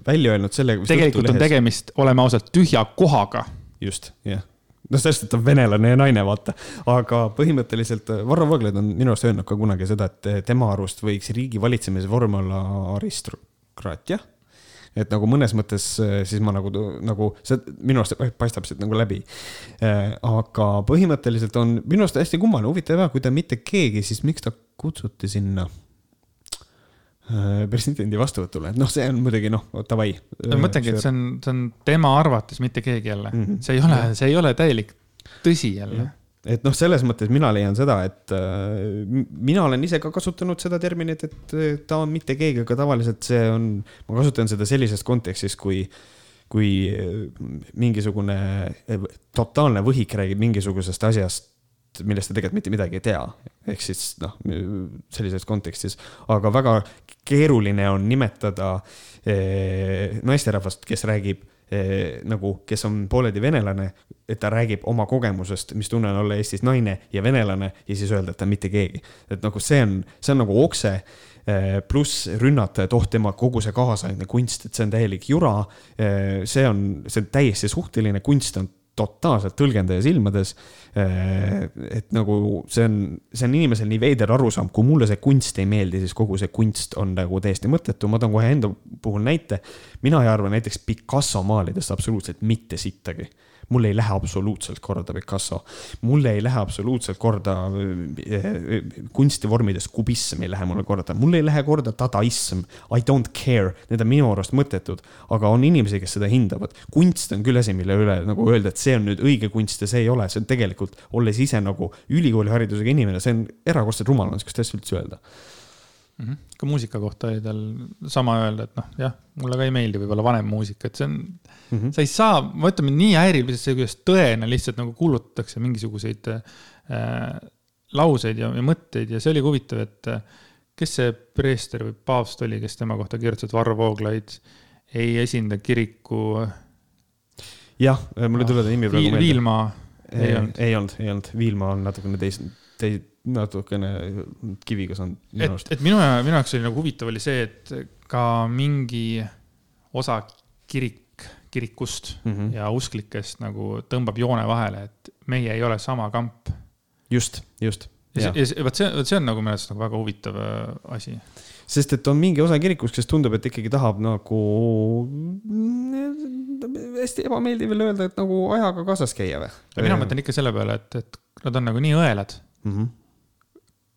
S1: välja öelnud selle.
S2: tegelikult on tegemist, oleme ausad, tühja kohaga.
S1: just, jah noh, sellest, et ta on venelane ja naine, vaata. aga põhimõtteliselt äh, Varro Vooglaid on minu arust öelnud ka kunagi seda, et äh, tema arust võiks riigi valitsemise vorm olla aristokraatia. et nagu mõnes mõttes äh, siis ma nagu, nagu see minu arust paistab siit nagu läbi. aga põhimõtteliselt on minu arust hästi kummaline, huvitav ja kui ta mitte keegi, siis miks ta kutsuti sinna presidendi vastuvõtule, et noh, see on muidugi noh, davai.
S2: ma mõtlengi, et see on, see on tema arvates mitte keegi jälle mm, -hmm. see ei ole, see ei ole täielik tõsi jälle.
S1: et noh, selles mõttes mina leian seda, et äh, mina olen ise ka kasutanud seda terminit, et ta on mitte keegi, aga tavaliselt see on, ma kasutan seda sellises kontekstis, kui kui mingisugune totaalne võhik räägib mingisugusest asjast millest ta tegelikult mitte midagi ei tea. ehk siis noh, sellises kontekstis, aga väga keeruline on nimetada eh, naisterahvast, kes räägib eh, nagu, kes on pooleldi venelane, et ta räägib oma kogemusest, mis tunne on olla Eestis naine ja venelane ja siis öelda, et ta on mitte keegi. et nagu see on, see on nagu okse eh, pluss rünnata, et oh, tema kogu see kaasaegne kunst, et see on täielik jura. See on, see on täiesti suhteline, kunst on totaalselt tõlgendaja silmades. Äh, et nagu see on, see on inimesel nii veider arusaam, kui mulle see kunst ei meeldi, siis kogu see kunst on nagu täiesti mõttetu, ma toon kohe enda puhul näite. mina ei arva näiteks Picasso maalidest absoluutselt mitte sittagi mulle ei lähe absoluutselt korda Picasso. mulle ei lähe absoluutselt korda eh, eh, kunstivormides kubism ei lähe mulle korda, mulle ei lähe korda dadaism. I don't care, need on minu arust mõttetud, aga on inimesi, kes seda hindavad. kunst on küll asi, mille üle nagu öelda, et see on nüüd õige kunst ja see ei ole, see on tegelikult, olles ise nagu ülikooliharidusega inimene, see on erakordselt rumal on sihukest asja üldse öelda
S2: mm. -hmm. ka muusika kohta oli tal sama öelda, et noh, jah, mulle ka ei meeldi võib-olla vanem muusika, et see on mm, -hmm. sa ei saa, ma ütlen, nii häiriv lihtsalt see, kuidas tõena lihtsalt nagu kuulutatakse mingisuguseid äh, lauseid ja, ja mõtteid ja see oli huvitav, et äh, kes see preester või paavst oli, kes tema kohta kirjutas, et Varro Vooglaid ei esinda kiriku.
S1: jah, mul ei tule ta nimi praegu
S2: meelde. Viilma
S1: ei olnud. ei olnud, ei olnud, Viilma on natukene teis-, teis-, natukene kiviga saanud.
S2: et, et minu, minu jaoks oli nagu huvitav oli see, et ka mingi osa kirik, kirikust mm -hmm. ja usklikest nagu tõmbab joone vahele, et meie ei ole sama kamp.
S1: just, just.
S2: ja, ja vot see, vot see on nagu minu arust nagu väga huvitav äh, asi
S1: sest et on mingi osa kirikust, kes tundub, et ikkagi tahab nagu hästi ebameeldiv veel öelda, et nagu ajaga kaasas käia või?
S2: mina mõtlen ikka selle peale, et, et nad on nagu nii õelad mm. -hmm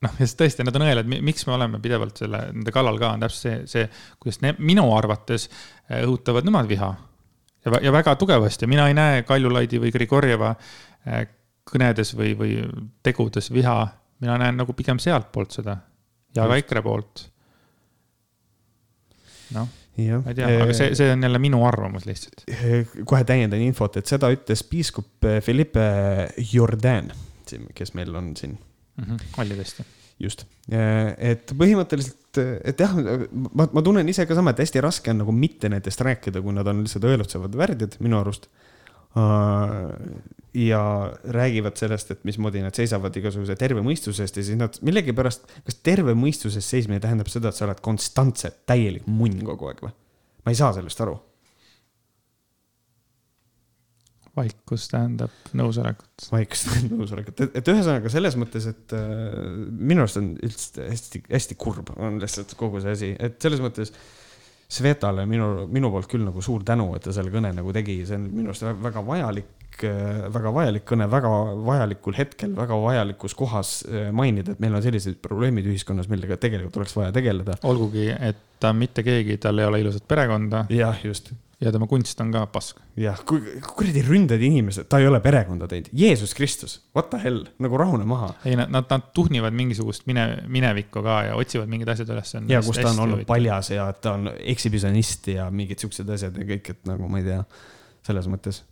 S2: noh, ja tõesti, nad on õelad, miks me oleme pidevalt selle, nende kallal ka, on täpselt see, see, kuidas ne, minu arvates äh, õhutavad nemad viha. ja, ja väga tugevasti, mina ei näe Kaljulaidi või Grigorjeva äh, kõnedes või, või tegudes viha, mina näen nagu pigem sealtpoolt seda ja ka EKRE poolt. noh ma ei tea, aga see, see on jälle minu arvamus lihtsalt.
S1: kohe täiendan infot, et seda ütles piiskop Philippe Jordan, kes meil on siin
S2: mm. -hmm, oli tõesti.
S1: just, et põhimõtteliselt, et jah, ma, ma tunnen ise ka sama, et hästi raske on nagu mitte nendest rääkida, kui nad on lihtsalt õelutsevad värdjad minu arust ja räägivad sellest, et mismoodi nad seisavad igasuguse terve mõistuse eest ja siis nad millegipärast, kas terve mõistuse eest seismine tähendab seda, et sa oled konstantselt täielik munn kogu aeg või? ma ei saa sellest aru.
S2: Vaikus tähendab nõusolekut.
S1: vaikus tähendab nõusolekut, et, et ühesõnaga selles mõttes, et äh, minu arust on üldse hästi, hästi kurb on lihtsalt kogu see asi, et selles mõttes äh, Svetale minu, minu poolt küll nagu suur tänu, et ta selle kõne nagu tegi, see on minu arust väga vajalik, väga vajalik kõne, väga vajalikul hetkel, väga vajalikus kohas eh, mainida, et meil on sellised probleemid ühiskonnas, millega tegelikult oleks vaja tegeleda.
S2: olgugi, et ta mitte keegi, tal ei ole ilusat perekonda.
S1: jah, just
S2: ja tema kunst on ka pask.
S1: jah, kui kuradi ründad inimesed, ta ei ole perekonda teinud, Jeesus Kristus, what the hell, nagu rahune maha.
S2: ei, nad, nad, nad tuhnivad mingisugust mine, minevikku ka ja otsivad mingid asjad üles.
S1: ja kus ta on olnud paljas ja ta on ekshibitsionist ja mingid siuksed asjad ja kõik, et nagu ma ei tea selles mõttes.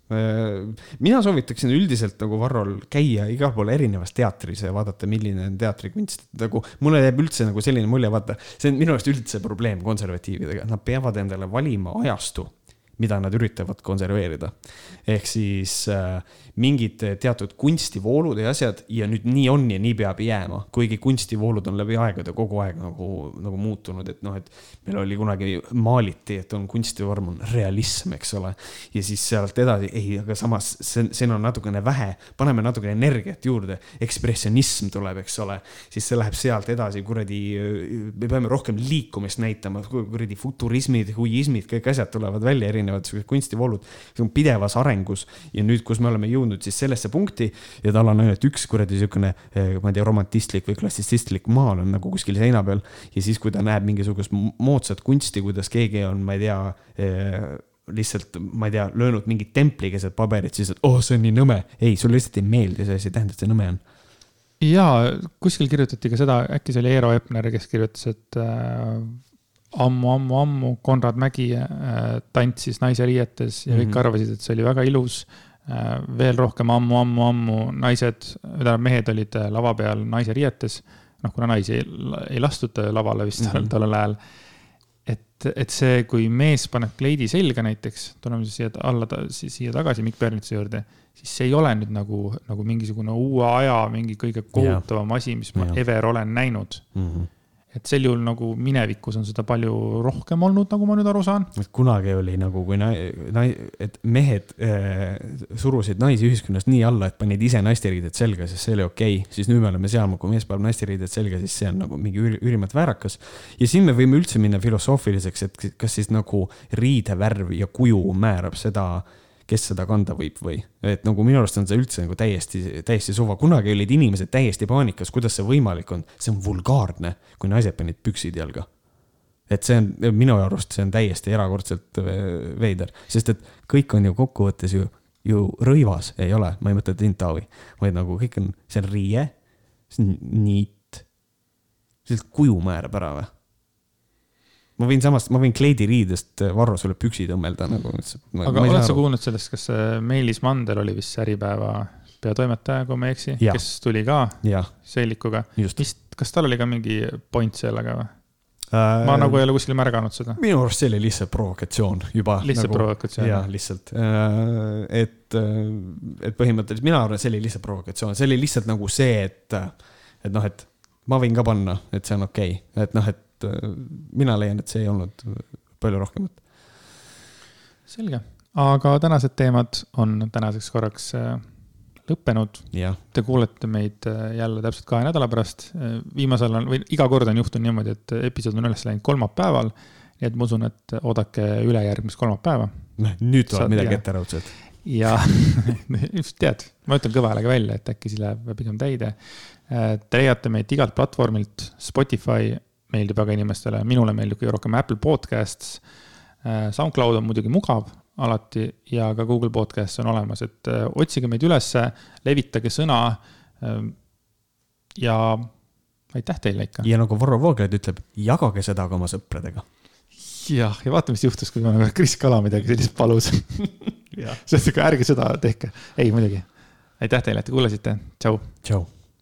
S1: mina soovitaksin üldiselt nagu Varrol käia igal pool erinevas teatris ja vaadata, milline on teatrikunst. nagu mulle jääb üldse nagu selline mulje, vaata, see on minu arust üldse probleem konservatiividega, nad peavad endale valima ajastu mida nad üritavad konserveerida. Ehk siis äh, mingid teatud kunstivoolud ja asjad ja nüüd nii on ja nii peab jääma, kuigi kunstivoolud on läbi aegade kogu aeg nagu, nagu muutunud, et noh, et meil oli kunagi maaliti, et on kunstivorm on realism, eks ole. ja siis sealt edasi, ei, aga samas see, siin on natukene vähe, paneme natukene energiat juurde, ekspressionism tuleb, eks ole, siis see läheb sealt edasi, kuradi, me peame rohkem liikumist näitama, kuradi futurismid, huiismid, kõik asjad tulevad välja, erinevad siuksed kunstivoolud, see on pidevas arengus ja nüüd, kus me oleme jõudnud siis sellesse punkti ja tal on ainult üks kuradi siukene, eh, ma ei tea, romantistlik või klassitsistlik maal on nagu kuskil seina peal. ja siis, kui ta näeb mingisugust moodsat kunsti, kuidas keegi on, ma ei tea eh, lihtsalt, ma ei tea, löönud mingit templi keset paberit, siis, et oh, see on nii nõme. ei, sulle lihtsalt ei meeldi see asi, ei tähenda, et see nõme on.
S2: ja kuskil kirjutati ka seda, äkki see oli Eero Epner, kes kirjutas, et äh, ammu, ammu, ammu Konrad Mägi äh, tantsis naise riietes ja kõik mm -hmm. arvasid, et see oli väga ilus Äh, veel rohkem ammu-ammu-ammu naised, tähendab mehed olid äh, lava peal naise riietes. noh, kuna naisi ei, ei lastud lavale vist mm -hmm. tollel ajal. et, et see, kui mees paneb kleidi selga näiteks, tuleme siia alla, siia tagasi Mikk Pärnitsa juurde, siis see ei ole nüüd nagu, nagu mingisugune uue aja mingi kõige kohutavam asi, mis ma ja. ever olen näinud mm. -hmm et sel juhul nagu minevikus on seda palju rohkem olnud, nagu ma nüüd aru saan.
S1: kunagi oli nagu, kui nai-, nai-, et mehed äh, surusid naisi ühiskonnas nii alla, et panid ise naisteriided selga, sest see oli okei okay.. siis nüüd me oleme seal, kui mees paneb naisteriided selga, siis see on nagu mingi ülimalt väärakas. ja siin me võime üldse minna filosoofiliseks, et kas siis nagu riidevärv ja kuju määrab seda äh, kes seda kanda võib või. et nagu minu arust on see üldse nagu täiesti, täiesti suva, kunagi olid inimesed täiesti paanikas, kuidas see võimalik on, see on vulgaarne, kui naised panid püksid jalga. et see on minu arust, see on täiesti erakordselt veider, sest et kõik on ju kokkuvõttes ju, ju rõivas, ei ole, ma ei mõtle sind, Taavi, vaid nagu kõik on, see on riie, see on niit. lihtsalt kuju määrab ära või ma võin samas, ma võin kleidiriidest äh, Varro sulle püksid õmmelda nagu.
S2: aga oled sa kuulnud sellest, kas Meelis Mander oli vist Äripäeva peatoimetaja, kui ma ei eksi, kes tuli ka seelikuga. vist, kas tal oli ka mingi point sellega või? Äh, ma nagu ei ole kuskil märganud seda.
S1: minu arust see oli lihtsalt provokatsioon juba.
S2: lihtsalt nagu, provokatsioon?
S1: jah, lihtsalt. Äh, et, et põhimõtteliselt mina arvan, et see oli lihtsalt provokatsioon, see oli lihtsalt nagu see, et, et noh, et ma võin ka panna, et see on okei okay., et noh, et et äh, mina leian, et see ei olnud palju rohkemat.
S2: selge, aga tänased teemad on tänaseks korraks äh, lõppenud. Te kuulete meid äh, jälle täpselt kahe nädala pärast. viimasel on või iga kord on juhtunud niimoodi, et episood on üles läinud kolmapäeval. nii et ma usun, et oodake ülejärgmist kolmapäeva
S1: noh nüüd
S2: Saad-
S1: tuleb midagi
S2: jah.
S1: etteraudset.
S2: ja just tead, ma ütlen kõva häälega välja, et äkki siis läheb pigem täide. Te leiate meid igalt platvormilt, Spotify meeldib väga inimestele, minule meeldib kõige rohkem Apple Podcasts. SoundCloud on muidugi mugav alati ja ka Google Podcasts on olemas, et äh, otsige meid ülesse, levitage sõna. ja aitäh teile ikka.
S1: ja nagu Varro Vooglaid ütleb, jagage seda ka oma sõpradega.
S2: jah, ja vaata, mis juhtus, kui nagu Kris Kala midagi sellist palus. see on siuke, ärge seda tehke, ei muidugi. aitäh teile, et te kuulasite, tšau.
S1: tšau